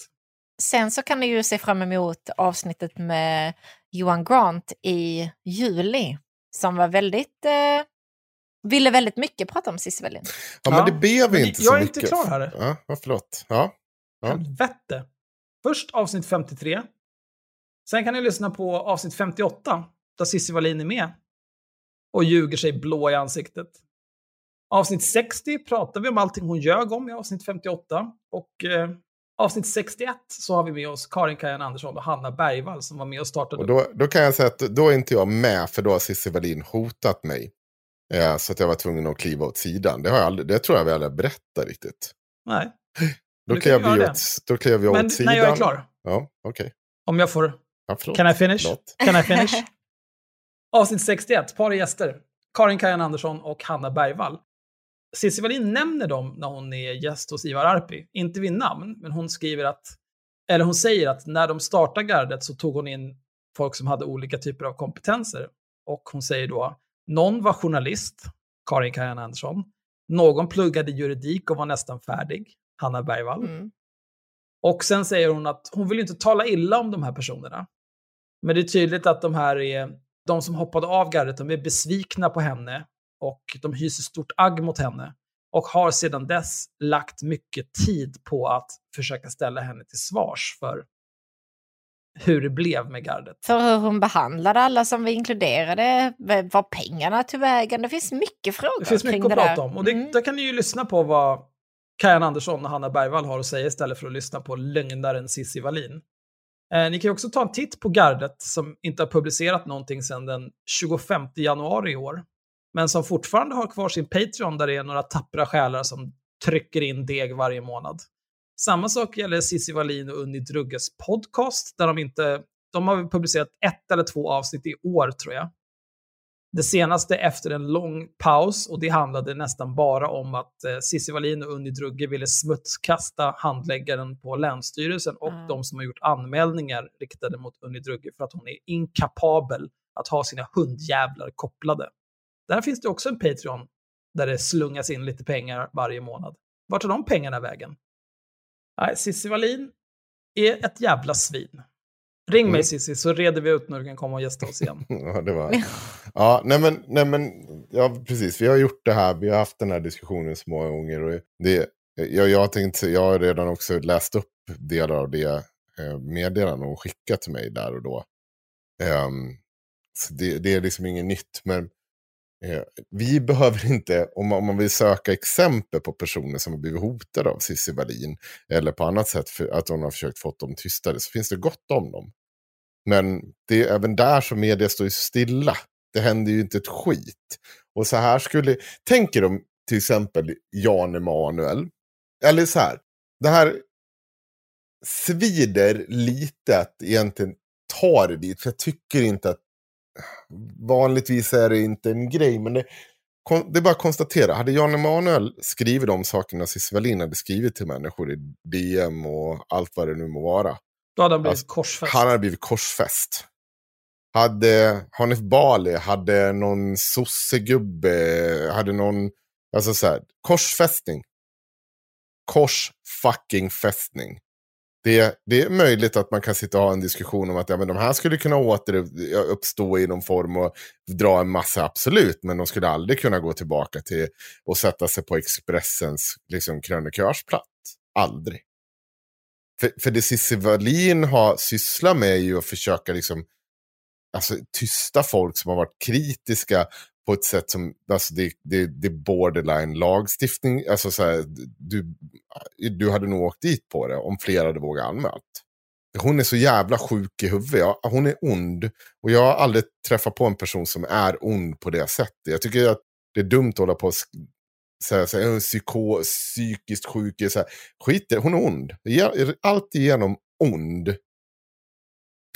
Sen så kan ni ju se fram emot avsnittet med Johan Grant i juli. Som var väldigt... Eh, ville väldigt mycket prata om Cissi Wallin. Ja, men det blev men inte jag så är mycket. inte klar här. Ja, ja, förlåt. Ja. Ja. Helvete. Först avsnitt 53. Sen kan ni lyssna på avsnitt 58, där Cissi Wallin är med. Och ljuger sig blå i ansiktet. Avsnitt 60 pratar vi om allting hon ljög om i avsnitt 58. Och eh, avsnitt 61 så har vi med oss Karin Kajan Andersson och Hanna Bergvall som var med och startade. Och då, då kan jag säga att då är inte jag med för då har Cissi Wallin hotat mig. Eh, så att jag var tvungen att kliva åt sidan. Det, har jag aldrig, det tror jag vi aldrig berättat riktigt. Nej. Då klev, vi åt, då klev jag Men åt sidan. när jag är klar, Ja, okej. om jag får... Ja, förlåt. Can I finish? Förlåt. Can I finish? Avsnitt 61, par gäster. Karin Kajan Andersson och Hanna Bergvall. Cissi Wallin nämner dem när hon är gäst hos Ivar Arpi. Inte vid namn, men hon skriver att, eller hon säger att när de startade gardet så tog hon in folk som hade olika typer av kompetenser. Och hon säger då, någon var journalist, Karin Kajan Andersson. Någon pluggade juridik och var nästan färdig, Hanna Bergvall. Mm. Och sen säger hon att hon vill inte tala illa om de här personerna. Men det är tydligt att de här är, de som hoppade av gardet, de är besvikna på henne och de hyser stort agg mot henne. Och har sedan dess lagt mycket tid på att försöka ställa henne till svars för hur det blev med gardet. För hur hon behandlade alla som vi inkluderade, var pengarna tog vägen. Det finns mycket frågor Det finns kring mycket att det prata om. Och det, Mm. där kan ni ju lyssna på vad Kajan Andersson och Hanna Bergvall har att säga istället för att lyssna på lögnaren Cissi Wallin. Eh, ni kan ju också ta en titt på gardet som inte har publicerat någonting sedan den 25 januari i år. Men som fortfarande har kvar sin Patreon där det är några tappra själar som trycker in deg varje månad. Samma sak gäller Cissi Wallin och Unni Drugges podcast där de inte, de har publicerat ett eller två avsnitt i år tror jag. Det senaste efter en lång paus och det handlade nästan bara om att eh, Cissi Wallin och Unni Drugge ville smutskasta handläggaren på Länsstyrelsen och Mm. de som har gjort anmälningar riktade mot Unni Drugge för att hon är inkapabel att ha sina hundjävlar kopplade. Där finns det också en Patreon där det slungas in lite pengar varje månad. Vart tar de pengarna vägen? Nej, Cissi Wallin är ett jävla svin. Ring mig Mm. Cissi så reder vi ut när du kan komma och gästa oss igen. Ja, det var... ja, nej men, nej men, ja precis. Vi har gjort det här, vi har haft den här diskussionen så många gånger. Och det, jag, jag, har tänkt, jag har redan också läst upp delar av det eh, meddelande hon skickat till mig där och då. Så det, det är liksom inget nytt, men Eh, vi behöver inte, om man, vill söka exempel på personer som har blivit hotade av Cissi Wallin, eller på annat sätt för att hon har försökt få dem tystade, så finns det gott om dem. Men det är även där som media står stilla. Det händer ju inte ett skit. Och så här skulle, tänker de till exempel Jan Emanuel, eller så här, det här svider lite att egentligen ta det dit, för jag tycker inte att vanligtvis är det inte en grej, men det, det är bara att konstatera, hade Jan Emanuel skrivit de sakerna Cissi Wallin hade skrivit till människor i DM och allt vad det nu må vara, Då hade han blivit Alltså, korsfäst. han hade blivit korsfäst. Hade Hanif Bali, hade någon sossegubbe, hade någon, alltså så här, korsfästning. Kors fucking fästning. Det, det är möjligt att man kan sitta och ha en diskussion om att ja, men de här skulle kunna återuppstå i någon form och dra en massa, absolut. Men de skulle aldrig kunna gå tillbaka till och sätta sig på Expressens liksom, krönikörsplats. Aldrig. För, för det Cissi Wallin har sysslat med är ju att försöka liksom, alltså, tysta folk som har varit kritiska på ett sätt som, alltså det, det, det är borderline lagstiftning. Alltså så här, du, du hade nog åkt dit på det om fler hade vågat anmält. Hon är så jävla sjuk i huvudet. Hon är ond. Och jag har aldrig träffat på en person som är ond på det sättet. Jag tycker att det är dumt att hålla på och säga så här, psyko, psykiskt sjuk. Så här. Skit det, hon är ond. Alltigenom Allt igenom ond.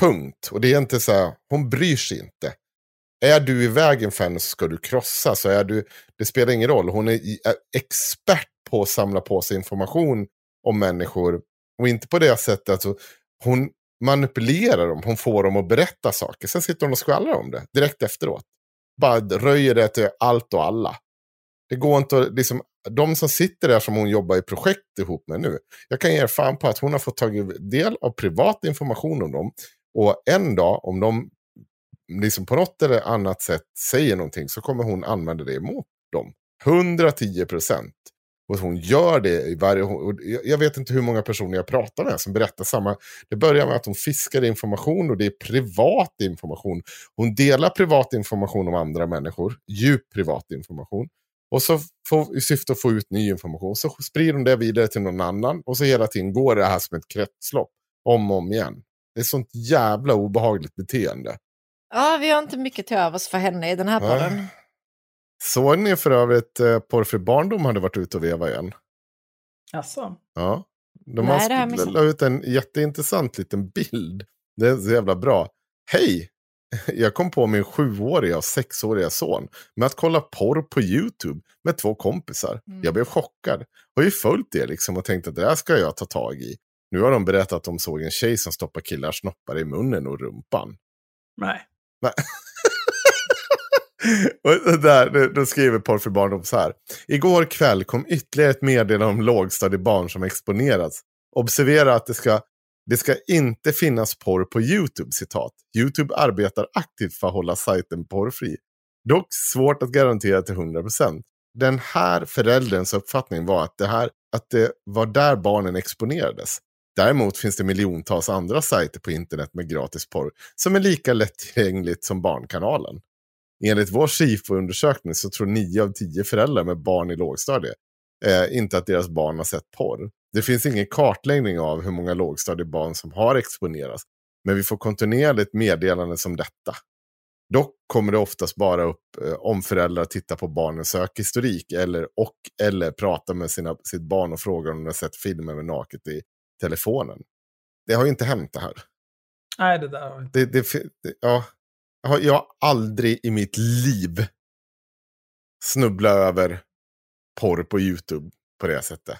Punkt. Och det är inte så här, hon bryr sig inte är du i vägen för henne så ska du krossa. Så är du, det spelar ingen roll. Hon är, i- är expert på att samla på sig information om människor. Och inte på det sättet. Alltså, hon manipulerar dem. Hon får dem att berätta saker. Sen sitter hon och skvallrar om det direkt efteråt. Bara röjer det till allt och alla. Det går inte att, liksom, de som sitter där som hon jobbar i projekt ihop med nu. Jag kan ge er fan på att hon har fått tagit del av privat information om dem. Och en dag, om de liksom på något eller annat sätt säger någonting så kommer hon använda det emot dem. 110 procent. Och hon gör det i varje... jag- Jag vet inte hur många personer jag pratar med som berättar samma. Det börjar med att hon fiskar information och det är privat information. Hon delar privat information om andra människor. Djup privat information. Och så får, i syfte att få ut ny information så sprider hon det vidare till någon annan. Och så hela tiden går det här som ett kretslopp. Om och om igen. Det är sånt jävla obehagligt beteende. Ja, vi har inte mycket till övers för henne i den här Nej. podden. Såg ni för övrigt eh, Porrfri barndom hade varit ute och veva igen? Jaså? Ja. De Nej, har missat. la ut en jätteintressant liten bild. Det är så jävla bra. Hej! Jag kom på min sjuåriga och sexåriga son med att kolla porr på YouTube med två kompisar. Mm. Jag blev chockad. Har ju följt det liksom och tänkt att det här ska jag ta tag i. Nu har de berättat att de såg en tjej som stoppar killars snoppar i munnen och rumpan. Nej. Och där, då- skriver Porr för barndom så här. Igår kväll kom ytterligare ett meddelande om lågstadiebarn som exponerats. Observera att det ska, det ska inte finnas porr på YouTube, citat. YouTube arbetar aktivt för att hålla sajten porrfri. Dock svårt att garantera till 100%. Den här förälderns uppfattning var att det, här, att det var där barnen exponerades. Däremot finns det miljontals andra sajter på internet med gratis porr som är lika lättillgängligt som Barnkanalen. Enligt vår SIFO-undersökning så tror 9 av 10 föräldrar med barn i lågstadiet eh, inte att deras barn har sett porr. Det finns ingen kartläggning av hur många lågstadiebarn som har exponerats. Men vi får kontinuerligt meddelanden som detta. Dock kommer det oftast bara upp eh, om föräldrar tittar på barnens sökhistorik eller, och eller pratar med sina, sitt barn och frågar om de har sett filmer med naket i telefonen. Det har ju inte hänt det här. Nej, det där har inte. Det, det, det, ja, jag har- jag har aldrig i mitt liv snubblat över porr på YouTube på det sättet.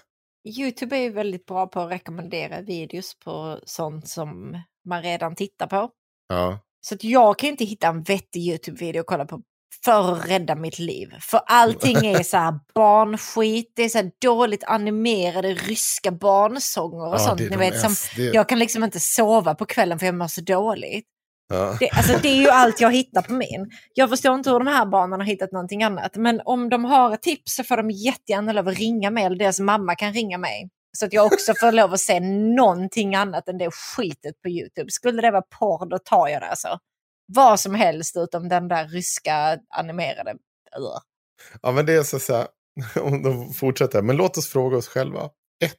YouTube är ju väldigt bra på att rekommendera videos på sånt som man redan tittar på. Ja. Så att jag kan inte hitta en vettig YouTube-video att kolla på för att rädda mitt liv. För allting är så här barnskit, det är så här dåligt animerade ryska barnsånger och Ja, sånt. Ni vet, som, Jag kan liksom inte sova på kvällen för jag mår så dåligt. Ja. Det, alltså, det är ju allt jag hittar på min. Jag förstår inte hur de här barnen har hittat någonting annat. Men om de har ett tips så får de jättegärna lov att ringa mig eller deras mamma kan ringa mig. Så att jag också får lov att se någonting annat än det skitet på YouTube. Skulle det vara porr då tar jag det alltså. Vad som helst utom den där ryska animerade. Ja, men det är så, så här, om de fortsätter. Men låt oss fråga oss själva. Ett,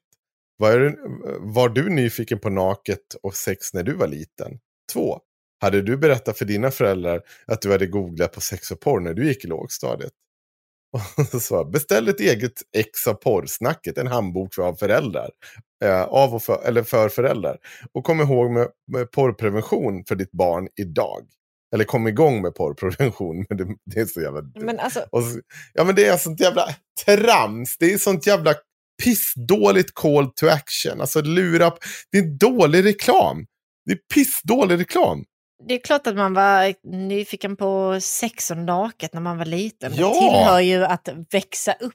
var, är du, var du nyfiken på naket och sex när du var liten? Två, hade du berättat för dina föräldrar att du hade googlat på sex och porr när du gick i lågstadiet? Och så sa beställ ett eget ex av porrsnacket, en handbok för föräldrar. Eh, av och för, eller för föräldrar. Och kom ihåg med, med porrprevention för ditt barn idag. Eller kom igång med porrprevention, men det, det är så jävla. Men alltså, så, ja men det är sånt jävla trams. Det är sånt jävla pissdåligt call to action. Alltså lura, det är dålig reklam. Det är pissdålig reklam. det är klart att man var nyfiken på sex och naket när man var liten. Ja. Det tillhör ju att växa upp.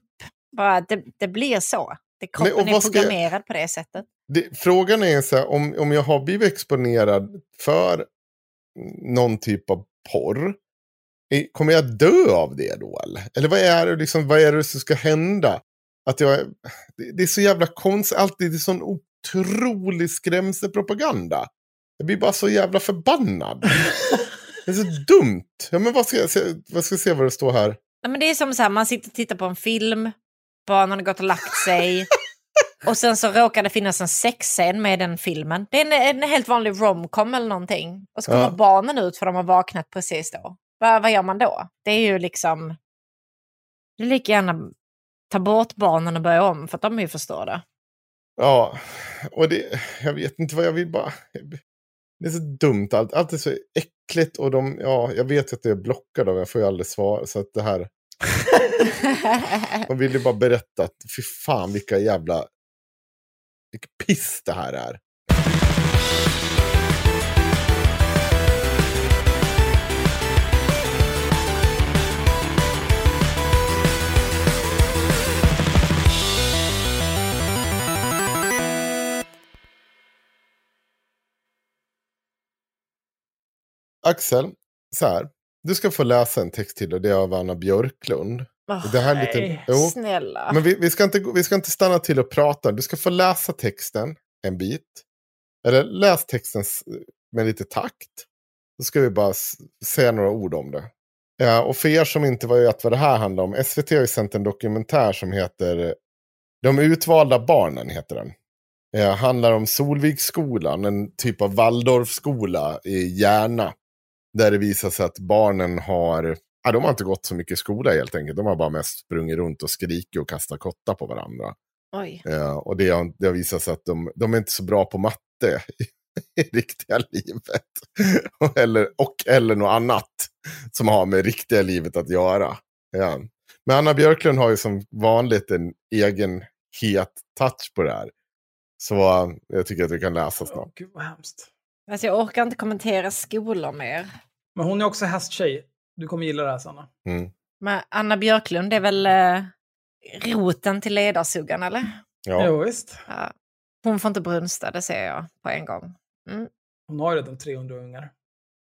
Bara, det, det blir så. Det, kroppen är vad ska jag- programmerad på det sättet. Det, frågan är så här, om, om jag har blivit exponerad för någon typ av porr. Kommer jag dö av det då eller? Eller vad är det, liksom, vad är det som ska hända? Att jag, det, är så jävla konstigt, alltid det är sån otrolig skrämselpropaganda. Jag blir bara så jävla förbannad. Det är så dumt. Ja, men vad ska jag, se- vad ska jag se vad det står här? Nej, men det är som så här, man sitter och tittar på en film, barnen har gått och lagt sig och sen så råkar det finnas en sexscen med den filmen. Det är en, en helt vanlig romcom eller någonting. Och så kommer Ja. barnen ut för de har vaknat precis då. Vad, vad gör man då? Det är ju liksom... Det är lika gärna ta bort barnen och börja om för att de är ju förstörda. Ja, och det, jag vet inte vad jag vill bara... Det är så dumt, allt, allt är så äckligt och de, ja, jag vet att det är blockad av, jag får ju aldrig svar. Så att det här, man vill ju bara berätta att fy fan vilka jävla, vilket piss det här är. Axel, så här. Du ska få läsa en text till och det är av Anna Björklund. Åh, det här är lite, nej. jo, Snälla. men vi, vi, ska inte, vi ska inte stanna till och prata. Du ska få läsa texten en bit. Eller läs texten med lite takt. Så ska vi bara säga några ord om det. Ja, och för er som inte vet vad det här handlar om. SVT har ju sänt en dokumentär som heter De utvalda barnen. heter den. Ja, handlar om Solviksskolan, en typ av Waldorfskola i Järna. Där det visar sig att barnen har, ja, de har inte gått så mycket i skola helt enkelt. De har bara mest sprungit runt och skrikit och kastat kottar på varandra. Oj. Ja, och det har, det har visat sig att de, de är inte så bra på matte i, i riktiga livet. eller, och eller något annat som har med riktiga livet att göra. Ja. Men Anna Björklund har ju som vanligt en egen het touch på det här. Så uh, jag tycker att du kan läsa snart. gud vad hemskt. Alltså, jag orkar inte kommentera skolor mer. Men hon är också hästtjej. Du kommer gilla det här, Sanna. Mm. Men Anna Björklund är väl eh, roten till ledarsuggan, eller? Ja. Jo, visst. Ja. Hon får inte brunsta, det ser jag på en gång. Mm. Hon har ju redan 300 ungar.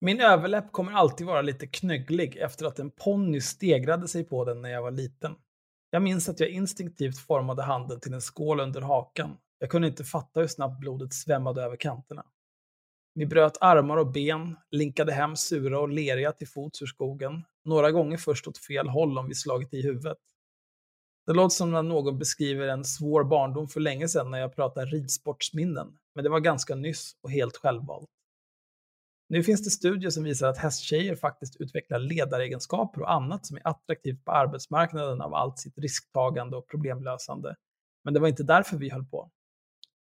Min överläpp kommer alltid vara lite knögglig efter att en ponny stegrade sig på den när jag var liten. Jag minns att jag instinktivt formade handen till en skål under hakan. Jag kunde inte fatta hur snabbt blodet svämmade över kanterna. Vi bröt armar och ben, linkade hem sura och leriga till fots ur skogen. Några gånger först åt fel håll om vi slagit i huvudet. Det låter som när någon beskriver en svår barndom för länge sedan när jag pratar ridsportsminnen, men det var ganska nyss och helt självvalt. Nu finns det studier som visar att hästtjejer faktiskt utvecklar ledaregenskaper och annat som är attraktivt på arbetsmarknaden av allt sitt risktagande och problemlösande. Men det var inte därför vi höll på.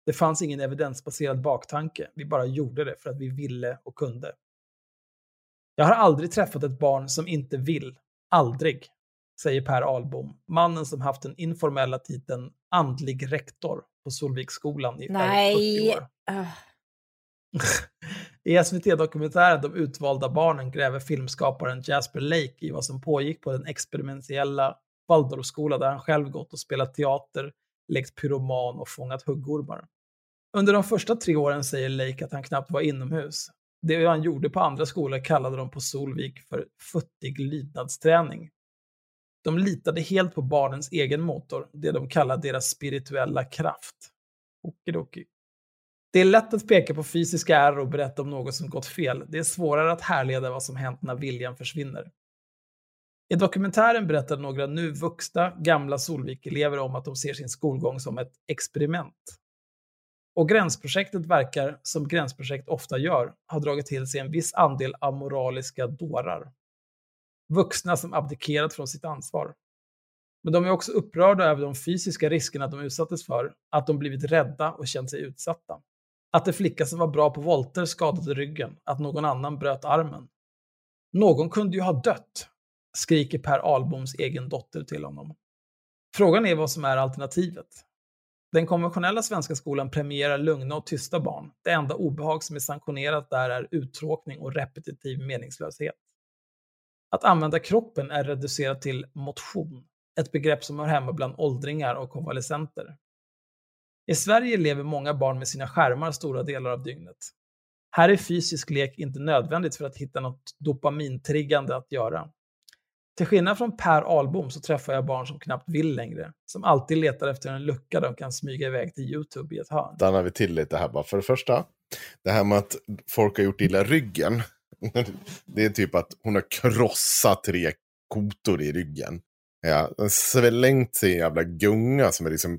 Det fanns ingen evidensbaserad baktanke, vi bara gjorde det för att vi ville och kunde. Jag har aldrig träffat ett barn som inte vill. Aldrig, säger Per Ahlbom, mannen som haft den informella titeln andlig rektor på Solviksskolan i över 40 Nej. år. Ah. I SVT-dokumentären De utvalda barnen gräver filmskaparen Jasper Lake i vad som pågick på den experimentella Waldorfskola där han själv gått och spelat teater, lekt pyroman och fångat huggormar. Under de första tre åren säger Lake att han knappt var inomhus. Det han gjorde på andra skolor kallade de på Solvik för futtig lydnadsträning. De litade helt på barnens egen motor, det de kallar deras spirituella kraft. Okidoki. Det är lätt att peka på fysiska ärr och berätta om något som gått fel. Det är svårare att härleda vad som hänt när viljan försvinner. I dokumentären berättar några nu vuxna, gamla Solvik-elever om att de ser sin skolgång som ett experiment. Och Gränsprojektet verkar, som Gränsprojekt ofta gör, ha dragit till sig en viss andel amoraliska dårar. Vuxna som abdikerat från sitt ansvar. Men de är också upprörda över de fysiska riskerna de utsattes för, att de blivit rädda och känt sig utsatta. Att en flicka som var bra på volter skadade ryggen, att någon annan bröt armen. Någon kunde ju ha dött, skriker Per Ahlboms egen dotter till honom. Frågan är vad som är alternativet. Den konventionella svenska skolan premierar lugna och tysta barn. Det enda obehag som är sanktionerat där är uttråkning och repetitiv meningslöshet. Att använda kroppen är reducerat till motion, ett begrepp som hör hemma bland åldringar och konvalescenter. I Sverige lever många barn med sina skärmar stora delar av dygnet. Här är fysisk lek inte nödvändigt för att hitta något dopamintriggande att göra. Till skillnad från Per Ahlbom så träffar jag barn som knappt vill längre, som alltid letar efter en lucka de kan smyga iväg till YouTube i ett hörn. stannar vi till lite här bara. För det första, det här med att folk har gjort illa ryggen. Det är typ att hon har krossat tre kotor i ryggen. Ja, den svälängt sig i en jävla gunga som är liksom,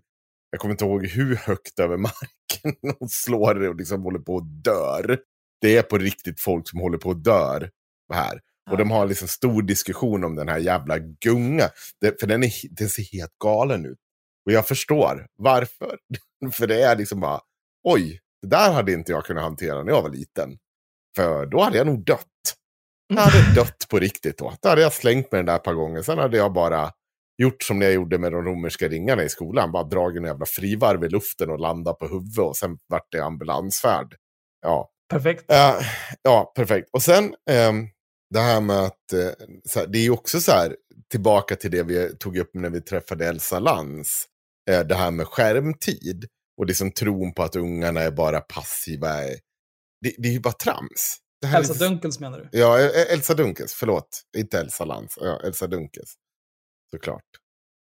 jag kommer inte ihåg hur högt över marken hon slår och liksom håller på att dör. Det är på riktigt folk som håller på att dör här. Och de har liksom stor diskussion om den här jävla gunga. Det, för den, är, den ser helt galen ut. Och jag förstår varför. för det är liksom bara, oj, det där hade inte jag kunnat hantera när jag var liten. För då hade jag nog dött. Jag hade dött på riktigt då. Då hade jag slängt mig den där ett par gånger. Sen hade jag bara gjort som jag gjorde med de romerska ringarna i skolan. Bara dragit en jävla frivarv i luften och landat på huvudet. Och sen vart det ambulansfärd. Ja. Perfekt. Uh, ja, perfekt. Och sen um, det här med att, uh, här, det är ju också så här, tillbaka till det vi tog upp när vi träffade Elsa Lans. Uh, det här med skärmtid. Och liksom tron på att ungarna är bara passiva. Det, det är ju bara trams. Elsa lite... Dunkels menar du? Ja, Elsa Dunkels, förlåt. Inte Elsa Lans, ja, Elsa Dunkels. Såklart.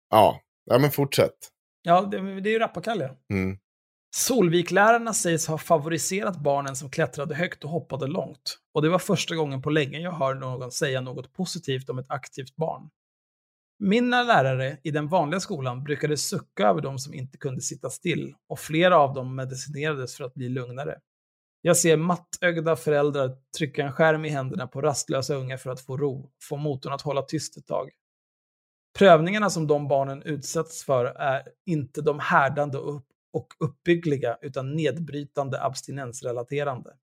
Ja, ja men fortsätt. Ja, det, det är ju rappakalja. Mm. Solviklärarna sägs ha favoriserat barnen som klättrade högt och hoppade långt. Och det var första gången på länge jag hör någon säga något positivt om ett aktivt barn. Mina lärare i den vanliga skolan brukade sucka över de som inte kunde sitta still och flera av dem medicinerades för att bli lugnare. Jag ser mattögda föräldrar trycka en skärm i händerna på rastlösa ungar för att få ro, få motorn att hålla tyst ett tag. Prövningarna som de barnen utsätts för är inte de härdande och och uppbyggliga utan nedbrytande abstinensrelaterande.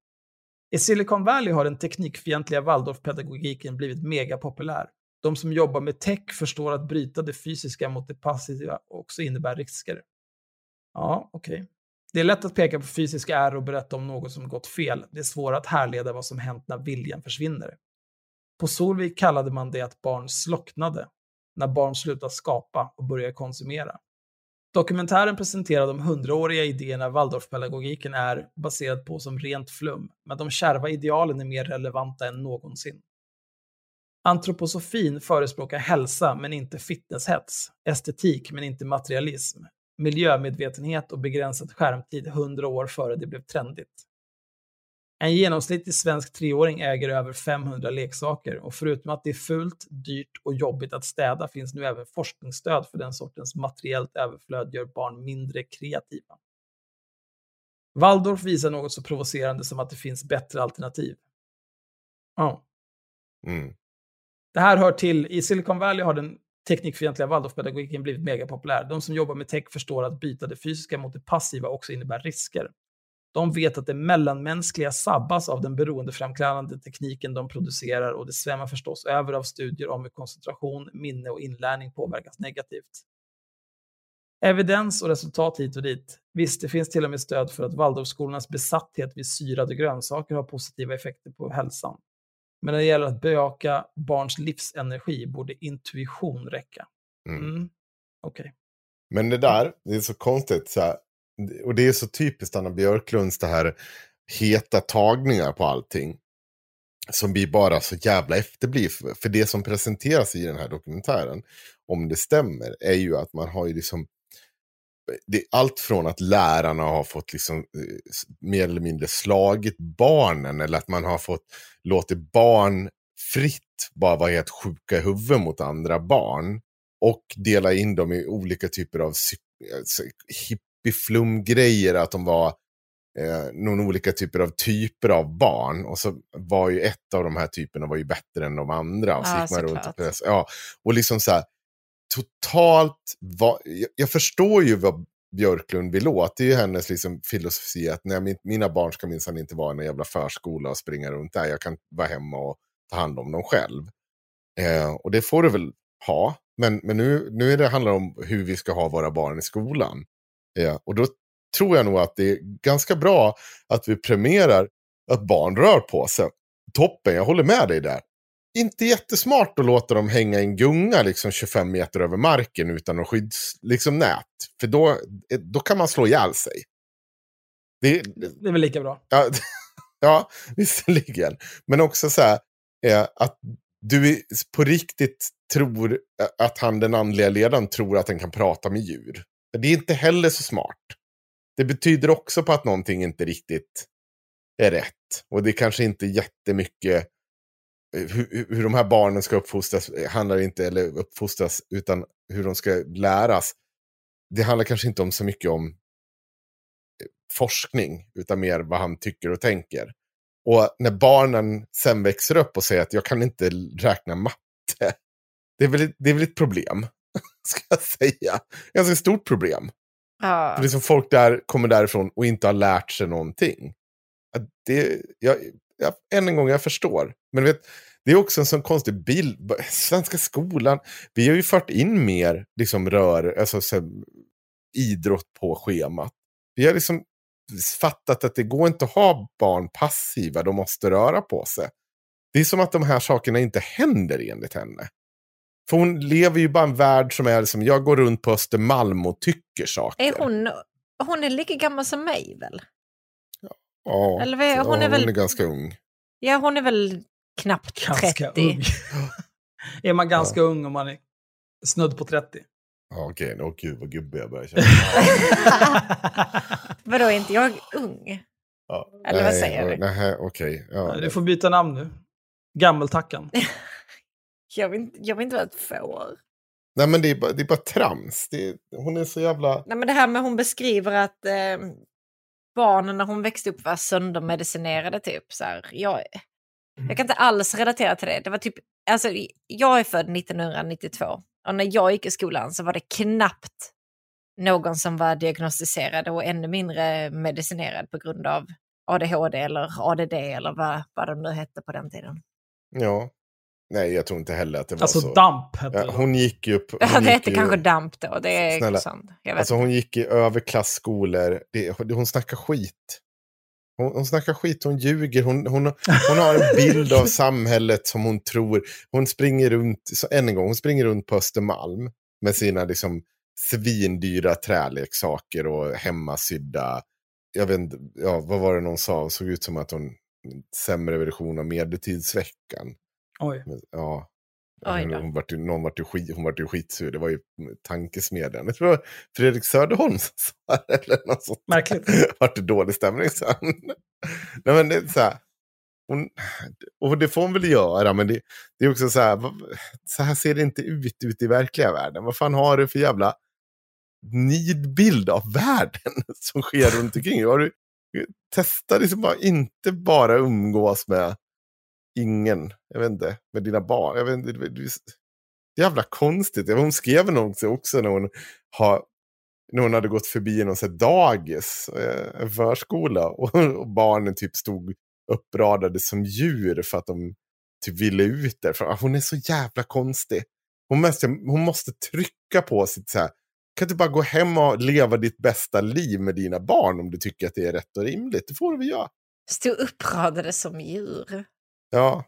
I Silicon Valley har den teknikfientliga Waldorfpedagogiken blivit megapopulär. De som jobbar med tech förstår att bryta det fysiska mot det passiva också innebär risker. Ja, okej. Okay. Det är lätt att peka på fysiska är och berätta om något som gått fel. Det är svårare att härleda vad som hänt när viljan försvinner. På Solvik kallade man det att barn slocknade, när barn slutar skapa och börjar konsumera. Dokumentären presenterar de hundraåriga idéerna Waldorfpedagogiken är baserad på som rent flum, men de kärva idealen är mer relevanta än någonsin. Antroposofin förespråkar hälsa men inte fitnesshets, estetik men inte materialism, miljömedvetenhet och begränsad skärmtid hundra år före det blev trendigt. En genomsnittlig svensk treåring äger över 500 leksaker och förutom att det är fult, dyrt och jobbigt att städa finns nu även forskningsstöd för den sortens materiellt överflöd gör barn mindre kreativa. Waldorf visar något så provocerande som att det finns bättre alternativ. Ja. Mm. Det här hör till, i Silicon Valley har den teknikfientliga Waldorfpedagogiken blivit megapopulär. De som jobbar med tech förstår att byta det fysiska mot det passiva också innebär risker. De vet att det mellanmänskliga sabbas av den beroendeframkallande tekniken de producerar och det svämmar förstås över av studier om hur koncentration, minne och inlärning påverkas negativt. Evidens och resultat hit och dit. Visst, det finns till och med stöd för att Waldorfskolornas besatthet vid syrade grönsaker har positiva effekter på hälsan. Men när det gäller att bejaka barns livsenergi borde intuition räcka. Mm. Mm. Okej. Okay. Men det där, det är så konstigt. Så här, och det är så typiskt Anna Björklunds det här heta tagningar på allting. Som blir bara så jävla efterbliv. För det som presenteras i den här dokumentären, om det stämmer, är ju att man har ju liksom det är allt från att lärarna har fått liksom, eh, mer eller mindre slagit barnen eller att man har fått låtit barn fritt bara vara helt sjuka i huvudet mot andra barn. Och dela in dem i olika typer av eh, hippieflum-grejer, att de var eh, någon olika typer av typer av barn. Och så var ju ett av de här typerna var ju bättre än de andra. Och, så ja, man runt och, ja, och liksom så här, totalt, va, jag, jag, förstår ju vad Björklund vill åt. Det är ju hennes liksom filosofi att nej, mina barn ska minsann inte vara i en jävla förskola och springa runt där. Jag kan vara hemma och ta hand om dem själv. Eh, och det får du väl ha. Men, men nu, nu är det handlar om hur vi ska ha våra barn i skolan. Eh, och då tror jag nog att det är ganska bra att vi premierar att barn rör på sig. Toppen, jag håller med dig där inte jättesmart att låta dem hänga i en gunga liksom 25 meter över marken utan något skyddsnät. Liksom, För då, eh, då kan man slå ihjäl sig. Det, det är väl lika bra. Ja, ja visserligen. Men också så här, eh, att du på riktigt tror eh, att han, den andliga ledaren, tror att den kan prata med djur. Det är inte heller så smart. Det betyder också på att någonting inte riktigt är rätt. Och det är kanske inte jättemycket eh, hur, hur de här barnen ska uppfostras eh, handlar inte, eller uppfostras, utan hur de ska läras. Det handlar kanske inte om så mycket om eh, forskning, utan mer vad han tycker och tänker. Och när barnen sen växer upp och säger att jag kan inte räkna matte, det är väl, det är väl ett problem, ska jag säga. Ganska stort problem. Ja. För liksom folk där kommer därifrån och inte har lärt sig någonting. Det, jag, jag, än en gång, jag förstår. Men vet, det är också en sån konstig bild. Svenska skolan, vi har ju fört in mer liksom rör, alltså så, idrott på schemat. Vi har liksom fattat att det går inte att ha barn passiva, de måste röra på sig. Det är som att de här sakerna inte händer enligt henne. För hon lever ju bara en värld som är liksom, jag går runt på Östermalm och tycker saker. Är hon, hon är lika gammal som mig väl? Ja, Eller vad är- hon ja, är väl- hon är ganska ung. Ja, hon är väl knappt Ganska 30. ung. är man ganska ung om man är snudd på 30? Ja, okej, åh gud vad gubbig jag börjar känna. Vadå, är inte jag ung? Ja, Eller vad nej, säger du? Nej, okej. Ja, Du får byta namn nu. Gammeltackan. Jag vill, inte- jag vill inte vara ett får. Nej, men det är bara, det är bara trams. Det är, hon är så jävla... Nej, men det här med hon beskriver att eh, barnen när hon växte upp var söndermedicinerade typ. Så här, jag, jag kan inte alls relatera till det. det var typ, alltså, jag är född 1992 och när jag gick i skolan så var det knappt någon som var diagnostiserad och ännu mindre medicinerad på grund av ADHD eller ADD eller vad, vad de nu hette på den tiden. Ja. Nej, jag tror inte heller att det var Alltså så. damp hette Ja, hon gick ju upp... Ja, det hette ju- kanske DAMP då. Det är Snälla. sånt. Jag vet Alltså hon gick i överklassskolor. Det, hon snackar skit. Hon, hon snackar skit, hon ljuger. Hon, hon, hon har en bild av samhället som hon tror. Hon springer runt, så än en gång, hon springer runt på Östermalm med sina liksom svindyra träleksaker och hemmasydda. Jag vet inte, ja, vad var det någon sa? Såg ut som att hon sämre version av medeltidsveckan. Oj. Men, Ja. Oj Hon, då. hon, vart ju, någon vart ju, skit, hon vart ju skitsur. Det var ju tankesmedjan. Jag tror det var Fredrik Söderholm som sa det. Eller något sånt. Märkligt. vart det dålig stämning sen. Nej, men det är så här. Hon, och det får hon väl göra, men det, det är också så här. Så här ser det inte ut ute i verkliga världen. Vad fan har du för jävla nidbild av världen som sker runt omkring? Har du, testa liksom bara inte bara umgås med ingen, jag vet inte, med dina barn. Jag vet inte, det, det, det, jävla konstigt. Hon skrev något också när hon, har, när hon hade gått förbi någon så här dagis, eh, en förskola, och, och barnen typ stod uppradade som djur för att de typ ville ut där. För ah, hon är så jävla konstig. Hon måste, hon måste trycka på sitt så här, kan du bara gå hem och leva ditt bästa liv med dina barn om du tycker att det är rätt och rimligt? Det får du väl göra. Stå uppradade som djur. Ja,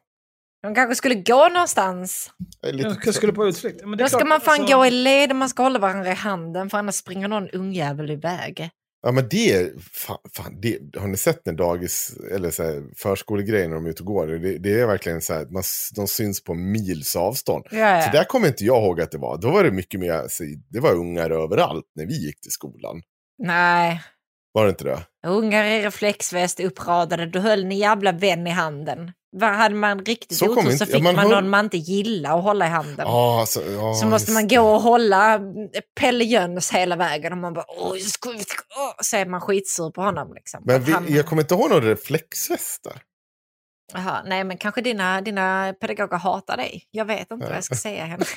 De kanske skulle gå någonstans. lite Jag skulle på utflykt. Men det Då ska klart, man fan alltså- gå i led och man ska hålla varandra i handen för annars springer någon ungjävel iväg. Ja men det är, fan, fan det, har ni sett när dagis, eller så här, förskolegrejer när de är ute och går? Det, det är verkligen så man, s- de syns på mils avstånd. Ja, ja. Så där kommer inte jag ihåg att det var. Då var det mycket mer, så, det var ungar överallt när vi gick till skolan. Nej, Var det inte det? ungar i reflexväst uppradade, då höll ni jävla vän i handen. Hade man riktigt Så otur så ja, fick man man, höll- någon man inte gillar och hålla i handen. Ja, så, ja, så måste man gå och hålla Pelle Jöns hela vägen och man bara oj, ska vi, åh, så är man skitsur på honom. Liksom. Men Att vi, han- jag kommer inte ihåg några reflexvästar. Jaha, nej, men kanske dina, dina pedagoger hatar dig. Jag vet inte vad jag ska säga Henrik.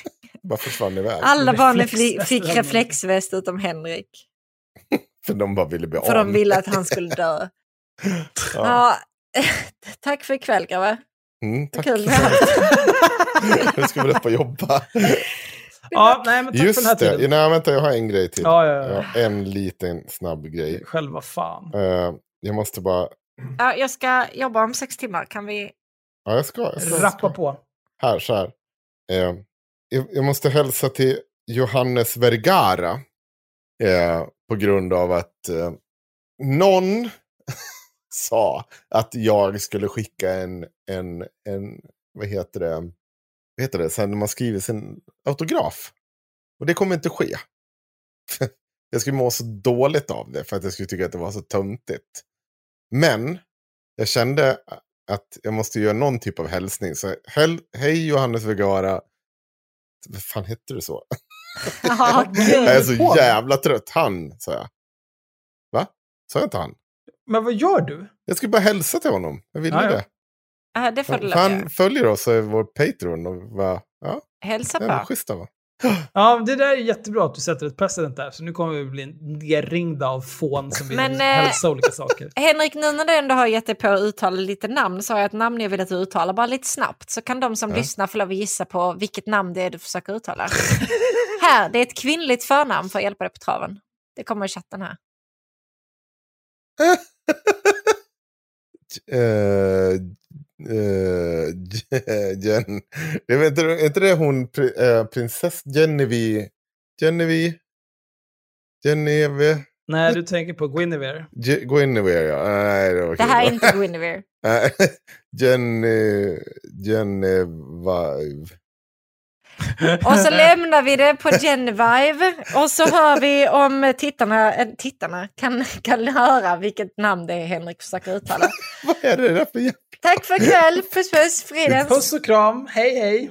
Bara försvann iväg. Alla barnen Reflexväst, fick reflexväst utom Henrik. För de bara ville bli För av. de ville att han skulle dö. Ja. ja. tack för ikväll grabbar. Mm, tack. Kul nu ska vi upp och jobba. Ja, nej, men tack för den här Just det. tiden. Nej, vänta, jag har en grej till. Ja, ja, ja. Ja, en liten snabb grej. Själva fan. Eh, jag måste bara... Ja, jag ska jobba om sex timmar. Kan vi... Ja, jag ska. Jag ska, jag Rappa ska. på. Här, så här. Eh, jag, jag måste hälsa till Johannes Vergara. Eh, på grund av att någon sa att jag skulle skicka en, en, en vad heter det, vad heter det, sen när man skriver sin autograf. Och det kommer inte ske. jag skulle må så dåligt av det för att jag skulle tycka att det var så töntigt. Men jag kände att jag måste göra någon typ av hälsning. Så hel, hej Johannes Vergara. Vad fan hette du så? Ja, jag är så jävla trött. Han, sa jag. Va? Sa jag inte han? Men vad gör du? Jag skulle bara hälsa till honom. Jag ville Ja, ja. det. Ja, det För lära han följer oss i vår Patreon. Och bara, ja, Hälsa det på. schysst av honom. Ja, det där är jättebra att du sätter ett precedent där. Så nu kommer vi bli nerringda av fån som vill Men, eh, hälsa olika saker. Henrik, nu när du ändå har gett dig på att uttala lite namn så har jag ett namn jag vill att du uttalar bara lite snabbt. Så kan de som Ja. lyssnar få lov att gissa på vilket namn det är du försöker uttala. här, det är ett kvinnligt förnamn för att hjälpa dig på traven. Det kommer i chatten här. Eh, eh, Jen, jag vet inte, är inte det hon, eh, prinsess Genevieve? Genevieve? Geneve? Nej, du tänker på Guinevere. Ge- Guinevere, ja. Nej, det var Det här är inte Guinevere. Jenny... Genevieve. Och så lämnar vi det på Genevieve och så hör vi om tittarna, äh, tittarna kan, kan höra vilket namn det är Henrik försöker uttala. Vad är det där för jävla... Tack för ikväll, puss puss, fridens. Puss och kram, hej hej!